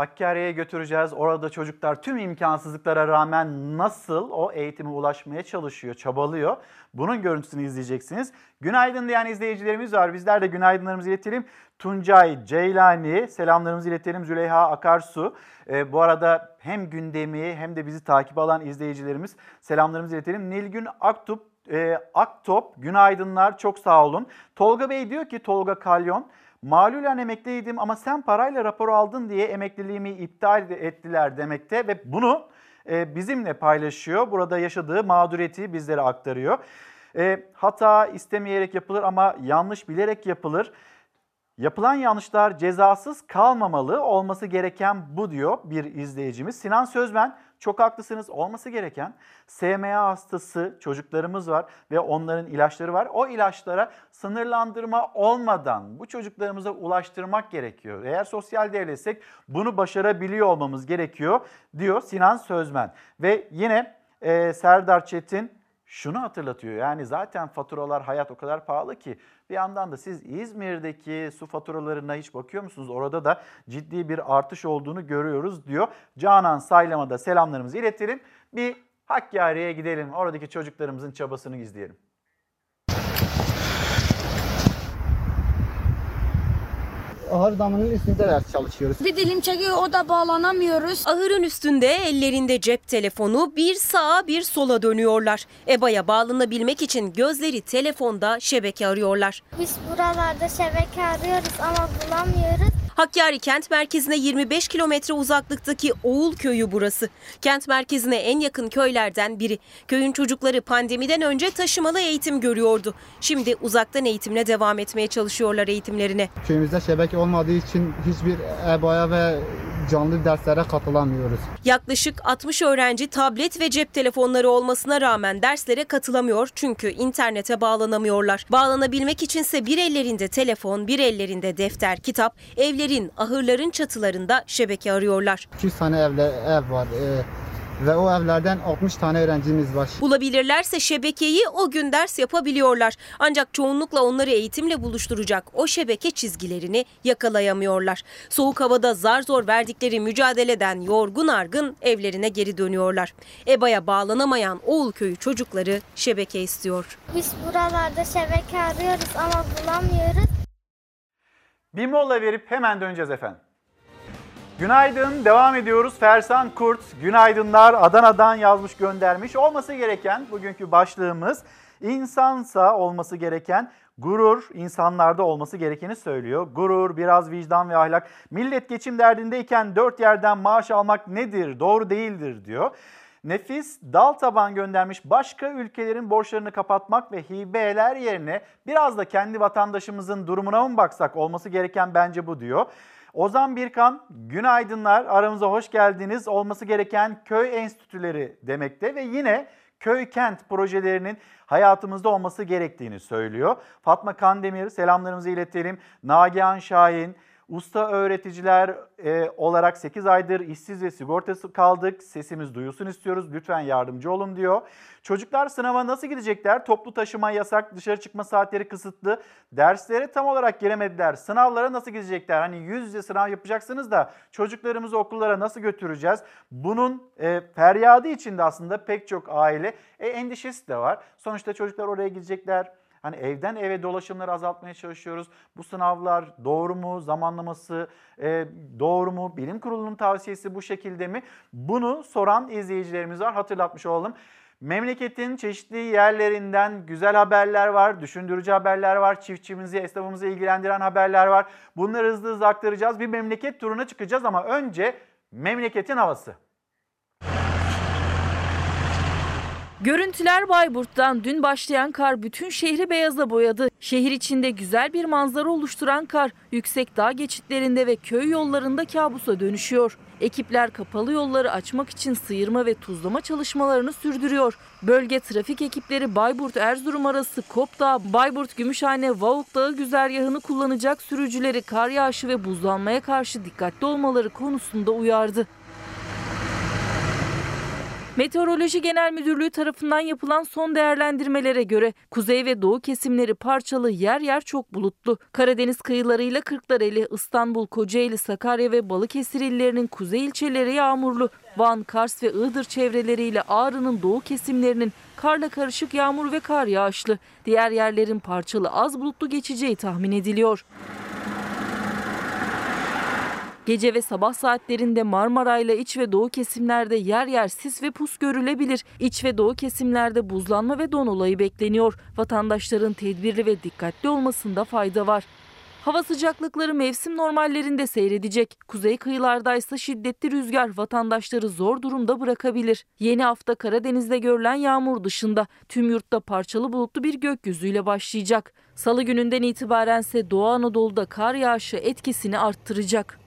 Hakkari'ye götüreceğiz. Orada çocuklar tüm imkansızlıklara rağmen nasıl o eğitime ulaşmaya çalışıyor, çabalıyor. Bunun görüntüsünü izleyeceksiniz. Günaydın diyen izleyicilerimiz var. Bizler de günaydınlarımızı iletelim. Tuncay Ceylani, selamlarımızı iletelim. Züleyha Akarsu. Ee, bu arada hem gündemi hem de bizi takip alan izleyicilerimiz selamlarımızı iletelim. Nilgün Aktop, e, Aktop, günaydınlar, çok sağ olun. Tolga Bey diyor ki, Tolga Kalyon, Malulen emekliydim ama sen parayla rapor aldın diye emekliliğimi iptal ettiler demekte ve bunu e, bizimle paylaşıyor. Burada yaşadığı mağduriyeti bizlere aktarıyor. E, hata istemeyerek yapılır ama yanlış bilerek yapılır. Yapılan yanlışlar cezasız kalmamalı, olması gereken bu diyor bir izleyicimiz. Sinan Sözmen, çok haklısınız olması gereken SMA hastası çocuklarımız var ve onların ilaçları var. O ilaçlara sınırlandırma olmadan bu çocuklarımıza ulaştırmak gerekiyor. Eğer sosyal devletsek bunu başarabiliyor olmamız gerekiyor diyor Sinan Sözmen. Ve yine e, Serdar Çetin şunu hatırlatıyor. Yani zaten faturalar hayat o kadar pahalı ki bir yandan da siz İzmir'deki su faturalarına hiç bakıyor musunuz? Orada da ciddi bir artış olduğunu görüyoruz diyor. Canan Saylam'a da selamlarımızı iletelim. Bir Hakkari'ye gidelim. Oradaki çocuklarımızın çabasını izleyelim. Ahır damının üstünde ders çalışıyoruz. Bir dilim çekiyor o da bağlanamıyoruz. Ahırın üstünde ellerinde cep telefonu bir sağa bir sola dönüyorlar. EBA'ya bağlanabilmek için gözleri telefonda şebeke arıyorlar. Biz buralarda şebeke arıyoruz ama bulamıyoruz. Hakkari kent merkezine 25 kilometre uzaklıktaki Oğul köyü burası. Kent merkezine en yakın köylerden biri. Köyün çocukları pandemiden önce taşımalı eğitim görüyordu. Şimdi uzaktan eğitimle devam etmeye çalışıyorlar eğitimlerine. Köyümüzde şebeke olmadığı için hiçbir EBA'ya ve canlı derslere katılamıyoruz. Yaklaşık 60 öğrenci tablet ve cep telefonları olmasına rağmen derslere katılamıyor çünkü internete bağlanamıyorlar. Bağlanabilmek içinse bir ellerinde telefon, bir ellerinde defter, kitap, evlerin, ahırların çatılarında şebeke arıyorlar. 200 tane evle, ev var e, ve o evlerden 60 tane öğrencimiz var. Bulabilirlerse şebekeyi o gün ders yapabiliyorlar. Ancak çoğunlukla onları eğitimle buluşturacak o şebeke çizgilerini yakalayamıyorlar. Soğuk havada zar zor verdikleri mücadeleden yorgun argın evlerine geri dönüyorlar. EBA'ya bağlanamayan Oğul köyü çocukları şebeke istiyor. Biz buralarda şebeke arıyoruz ama bulamıyoruz. Bir mola verip hemen döneceğiz efendim. Günaydın, devam ediyoruz. Fersan Kurt, günaydınlar Adana'dan yazmış göndermiş. Olması gereken bugünkü başlığımız insansa olması gereken gurur, insanlarda olması gerekeni söylüyor. Gurur, biraz vicdan ve ahlak. Millet geçim derdindeyken dört yerden maaş almak nedir, doğru değildir diyor. Nefis dal taban göndermiş başka ülkelerin borçlarını kapatmak ve hibeler yerine biraz da kendi vatandaşımızın durumuna mı baksak olması gereken bence bu diyor. Ozan Birkan, günaydınlar, aramıza hoş geldiniz. Olması gereken köy enstitüleri demekte ve yine köy kent projelerinin hayatımızda olması gerektiğini söylüyor. Fatma Kandemir, selamlarımızı iletelim. Nagihan Şahin, Usta öğreticiler e, olarak 8 aydır işsiz ve sigortası kaldık. Sesimiz duyulsun istiyoruz. Lütfen yardımcı olun diyor. Çocuklar sınava nasıl gidecekler? Toplu taşıma yasak, dışarı çıkma saatleri kısıtlı. Derslere tam olarak giremediler. Sınavlara nasıl gidecekler? Hani yüz yüze sınav yapacaksınız da çocuklarımızı okullara nasıl götüreceğiz? Bunun e, feryadı içinde aslında pek çok aile e, endişesi de var. Sonuçta çocuklar oraya gidecekler. Hani evden eve dolaşımları azaltmaya çalışıyoruz. Bu sınavlar doğru mu? Zamanlaması e, doğru mu? Bilim kurulunun tavsiyesi bu şekilde mi? Bunu soran izleyicilerimiz var. Hatırlatmış olalım. Memleketin çeşitli yerlerinden güzel haberler var, düşündürücü haberler var, çiftçimizi, esnafımızı ilgilendiren haberler var. Bunları hızlı hızlı aktaracağız. Bir memleket turuna çıkacağız ama önce memleketin havası. Görüntüler Bayburt'tan dün başlayan kar bütün şehri beyaza boyadı. Şehir içinde güzel bir manzara oluşturan kar yüksek dağ geçitlerinde ve köy yollarında kabusa dönüşüyor. Ekipler kapalı yolları açmak için sıyırma ve tuzlama çalışmalarını sürdürüyor. Bölge trafik ekipleri Bayburt-Erzurum arası Kopdağ, Bayburt-Gümüşhane, Vavuk Dağı güzergahını kullanacak sürücüleri kar yağışı ve buzlanmaya karşı dikkatli olmaları konusunda uyardı. Meteoroloji Genel Müdürlüğü tarafından yapılan son değerlendirmelere göre kuzey ve doğu kesimleri parçalı yer yer çok bulutlu. Karadeniz kıyılarıyla Kırklareli, İstanbul, Kocaeli, Sakarya ve Balıkesir illerinin kuzey ilçeleri yağmurlu. Van, Kars ve Iğdır çevreleriyle Ağrı'nın doğu kesimlerinin karla karışık yağmur ve kar yağışlı. Diğer yerlerin parçalı az bulutlu geçeceği tahmin ediliyor. Gece ve sabah saatlerinde Marmara ile iç ve doğu kesimlerde yer yer sis ve pus görülebilir. İç ve doğu kesimlerde buzlanma ve don olayı bekleniyor. Vatandaşların tedbirli ve dikkatli olmasında fayda var. Hava sıcaklıkları mevsim normallerinde seyredecek. Kuzey kıyılarda ise şiddetli rüzgar vatandaşları zor durumda bırakabilir. Yeni hafta Karadeniz'de görülen yağmur dışında tüm yurtta parçalı bulutlu bir gökyüzüyle başlayacak. Salı gününden itibaren ise Doğu Anadolu'da kar yağışı etkisini arttıracak.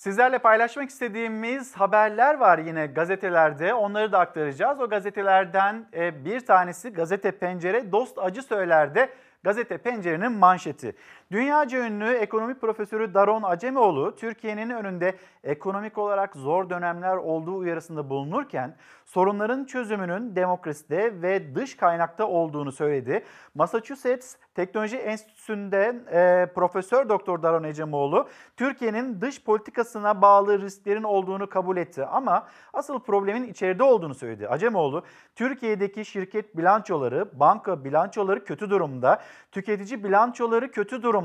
Sizlerle paylaşmak istediğimiz haberler var yine gazetelerde. Onları da aktaracağız. O gazetelerden e, bir tanesi Gazete Pencere Dost Acı Söyler'de Gazete Pencere'nin manşeti. Dünyaca ünlü ekonomi profesörü Daron Acemoğlu, Türkiye'nin önünde ekonomik olarak zor dönemler olduğu uyarısında bulunurken sorunların çözümünün demokraside ve dış kaynakta olduğunu söyledi. Massachusetts Teknoloji Enstitüsü'nde e, Profesör Doktor Daron Acemoğlu, Türkiye'nin dış politikasına bağlı risklerin olduğunu kabul etti ama asıl problemin içeride olduğunu söyledi. Acemoğlu, Türkiye'deki şirket bilançoları, banka bilançoları kötü durumda, tüketici bilançoları kötü durumda.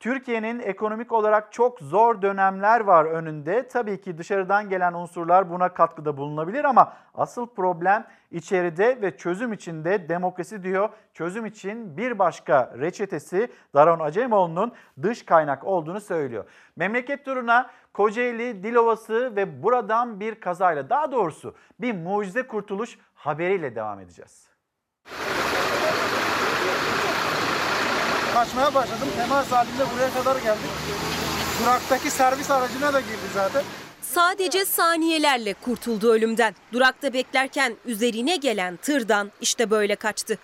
Türkiye'nin ekonomik olarak çok zor dönemler var önünde. Tabii ki dışarıdan gelen unsurlar buna katkıda bulunabilir ama asıl problem içeride ve çözüm içinde demokrasi diyor. Çözüm için bir başka reçetesi Daron Acemoğlu'nun dış kaynak olduğunu söylüyor. Memleket turuna Kocaeli, Dilovası ve buradan bir kazayla daha doğrusu bir mucize kurtuluş haberiyle devam edeceğiz. Kaçmaya başladım. Temas halinde buraya kadar geldik. Duraktaki servis aracına da girdi zaten. Sadece saniyelerle kurtuldu ölümden. Durakta beklerken üzerine gelen tırdan işte böyle kaçtı.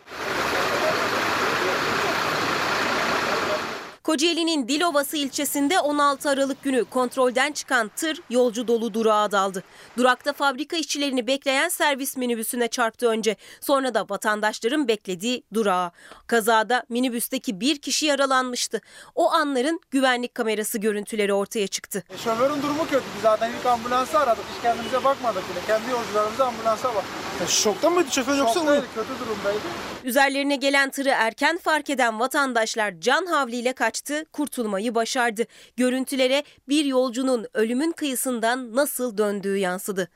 Kocaeli'nin Dilovası ilçesinde 16 Aralık günü kontrolden çıkan tır yolcu dolu durağa daldı. Durakta fabrika işçilerini bekleyen servis minibüsüne çarptı önce. Sonra da vatandaşların beklediği durağa. Kazada minibüsteki bir kişi yaralanmıştı. O anların güvenlik kamerası görüntüleri ortaya çıktı. E, şoförün durumu kötü. Biz zaten ilk ambulansı aradık. Hiç kendimize bakmadık bile. Kendi yolcularımıza ambulansa bak. E, şokta mıydı şoför yoksa Şoktaydı, kötü durumdaydı. Üzerlerine gelen tırı erken fark eden vatandaşlar can havliyle kaçtı, kurtulmayı başardı. Görüntülere bir yolcunun ölümün kıyısından nasıl döndüğü yansıdı.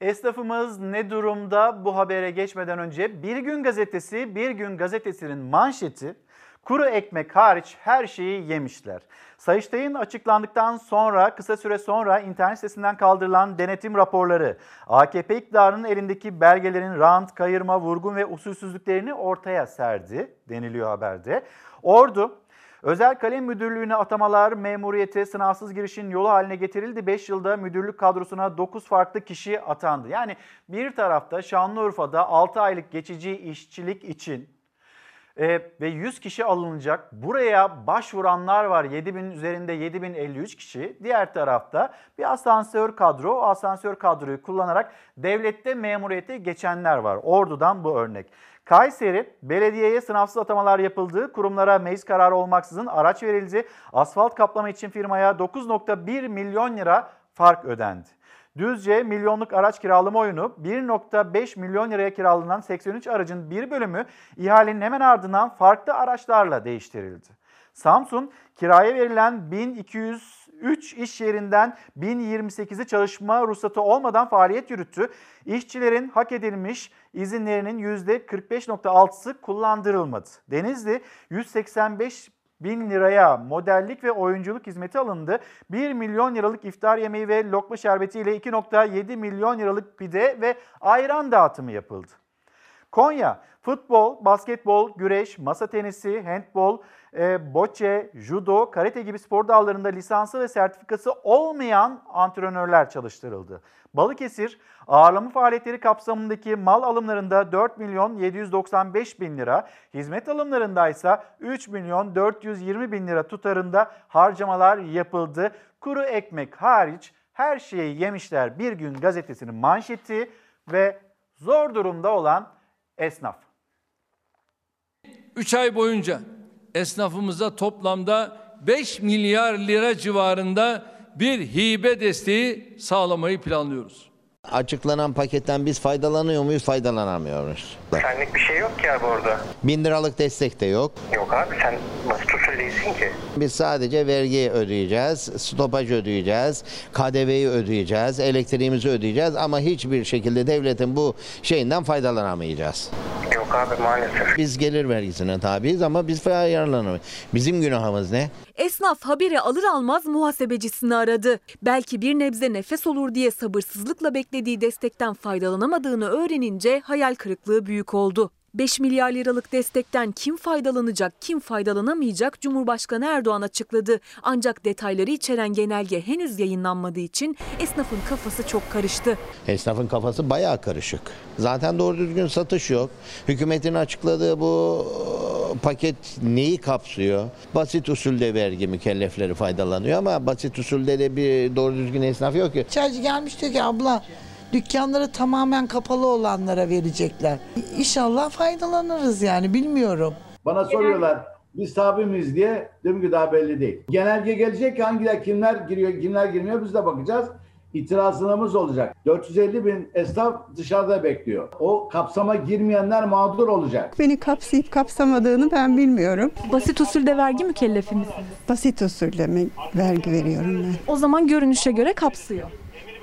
Esnafımız ne durumda bu habere geçmeden önce Bir Gün Gazetesi, Bir Gün Gazetesi'nin manşeti kuru ekmek hariç her şeyi yemişler. Sayıştay'ın açıklandıktan sonra kısa süre sonra internet sitesinden kaldırılan denetim raporları AKP iktidarının elindeki belgelerin rant, kayırma, vurgun ve usulsüzlüklerini ortaya serdi deniliyor haberde. Ordu Özel kalem müdürlüğüne atamalar memuriyete sınavsız girişin yolu haline getirildi. 5 yılda müdürlük kadrosuna 9 farklı kişi atandı. Yani bir tarafta Şanlıurfa'da 6 aylık geçici işçilik için e, ve 100 kişi alınacak. Buraya başvuranlar var. 7000 üzerinde 7053 kişi. Diğer tarafta bir asansör kadro. O asansör kadroyu kullanarak devlette memuriyete geçenler var. Ordu'dan bu örnek. Kayseri, belediyeye sınavsız atamalar yapıldı. Kurumlara meclis kararı olmaksızın araç verildi. Asfalt kaplama için firmaya 9.1 milyon lira fark ödendi. Düzce milyonluk araç kiralama oyunu 1.5 milyon liraya kiralanan 83 aracın bir bölümü ihalenin hemen ardından farklı araçlarla değiştirildi. Samsun kiraya verilen 1203 iş yerinden 1028'i çalışma ruhsatı olmadan faaliyet yürüttü. İşçilerin hak edilmiş izinlerinin %45.6'sı kullandırılmadı. Denizli 185 bin liraya modellik ve oyunculuk hizmeti alındı. 1 milyon liralık iftar yemeği ve lokma şerbeti ile 2.7 milyon liralık pide ve ayran dağıtımı yapıldı. Konya, futbol, basketbol, güreş, masa tenisi, handbol, e, bocce, judo, karate gibi spor dallarında lisansı ve sertifikası olmayan antrenörler çalıştırıldı. Balıkesir, ağırlama faaliyetleri kapsamındaki mal alımlarında 4 milyon 795 bin lira, hizmet alımlarında ise 3 milyon 420 bin lira tutarında harcamalar yapıldı. Kuru ekmek hariç her şeyi yemişler bir gün gazetesinin manşeti ve zor durumda olan esnaf. 3 ay boyunca esnafımıza toplamda 5 milyar lira civarında bir hibe desteği sağlamayı planlıyoruz. Açıklanan paketten biz faydalanıyor muyuz, faydalanamıyoruz. Senlik bir şey yok ki abi orada. Bin liralık destek de yok. Yok abi sen nasıl usul değilsin ki? Biz sadece vergi ödeyeceğiz, stopaj ödeyeceğiz, KDV'yi ödeyeceğiz, elektriğimizi ödeyeceğiz ama hiçbir şekilde devletin bu şeyinden faydalanamayacağız. Yok abi maalesef. Biz gelir vergisine tabiiz ama biz yararlanamayız. Bizim günahımız ne? Esnaf haberi alır almaz muhasebecisini aradı. Belki bir nebze nefes olur diye sabırsızlıkla beklediği destekten faydalanamadığını öğrenince hayal kırıklığı büyük oldu. 5 milyar liralık destekten kim faydalanacak, kim faydalanamayacak Cumhurbaşkanı Erdoğan açıkladı. Ancak detayları içeren genelge henüz yayınlanmadığı için esnafın kafası çok karıştı. Esnafın kafası bayağı karışık. Zaten doğru düzgün satış yok. Hükümetin açıkladığı bu e, paket neyi kapsıyor? Basit usulde vergi mükellefleri faydalanıyor ama basit usulde de bir doğru düzgün esnaf yok ki. Çaycı gelmiş diyor ki abla dükkanları tamamen kapalı olanlara verecekler. İnşallah faydalanırız yani bilmiyorum. Bana soruyorlar biz tabi miyiz diye. Diyorum ki daha belli değil. Genelge gelecek hangiler kimler giriyor kimler girmiyor biz de bakacağız. İtirazlarımız olacak. 450 bin esnaf dışarıda bekliyor. O kapsama girmeyenler mağdur olacak. Beni kapsayıp kapsamadığını ben bilmiyorum. Basit usulde vergi mükellefi misiniz? Basit usulde mi vergi veriyorum ben? O zaman görünüşe göre kapsıyor.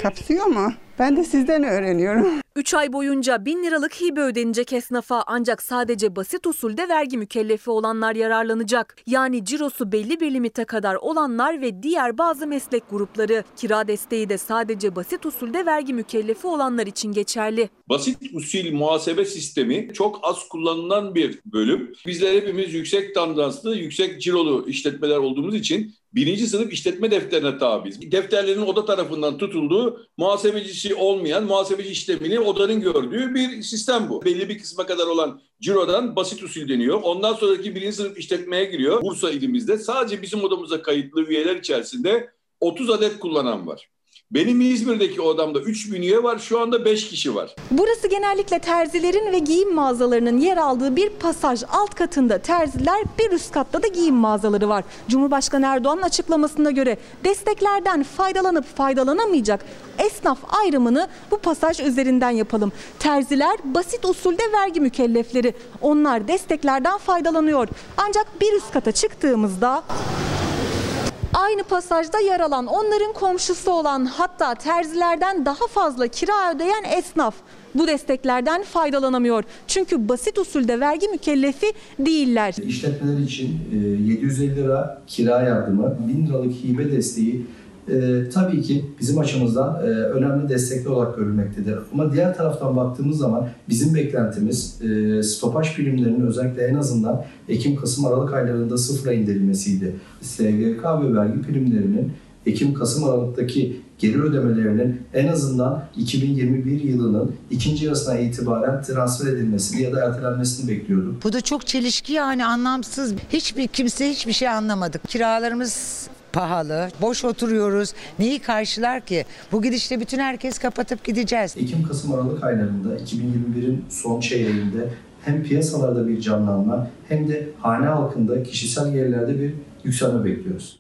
Kapsıyor mu? Ben de sizden öğreniyorum. 3 ay boyunca 1000 liralık hibe ödenecek esnafa ancak sadece basit usulde vergi mükellefi olanlar yararlanacak. Yani cirosu belli bir limite kadar olanlar ve diğer bazı meslek grupları. Kira desteği de sadece basit usulde vergi mükellefi olanlar için geçerli. Basit usul muhasebe sistemi çok az kullanılan bir bölüm. Bizler hepimiz yüksek tandanslı, yüksek cirolu işletmeler olduğumuz için birinci sınıf işletme defterine tabiiz. Defterlerin oda tarafından tutulduğu, muhasebecisi olmayan, muhasebeci işlemini odanın gördüğü bir sistem bu. Belli bir kısma kadar olan cirodan basit usul deniyor. Ondan sonraki birinci sınıf işletmeye giriyor. Bursa ilimizde sadece bizim odamıza kayıtlı üyeler içerisinde 30 adet kullanan var. Benim İzmir'deki odamda 3 bin üye var. Şu anda 5 kişi var. Burası genellikle terzilerin ve giyim mağazalarının yer aldığı bir pasaj. Alt katında terziler, bir üst katta da giyim mağazaları var. Cumhurbaşkanı Erdoğan'ın açıklamasına göre desteklerden faydalanıp faydalanamayacak esnaf ayrımını bu pasaj üzerinden yapalım. Terziler basit usulde vergi mükellefleri. Onlar desteklerden faydalanıyor. Ancak bir üst kata çıktığımızda Aynı pasajda yer alan, onların komşusu olan hatta terzilerden daha fazla kira ödeyen esnaf bu desteklerden faydalanamıyor. Çünkü basit usulde vergi mükellefi değiller. İşletmeler için 750 lira kira yardımı, 1000 liralık hibe desteği e, tabii ki bizim açımızdan e, önemli destekli olarak görülmektedir. Ama diğer taraftan baktığımız zaman bizim beklentimiz e, stopaj primlerinin özellikle en azından Ekim, Kasım, Aralık aylarında sıfıra indirilmesiydi. SGK ve vergi primlerinin Ekim, Kasım, Aralık'taki geri ödemelerinin en azından 2021 yılının ikinci yarısına itibaren transfer edilmesini ya da ertelenmesini bekliyorduk. Bu da çok çelişki yani anlamsız. Hiçbir kimse hiçbir şey anlamadık. Kiralarımız pahalı, boş oturuyoruz. Neyi karşılar ki? Bu gidişle bütün herkes kapatıp gideceğiz. Ekim, Kasım, Aralık aylarında 2021'in son çeyreğinde hem piyasalarda bir canlanma hem de hane halkında kişisel gelirlerde bir yükselme bekliyoruz.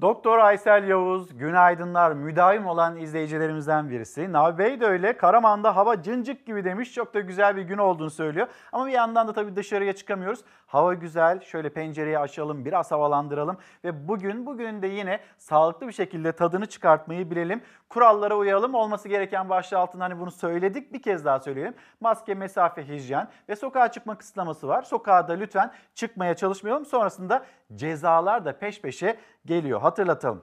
Doktor Aysel Yavuz, günaydınlar müdavim olan izleyicilerimizden birisi. Nabi Bey de öyle. Karaman'da hava cıncık gibi demiş. Çok da güzel bir gün olduğunu söylüyor. Ama bir yandan da tabii dışarıya çıkamıyoruz. Hava güzel. Şöyle pencereyi açalım, biraz havalandıralım. Ve bugün, bugün de yine sağlıklı bir şekilde tadını çıkartmayı bilelim. Kurallara uyalım. Olması gereken başlığı altında hani bunu söyledik. Bir kez daha söyleyelim. Maske, mesafe, hijyen ve sokağa çıkma kısıtlaması var. Sokağa da lütfen çıkmaya çalışmayalım. Sonrasında cezalar da peş peşe geliyor. Hatırlatalım.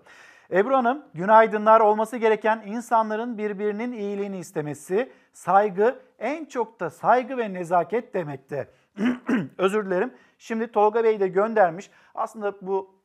Ebru Hanım, günaydınlar olması gereken insanların birbirinin iyiliğini istemesi, saygı, en çok da saygı ve nezaket demekte. <clears throat> Özür dilerim. Şimdi Tolga Bey de göndermiş. Aslında bu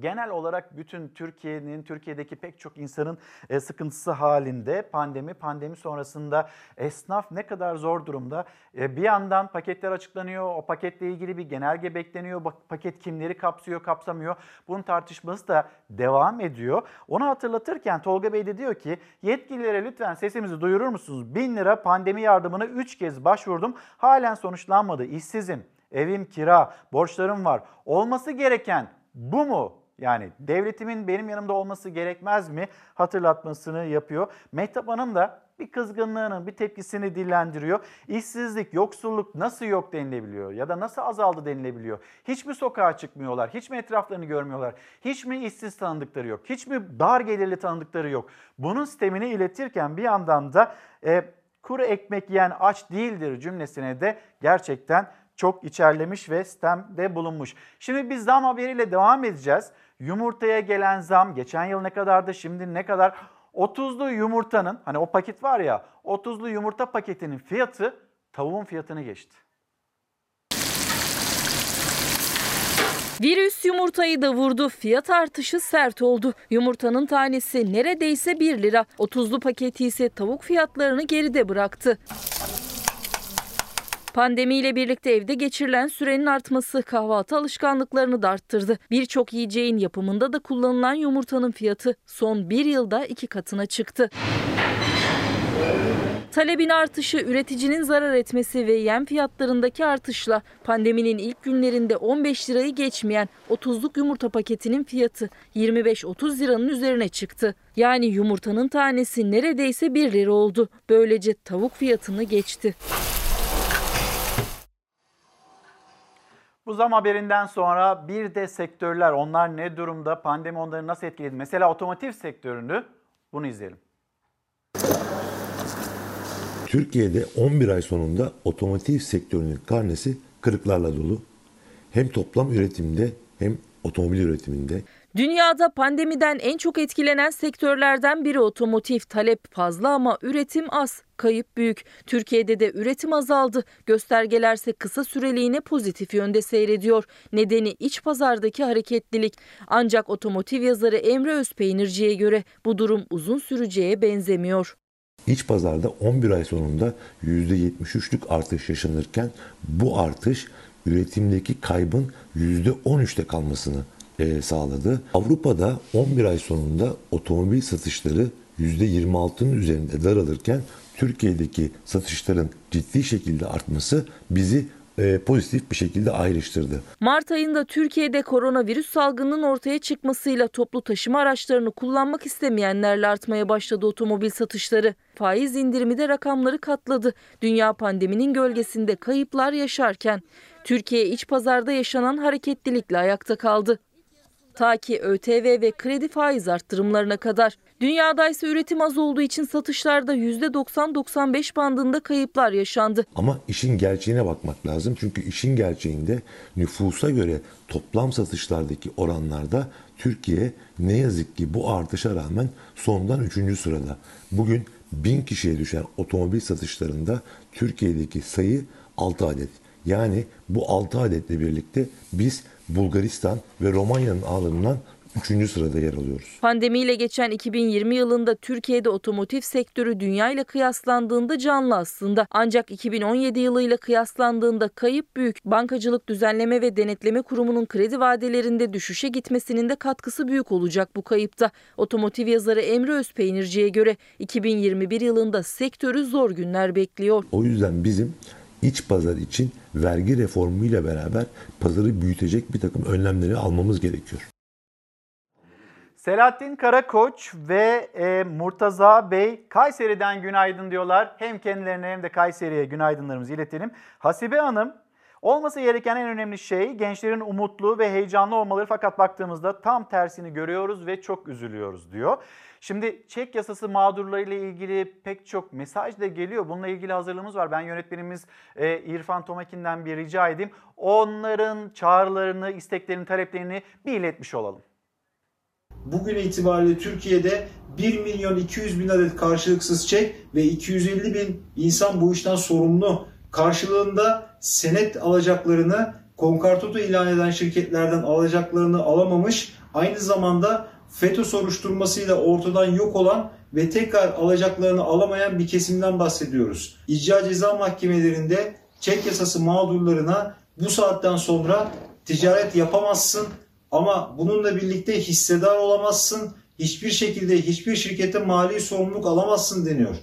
genel olarak bütün Türkiye'nin, Türkiye'deki pek çok insanın e, sıkıntısı halinde pandemi, pandemi sonrasında esnaf ne kadar zor durumda. E, bir yandan paketler açıklanıyor, o paketle ilgili bir genelge bekleniyor. Paket kimleri kapsıyor, kapsamıyor. Bunun tartışması da devam ediyor. Onu hatırlatırken Tolga Bey de diyor ki yetkililere lütfen sesimizi duyurur musunuz? 1000 lira pandemi yardımına 3 kez başvurdum. Halen sonuçlanmadı. İşsizim, evim kira, borçlarım var. Olması gereken bu mu? Yani devletimin benim yanımda olması gerekmez mi hatırlatmasını yapıyor. Mehtap Hanım da bir kızgınlığının, bir tepkisini dillendiriyor. İşsizlik, yoksulluk nasıl yok denilebiliyor ya da nasıl azaldı denilebiliyor? Hiç mi sokağa çıkmıyorlar? Hiç mi etraflarını görmüyorlar? Hiç mi işsiz tanıdıkları yok? Hiç mi dar gelirli tanıdıkları yok? Bunun sistemini iletirken bir yandan da e, kuru ekmek yiyen aç değildir cümlesine de gerçekten çok içerlemiş ve sistemde bulunmuş. Şimdi biz zam haberiyle devam edeceğiz. Yumurtaya gelen zam geçen yıl ne kadardı şimdi ne kadar? 30'lu yumurtanın hani o paket var ya 30'lu yumurta paketinin fiyatı tavuğun fiyatını geçti. Virüs yumurtayı da vurdu. Fiyat artışı sert oldu. Yumurtanın tanesi neredeyse 1 lira. 30'lu paketi ise tavuk fiyatlarını geride bıraktı. Pandemiyle birlikte evde geçirilen sürenin artması kahvaltı alışkanlıklarını da arttırdı. Birçok yiyeceğin yapımında da kullanılan yumurtanın fiyatı son bir yılda iki katına çıktı. Talebin artışı, üreticinin zarar etmesi ve yem fiyatlarındaki artışla pandeminin ilk günlerinde 15 lirayı geçmeyen 30'luk yumurta paketinin fiyatı 25-30 liranın üzerine çıktı. Yani yumurtanın tanesi neredeyse 1 lira oldu. Böylece tavuk fiyatını geçti. Bu zam haberinden sonra bir de sektörler onlar ne durumda? Pandemi onları nasıl etkiledi? Mesela otomotiv sektörünü bunu izleyelim. Türkiye'de 11 ay sonunda otomotiv sektörünün karnesi kırıklarla dolu. Hem toplam üretimde hem otomobil üretiminde. Dünyada pandemiden en çok etkilenen sektörlerden biri otomotiv. Talep fazla ama üretim az. Kayıp büyük. Türkiye'de de üretim azaldı. Göstergelerse kısa süreliğine pozitif yönde seyrediyor. Nedeni iç pazardaki hareketlilik. Ancak otomotiv yazarı Emre Özpeynirci'ye göre bu durum uzun süreceğe benzemiyor. İç pazarda 11 ay sonunda %73'lük artış yaşanırken bu artış üretimdeki kaybın %13'te kalmasını e, sağladı. Avrupa'da 11 ay sonunda otomobil satışları %26'nın üzerinde daralırken Türkiye'deki satışların ciddi şekilde artması bizi e, pozitif bir şekilde ayrıştırdı. Mart ayında Türkiye'de koronavirüs salgının ortaya çıkmasıyla toplu taşıma araçlarını kullanmak istemeyenlerle artmaya başladı otomobil satışları. Faiz indirimi de rakamları katladı. Dünya pandeminin gölgesinde kayıplar yaşarken Türkiye iç pazarda yaşanan hareketlilikle ayakta kaldı. Ta ki ÖTV ve kredi faiz arttırımlarına kadar. Dünyada ise üretim az olduğu için satışlarda %90-95 bandında kayıplar yaşandı. Ama işin gerçeğine bakmak lazım. Çünkü işin gerçeğinde nüfusa göre toplam satışlardaki oranlarda Türkiye ne yazık ki bu artışa rağmen sondan 3. sırada. Bugün 1000 kişiye düşen otomobil satışlarında Türkiye'deki sayı 6 adet. Yani bu 6 adetle birlikte biz Bulgaristan ve Romanya'nın ağlarından 3. sırada yer alıyoruz. Pandemiyle geçen 2020 yılında Türkiye'de otomotiv sektörü dünya ile kıyaslandığında canlı aslında. Ancak 2017 yılıyla kıyaslandığında kayıp büyük. Bankacılık Düzenleme ve Denetleme Kurumu'nun kredi vadelerinde düşüşe gitmesinin de katkısı büyük olacak bu kayıpta. Otomotiv yazarı Emre Özpeynirci'ye göre 2021 yılında sektörü zor günler bekliyor. O yüzden bizim iç pazar için vergi reformuyla beraber pazarı büyütecek bir takım önlemleri almamız gerekiyor. Selahattin Karakoç ve e, Murtaza Bey Kayseri'den günaydın diyorlar. Hem kendilerine hem de Kayseri'ye günaydınlarımızı iletelim. Hasibe Hanım, olması gereken en önemli şey gençlerin umutlu ve heyecanlı olmaları fakat baktığımızda tam tersini görüyoruz ve çok üzülüyoruz diyor. Şimdi çek yasası mağdurlarıyla ilgili pek çok mesaj da geliyor. Bununla ilgili hazırlığımız var. Ben yönetmenimiz e, İrfan Tomakin'den bir rica edeyim. Onların çağrılarını, isteklerini, taleplerini bir iletmiş olalım. Bugün itibariyle Türkiye'de 1 milyon 200 bin adet karşılıksız çek ve 250 bin insan bu işten sorumlu. Karşılığında senet alacaklarını konkartotu ilan eden şirketlerden alacaklarını alamamış. Aynı zamanda FETÖ soruşturmasıyla ortadan yok olan ve tekrar alacaklarını alamayan bir kesimden bahsediyoruz. İcra ceza mahkemelerinde çek yasası mağdurlarına bu saatten sonra ticaret yapamazsın ama bununla birlikte hissedar olamazsın. Hiçbir şekilde hiçbir şirkete mali sorumluluk alamazsın deniyor.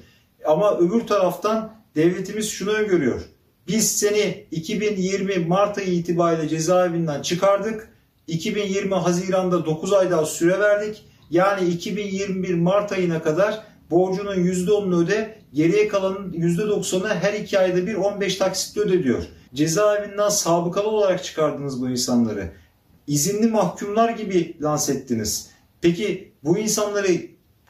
Ama öbür taraftan devletimiz şunu öngörüyor. Biz seni 2020 Mart ayı itibariyle cezaevinden çıkardık. 2020 Haziran'da 9 ay daha süre verdik. Yani 2021 Mart ayına kadar borcunun %10'unu öde, geriye kalanın %90'ını her iki ayda bir 15 taksitle öde diyor. Cezaevinden sabıkalı olarak çıkardınız bu insanları. İzinli mahkumlar gibi lanse ettiniz. Peki bu insanları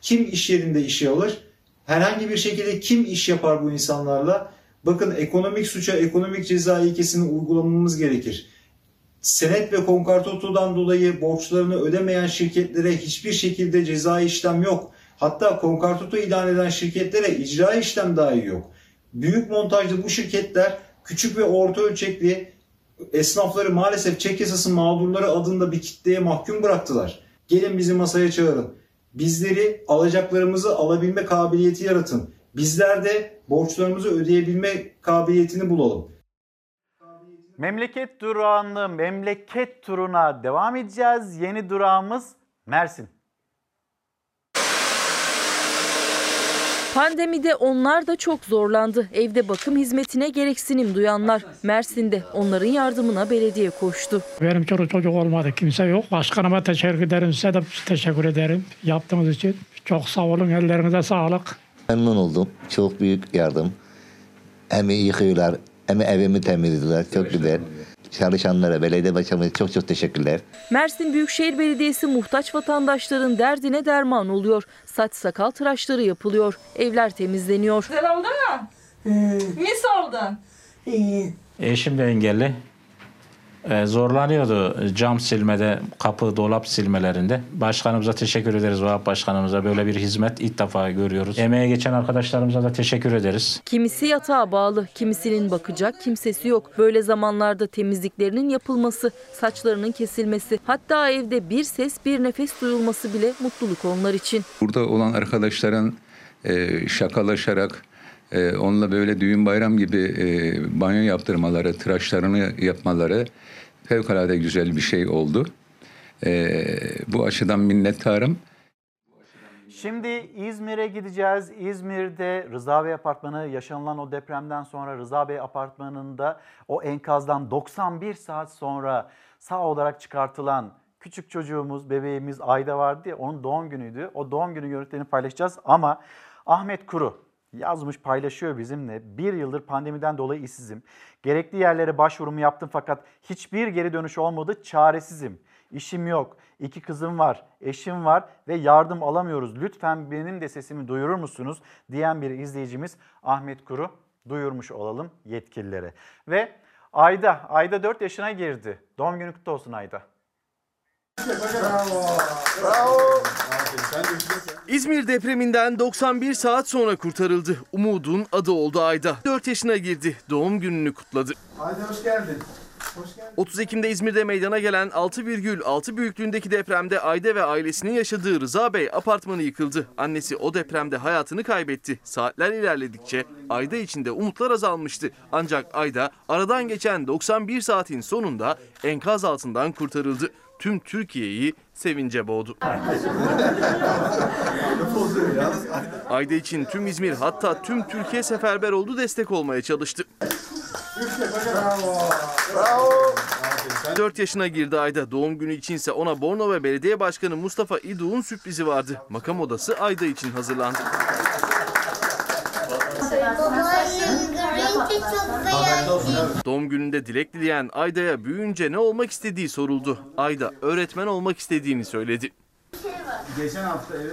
kim iş yerinde işe alır? Herhangi bir şekilde kim iş yapar bu insanlarla? Bakın ekonomik suça ekonomik ceza ilkesini uygulamamız gerekir. Senet ve konkartotodan dolayı borçlarını ödemeyen şirketlere hiçbir şekilde ceza işlem yok. Hatta konkartoto ilan eden şirketlere icra işlem dahi yok. Büyük montajlı bu şirketler küçük ve orta ölçekli esnafları maalesef çek yasası mağdurları adında bir kitleye mahkum bıraktılar. Gelin bizi masaya çağırın. Bizleri alacaklarımızı alabilme kabiliyeti yaratın. Bizler de borçlarımızı ödeyebilme kabiliyetini bulalım. Memleket durağını, memleket turuna devam edeceğiz. Yeni durağımız Mersin. Pandemide onlar da çok zorlandı. Evde bakım hizmetine gereksinim duyanlar. Mersin'de onların yardımına belediye koştu. Benim çocuk çocuk olmadı. Kimse yok. Başkanıma teşekkür ederim. Size de teşekkür ederim yaptığınız için. Çok sağ olun. Ellerinize sağlık. Memnun oldum. Çok büyük yardım. Hem yıkıyorlar hem evimi temizlediler. Çok güzel. Çalışanlara, belediye başkanımıza çok çok teşekkürler. Mersin Büyükşehir Belediyesi muhtaç vatandaşların derdine derman oluyor. Saç sakal tıraşları yapılıyor. Evler temizleniyor. Güzel oldu mu? Nasıl oldun? Eşim de engelli. Ee, zorlanıyordu cam silmede, kapı, dolap silmelerinde. Başkanımıza teşekkür ederiz, Vahap Başkanımıza. Böyle bir hizmet ilk defa görüyoruz. Emeğe geçen arkadaşlarımıza da teşekkür ederiz. Kimisi yatağa bağlı, kimisinin bakacak kimsesi yok. Böyle zamanlarda temizliklerinin yapılması, saçlarının kesilmesi, hatta evde bir ses bir nefes duyulması bile mutluluk onlar için. Burada olan arkadaşların e, şakalaşarak e, onunla böyle düğün bayram gibi e, banyo yaptırmaları, tıraşlarını yapmaları fevkalade güzel bir şey oldu. E, bu açıdan minnettarım. Şimdi İzmir'e gideceğiz. İzmir'de Rıza Bey Apartmanı yaşanılan o depremden sonra Rıza Bey Apartmanı'nda o enkazdan 91 saat sonra sağ olarak çıkartılan küçük çocuğumuz, bebeğimiz Ayda vardı ya onun doğum günüydü. O doğum günü görüntülerini paylaşacağız ama Ahmet Kuru yazmış paylaşıyor bizimle. Bir yıldır pandemiden dolayı işsizim. Gerekli yerlere başvurumu yaptım fakat hiçbir geri dönüş olmadı. Çaresizim. İşim yok. İki kızım var, eşim var ve yardım alamıyoruz. Lütfen benim de sesimi duyurur musunuz? diyen bir izleyicimiz Ahmet Kuru duyurmuş olalım yetkililere. Ve Ayda, Ayda 4 yaşına girdi. Doğum günü kutlu olsun Ayda. İzmir depreminden 91 saat sonra kurtarıldı. Umud'un adı oldu Ayda. 4 yaşına girdi. Doğum gününü kutladı. Haydi hoş geldin. Hoş geldin. 30 Ekim'de İzmir'de meydana gelen 6,6 büyüklüğündeki depremde Ayda ve ailesinin yaşadığı Rıza Bey apartmanı yıkıldı. Annesi o depremde hayatını kaybetti. Saatler ilerledikçe Ayda içinde umutlar azalmıştı. Ancak Ayda aradan geçen 91 saatin sonunda enkaz altından kurtarıldı. Tüm Türkiye'yi sevince boğdu. <laughs> Ayda için tüm İzmir hatta tüm Türkiye seferber oldu destek olmaya çalıştı. 4 yaşına girdi Ayda. Doğum günü içinse ona Bornova Belediye Başkanı Mustafa İduğ'un sürprizi vardı. Makam odası Ayda için hazırlandı. Doğum gününde dilek dileyen Ayda'ya büyüyünce ne olmak istediği soruldu. Ayda öğretmen olmak istediğini söyledi. Geçen hafta eve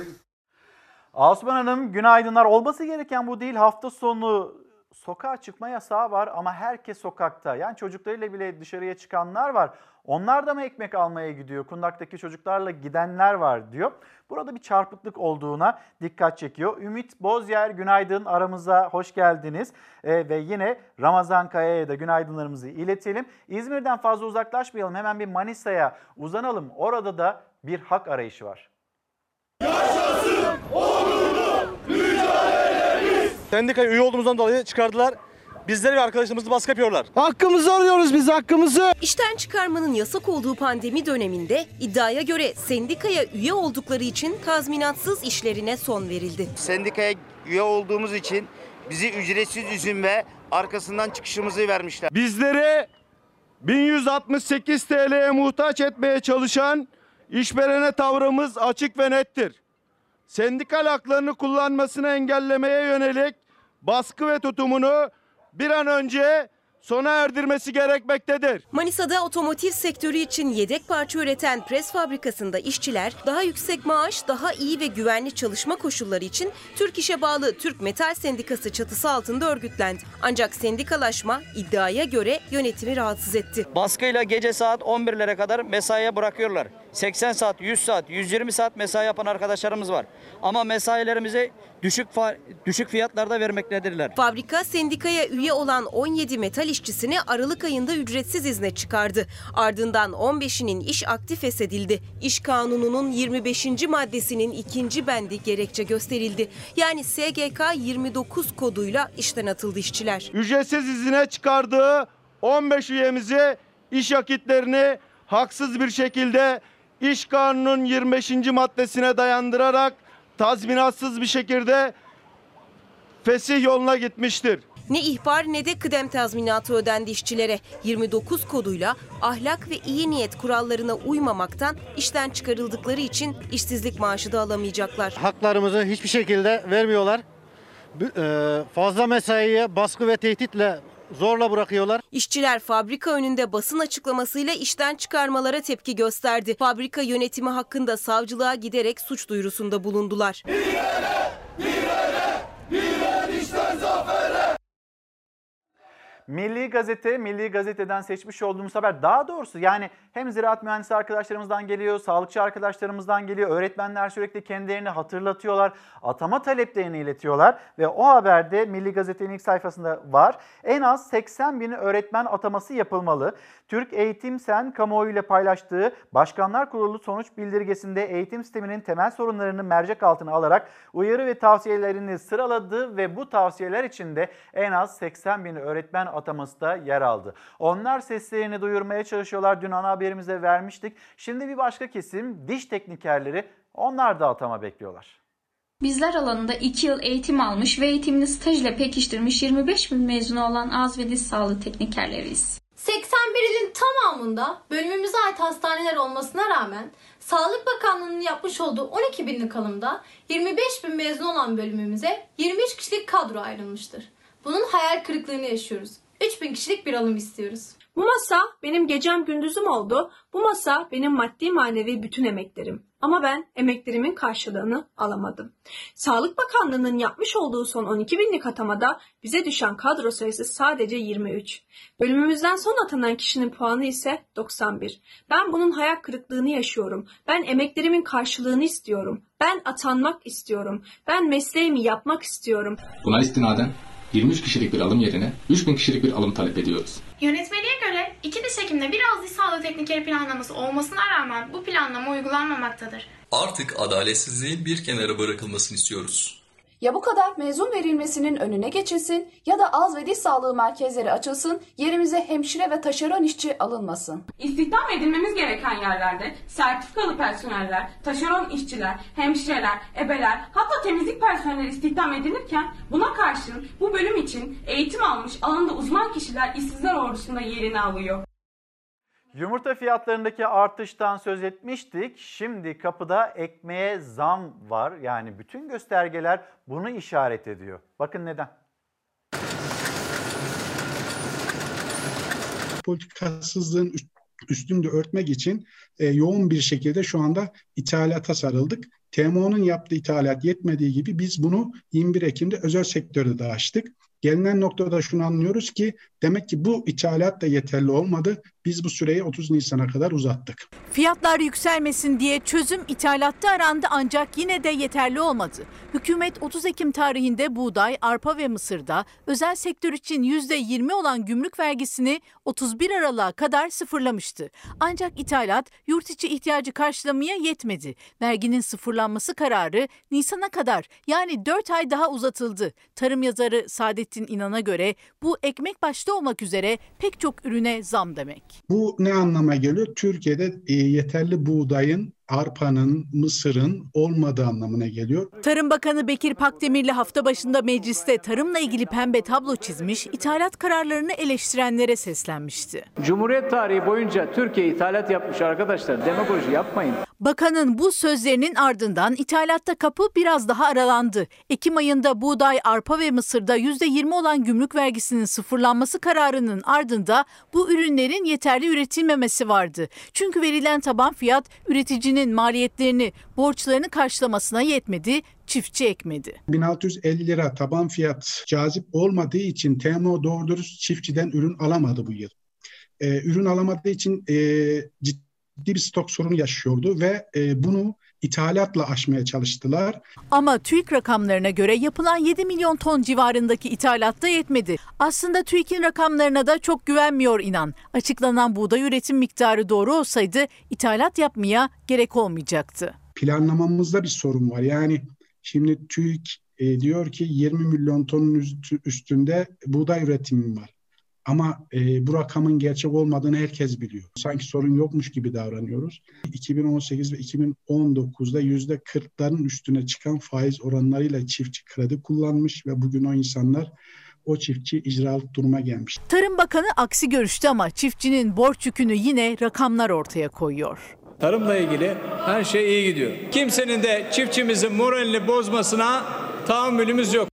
Asuman Hanım günaydınlar. Olması gereken bu değil. Hafta sonu sokağa çıkma yasağı var ama herkes sokakta. Yani çocuklarıyla bile dışarıya çıkanlar var. Onlar da mı ekmek almaya gidiyor? Kundaktaki çocuklarla gidenler var diyor. Burada bir çarpıklık olduğuna dikkat çekiyor. Ümit Bozyer günaydın aramıza hoş geldiniz. Ee, ve yine Ramazan Kaya'ya da günaydınlarımızı iletelim. İzmir'den fazla uzaklaşmayalım. Hemen bir Manisa'ya uzanalım. Orada da bir hak arayışı var. Sendikaya üye olduğumuzdan dolayı çıkardılar. Bizleri ve arkadaşlarımızı baskı yapıyorlar. Hakkımızı arıyoruz biz hakkımızı. İşten çıkarmanın yasak olduğu pandemi döneminde iddiaya göre sendikaya üye oldukları için tazminatsız işlerine son verildi. Sendikaya üye olduğumuz için bizi ücretsiz üzüm ve arkasından çıkışımızı vermişler. Bizleri 1168 TL'ye muhtaç etmeye çalışan işverene tavrımız açık ve nettir. Sendikal haklarını kullanmasını engellemeye yönelik baskı ve tutumunu bir an önce sona erdirmesi gerekmektedir. Manisa'da otomotiv sektörü için yedek parça üreten pres fabrikasında işçiler daha yüksek maaş, daha iyi ve güvenli çalışma koşulları için Türk İş'e bağlı Türk Metal Sendikası çatısı altında örgütlendi. Ancak sendikalaşma iddiaya göre yönetimi rahatsız etti. Baskıyla gece saat 11'lere kadar mesaiye bırakıyorlar. 80 saat, 100 saat, 120 saat mesai yapan arkadaşlarımız var. Ama mesailerimizi düşük fa- düşük fiyatlarda vermektedirler. Fabrika sendikaya üye olan 17 metal işçisini Aralık ayında ücretsiz izne çıkardı. Ardından 15'inin iş aktif feshedildi. İş kanununun 25. maddesinin ikinci bendi gerekçe gösterildi. Yani SGK 29 koduyla işten atıldı işçiler. Ücretsiz izine çıkardığı 15 üyemizi iş akitlerini haksız bir şekilde iş kanunun 25. maddesine dayandırarak tazminatsız bir şekilde fesih yoluna gitmiştir. Ne ihbar ne de kıdem tazminatı ödendi işçilere. 29 koduyla ahlak ve iyi niyet kurallarına uymamaktan işten çıkarıldıkları için işsizlik maaşı da alamayacaklar. Haklarımızı hiçbir şekilde vermiyorlar. E, Fazla mesaiye baskı ve tehditle zorla bırakıyorlar. İşçiler fabrika önünde basın açıklamasıyla işten çıkarmalara tepki gösterdi. Fabrika yönetimi hakkında savcılığa giderek suç duyurusunda bulundular. Milli Gazete, Milli Gazete'den seçmiş olduğumuz haber daha doğrusu yani hem ziraat mühendisi arkadaşlarımızdan geliyor, sağlıkçı arkadaşlarımızdan geliyor, öğretmenler sürekli kendilerini hatırlatıyorlar, atama taleplerini iletiyorlar ve o haberde Milli Gazete'nin ilk sayfasında var. En az 80 bin öğretmen ataması yapılmalı. Türk Eğitim Sen kamuoyuyla paylaştığı Başkanlar Kurulu sonuç bildirgesinde eğitim sisteminin temel sorunlarını mercek altına alarak uyarı ve tavsiyelerini sıraladı ve bu tavsiyeler içinde en az 80 bin öğretmen ataması da yer aldı. Onlar seslerini duyurmaya çalışıyorlar. Dün ana haberimize vermiştik. Şimdi bir başka kesim diş teknikerleri onlar da atama bekliyorlar. Bizler alanında 2 yıl eğitim almış ve eğitimini staj ile pekiştirmiş 25 bin mezunu olan ağız ve diş sağlığı teknikerleriyiz. 81 ilin tamamında bölümümüze ait hastaneler olmasına rağmen Sağlık Bakanlığı'nın yapmış olduğu 12 binlik alımda 25 bin mezun olan bölümümüze 23 kişilik kadro ayrılmıştır. Bunun hayal kırıklığını yaşıyoruz. 3 bin kişilik bir alım istiyoruz. Bu masa benim gecem gündüzüm oldu. Bu masa benim maddi manevi bütün emeklerim. Ama ben emeklerimin karşılığını alamadım. Sağlık Bakanlığı'nın yapmış olduğu son 12 binlik atamada bize düşen kadro sayısı sadece 23. Bölümümüzden son atanan kişinin puanı ise 91. Ben bunun hayal kırıklığını yaşıyorum. Ben emeklerimin karşılığını istiyorum. Ben atanmak istiyorum. Ben mesleğimi yapmak istiyorum. Buna istinaden 23 kişilik bir alım yerine 3000 kişilik bir alım talep ediyoruz. Yönetmeliğe göre iki diş hekimde biraz diş sağlığı teknikeri planlaması olmasına rağmen bu planlama uygulanmamaktadır. Artık adaletsizliğin bir kenara bırakılmasını istiyoruz. Ya bu kadar mezun verilmesinin önüne geçilsin ya da az ve diş sağlığı merkezleri açılsın, yerimize hemşire ve taşeron işçi alınmasın. İstihdam edilmemiz gereken yerlerde sertifikalı personeller, taşeron işçiler, hemşireler, ebeler hatta temizlik personelleri istihdam edilirken buna karşın bu bölüm için eğitim almış alanında uzman kişiler işsizler ordusunda yerini alıyor. Yumurta fiyatlarındaki artıştan söz etmiştik. Şimdi kapıda ekmeğe zam var. Yani bütün göstergeler bunu işaret ediyor. Bakın neden? politikasızlığın üstünde örtmek için e, yoğun bir şekilde şu anda ithalata sarıldık. TMO'nun yaptığı ithalat yetmediği gibi biz bunu 21 Ekim'de özel sektörde de açtık. Gelinen noktada şunu anlıyoruz ki demek ki bu ithalat da yeterli olmadı. Biz bu süreyi 30 Nisan'a kadar uzattık. Fiyatlar yükselmesin diye çözüm ithalatta arandı ancak yine de yeterli olmadı. Hükümet 30 Ekim tarihinde buğday, arpa ve mısırda özel sektör için %20 olan gümrük vergisini 31 Aralık'a kadar sıfırlamıştı. Ancak ithalat yurt içi ihtiyacı karşılamaya yetmedi. Verginin sıfırlanması kararı Nisan'a kadar yani 4 ay daha uzatıldı. Tarım yazarı Saadettin İnan'a göre bu ekmek başta olmak üzere pek çok ürüne zam demek. Bu ne anlama geliyor? Türkiye'de e, yeterli buğdayın, arpanın, mısırın olmadığı anlamına geliyor. Tarım Bakanı Bekir Pakdemirli hafta başında mecliste tarımla ilgili pembe tablo çizmiş, ithalat kararlarını eleştirenlere seslenmişti. Cumhuriyet tarihi boyunca Türkiye ithalat yapmış arkadaşlar. Demagoji yapmayın. Bakanın bu sözlerinin ardından ithalatta kapı biraz daha aralandı. Ekim ayında buğday, arpa ve mısırda %20 olan gümrük vergisinin sıfırlanması kararının ardında bu ürünlerin yeterli üretilmemesi vardı. Çünkü verilen taban fiyat üreticinin maliyetlerini, borçlarını karşılamasına yetmedi, çiftçi ekmedi. 1650 lira taban fiyat cazip olmadığı için TMO doğru dürüst çiftçiden ürün alamadı bu yıl. Ee, ürün alamadığı için e, ciddi bir stok sorunu yaşıyordu ve e, bunu ithalatla aşmaya çalıştılar. Ama TÜİK rakamlarına göre yapılan 7 milyon ton civarındaki ithalatta yetmedi. Aslında TÜİK'in rakamlarına da çok güvenmiyor inan. Açıklanan buğday üretim miktarı doğru olsaydı ithalat yapmaya gerek olmayacaktı. Planlamamızda bir sorun var. Yani şimdi TÜİK e, diyor ki 20 milyon tonun üstünde buğday üretimi var. Ama e, bu rakamın gerçek olmadığını herkes biliyor. Sanki sorun yokmuş gibi davranıyoruz. 2018 ve 2019'da yüzde 40'ların üstüne çıkan faiz oranlarıyla çiftçi kredi kullanmış ve bugün o insanlar o çiftçi icralık duruma gelmiş. Tarım Bakanı aksi görüşte ama çiftçinin borç yükünü yine rakamlar ortaya koyuyor. Tarımla ilgili her şey iyi gidiyor. Kimsenin de çiftçimizin moralini bozmasına tahammülümüz yok.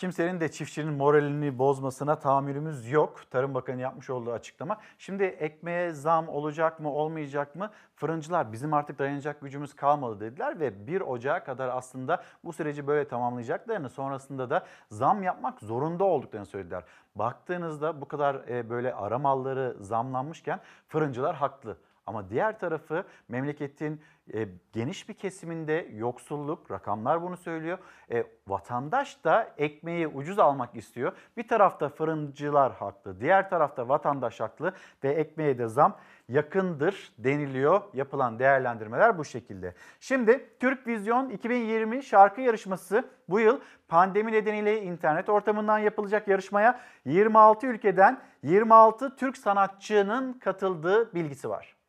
Kimsenin de çiftçinin moralini bozmasına tahammülümüz yok. Tarım Bakanı yapmış olduğu açıklama. Şimdi ekmeğe zam olacak mı olmayacak mı? Fırıncılar bizim artık dayanacak gücümüz kalmadı dediler ve 1 Ocağı kadar aslında bu süreci böyle tamamlayacaklarını sonrasında da zam yapmak zorunda olduklarını söylediler. Baktığınızda bu kadar e, böyle ara malları zamlanmışken fırıncılar haklı. Ama diğer tarafı memleketin e, geniş bir kesiminde yoksulluk, rakamlar bunu söylüyor. E, vatandaş da ekmeği ucuz almak istiyor. Bir tarafta fırıncılar haklı, diğer tarafta vatandaş haklı ve ekmeğe de zam yakındır deniliyor. Yapılan değerlendirmeler bu şekilde. Şimdi Türk Vizyon 2020 şarkı yarışması bu yıl pandemi nedeniyle internet ortamından yapılacak yarışmaya 26 ülkeden 26 Türk sanatçının katıldığı bilgisi var.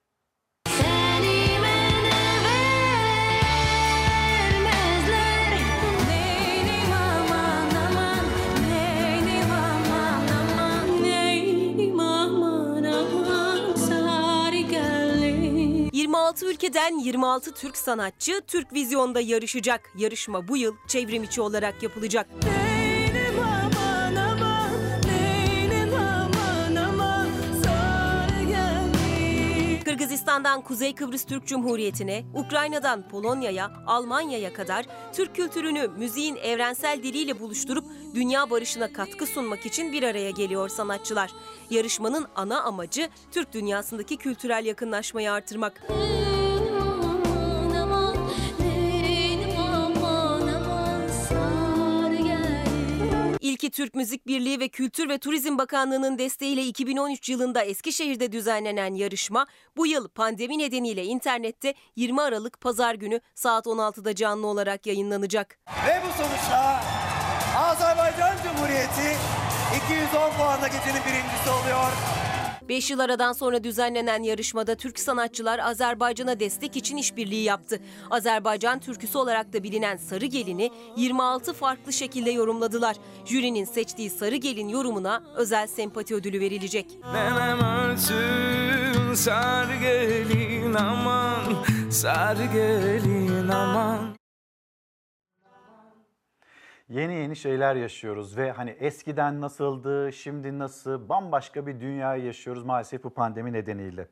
Ülkeden 26 Türk sanatçı Türk Vizyon'da yarışacak. Yarışma bu yıl çevrim içi olarak yapılacak. Aman aman aman aman Kırgızistan'dan Kuzey Kıbrıs Türk Cumhuriyeti'ne, Ukrayna'dan Polonya'ya, Almanya'ya kadar Türk kültürünü müziğin evrensel diliyle buluşturup dünya barışına katkı sunmak için bir araya geliyor sanatçılar. Yarışmanın ana amacı Türk dünyasındaki kültürel yakınlaşmayı artırmak. Aman İlki Türk Müzik Birliği ve Kültür ve Turizm Bakanlığı'nın desteğiyle 2013 yılında Eskişehir'de düzenlenen yarışma bu yıl pandemi nedeniyle internette 20 Aralık Pazar günü saat 16'da canlı olarak yayınlanacak. Ve bu sonuçla Azerbaycan Cumhuriyeti 210 puanla gecenin birincisi oluyor. 5 yıl aradan sonra düzenlenen yarışmada Türk sanatçılar Azerbaycan'a destek için işbirliği yaptı. Azerbaycan türküsü olarak da bilinen Sarı Gelin'i 26 farklı şekilde yorumladılar. Jürinin seçtiği Sarı Gelin yorumuna özel sempati ödülü verilecek. Nenem ölsün sar gelin aman Sar gelin aman Yeni yeni şeyler yaşıyoruz ve hani eskiden nasıldı, şimdi nasıl bambaşka bir dünyayı yaşıyoruz maalesef bu pandemi nedeniyle.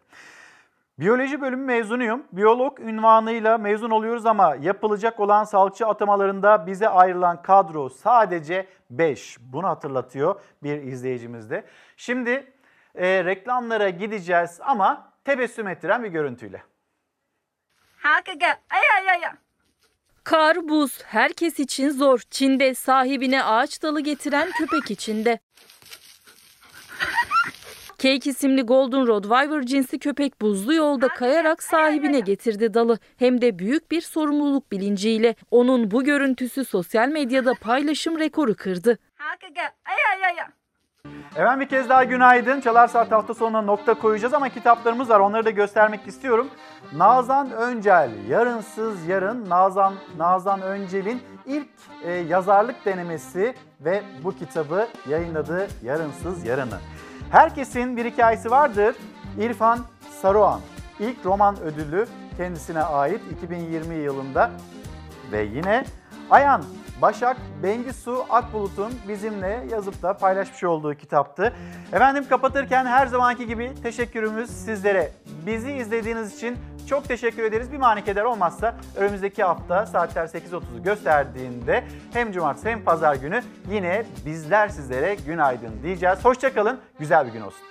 Biyoloji bölümü mezunuyum. Biyolog ünvanıyla mezun oluyoruz ama yapılacak olan sağlıkçı atamalarında bize ayrılan kadro sadece 5. Bunu hatırlatıyor bir izleyicimiz de. Şimdi e, reklamlara gideceğiz ama tebessüm ettiren bir görüntüyle. Kar, buz herkes için zor. Çin'de sahibine ağaç dalı getiren köpek içinde. Cake isimli Golden Rottweiler cinsi köpek buzlu yolda kayarak sahibine getirdi dalı. Hem de büyük bir sorumluluk bilinciyle. Onun bu görüntüsü sosyal medyada paylaşım rekoru kırdı. Efendim bir kez daha günaydın. Çalar Saat hafta sonuna nokta koyacağız ama kitaplarımız var. Onları da göstermek istiyorum. Nazan Öncel, Yarınsız Yarın. Nazan Nazan Öncel'in ilk e, yazarlık denemesi ve bu kitabı yayınladığı Yarınsız Yarın'ı. Herkesin bir hikayesi vardır. İrfan Saruhan. İlk roman ödülü kendisine ait 2020 yılında ve yine Ayan Başak Bengisu Akbulut'un bizimle yazıp da paylaşmış olduğu kitaptı. Efendim kapatırken her zamanki gibi teşekkürümüz sizlere. Bizi izlediğiniz için çok teşekkür ederiz. Bir manikeder olmazsa önümüzdeki hafta saatler 8.30'u gösterdiğinde hem cumartesi hem pazar günü yine bizler sizlere günaydın diyeceğiz. Hoşçakalın, güzel bir gün olsun.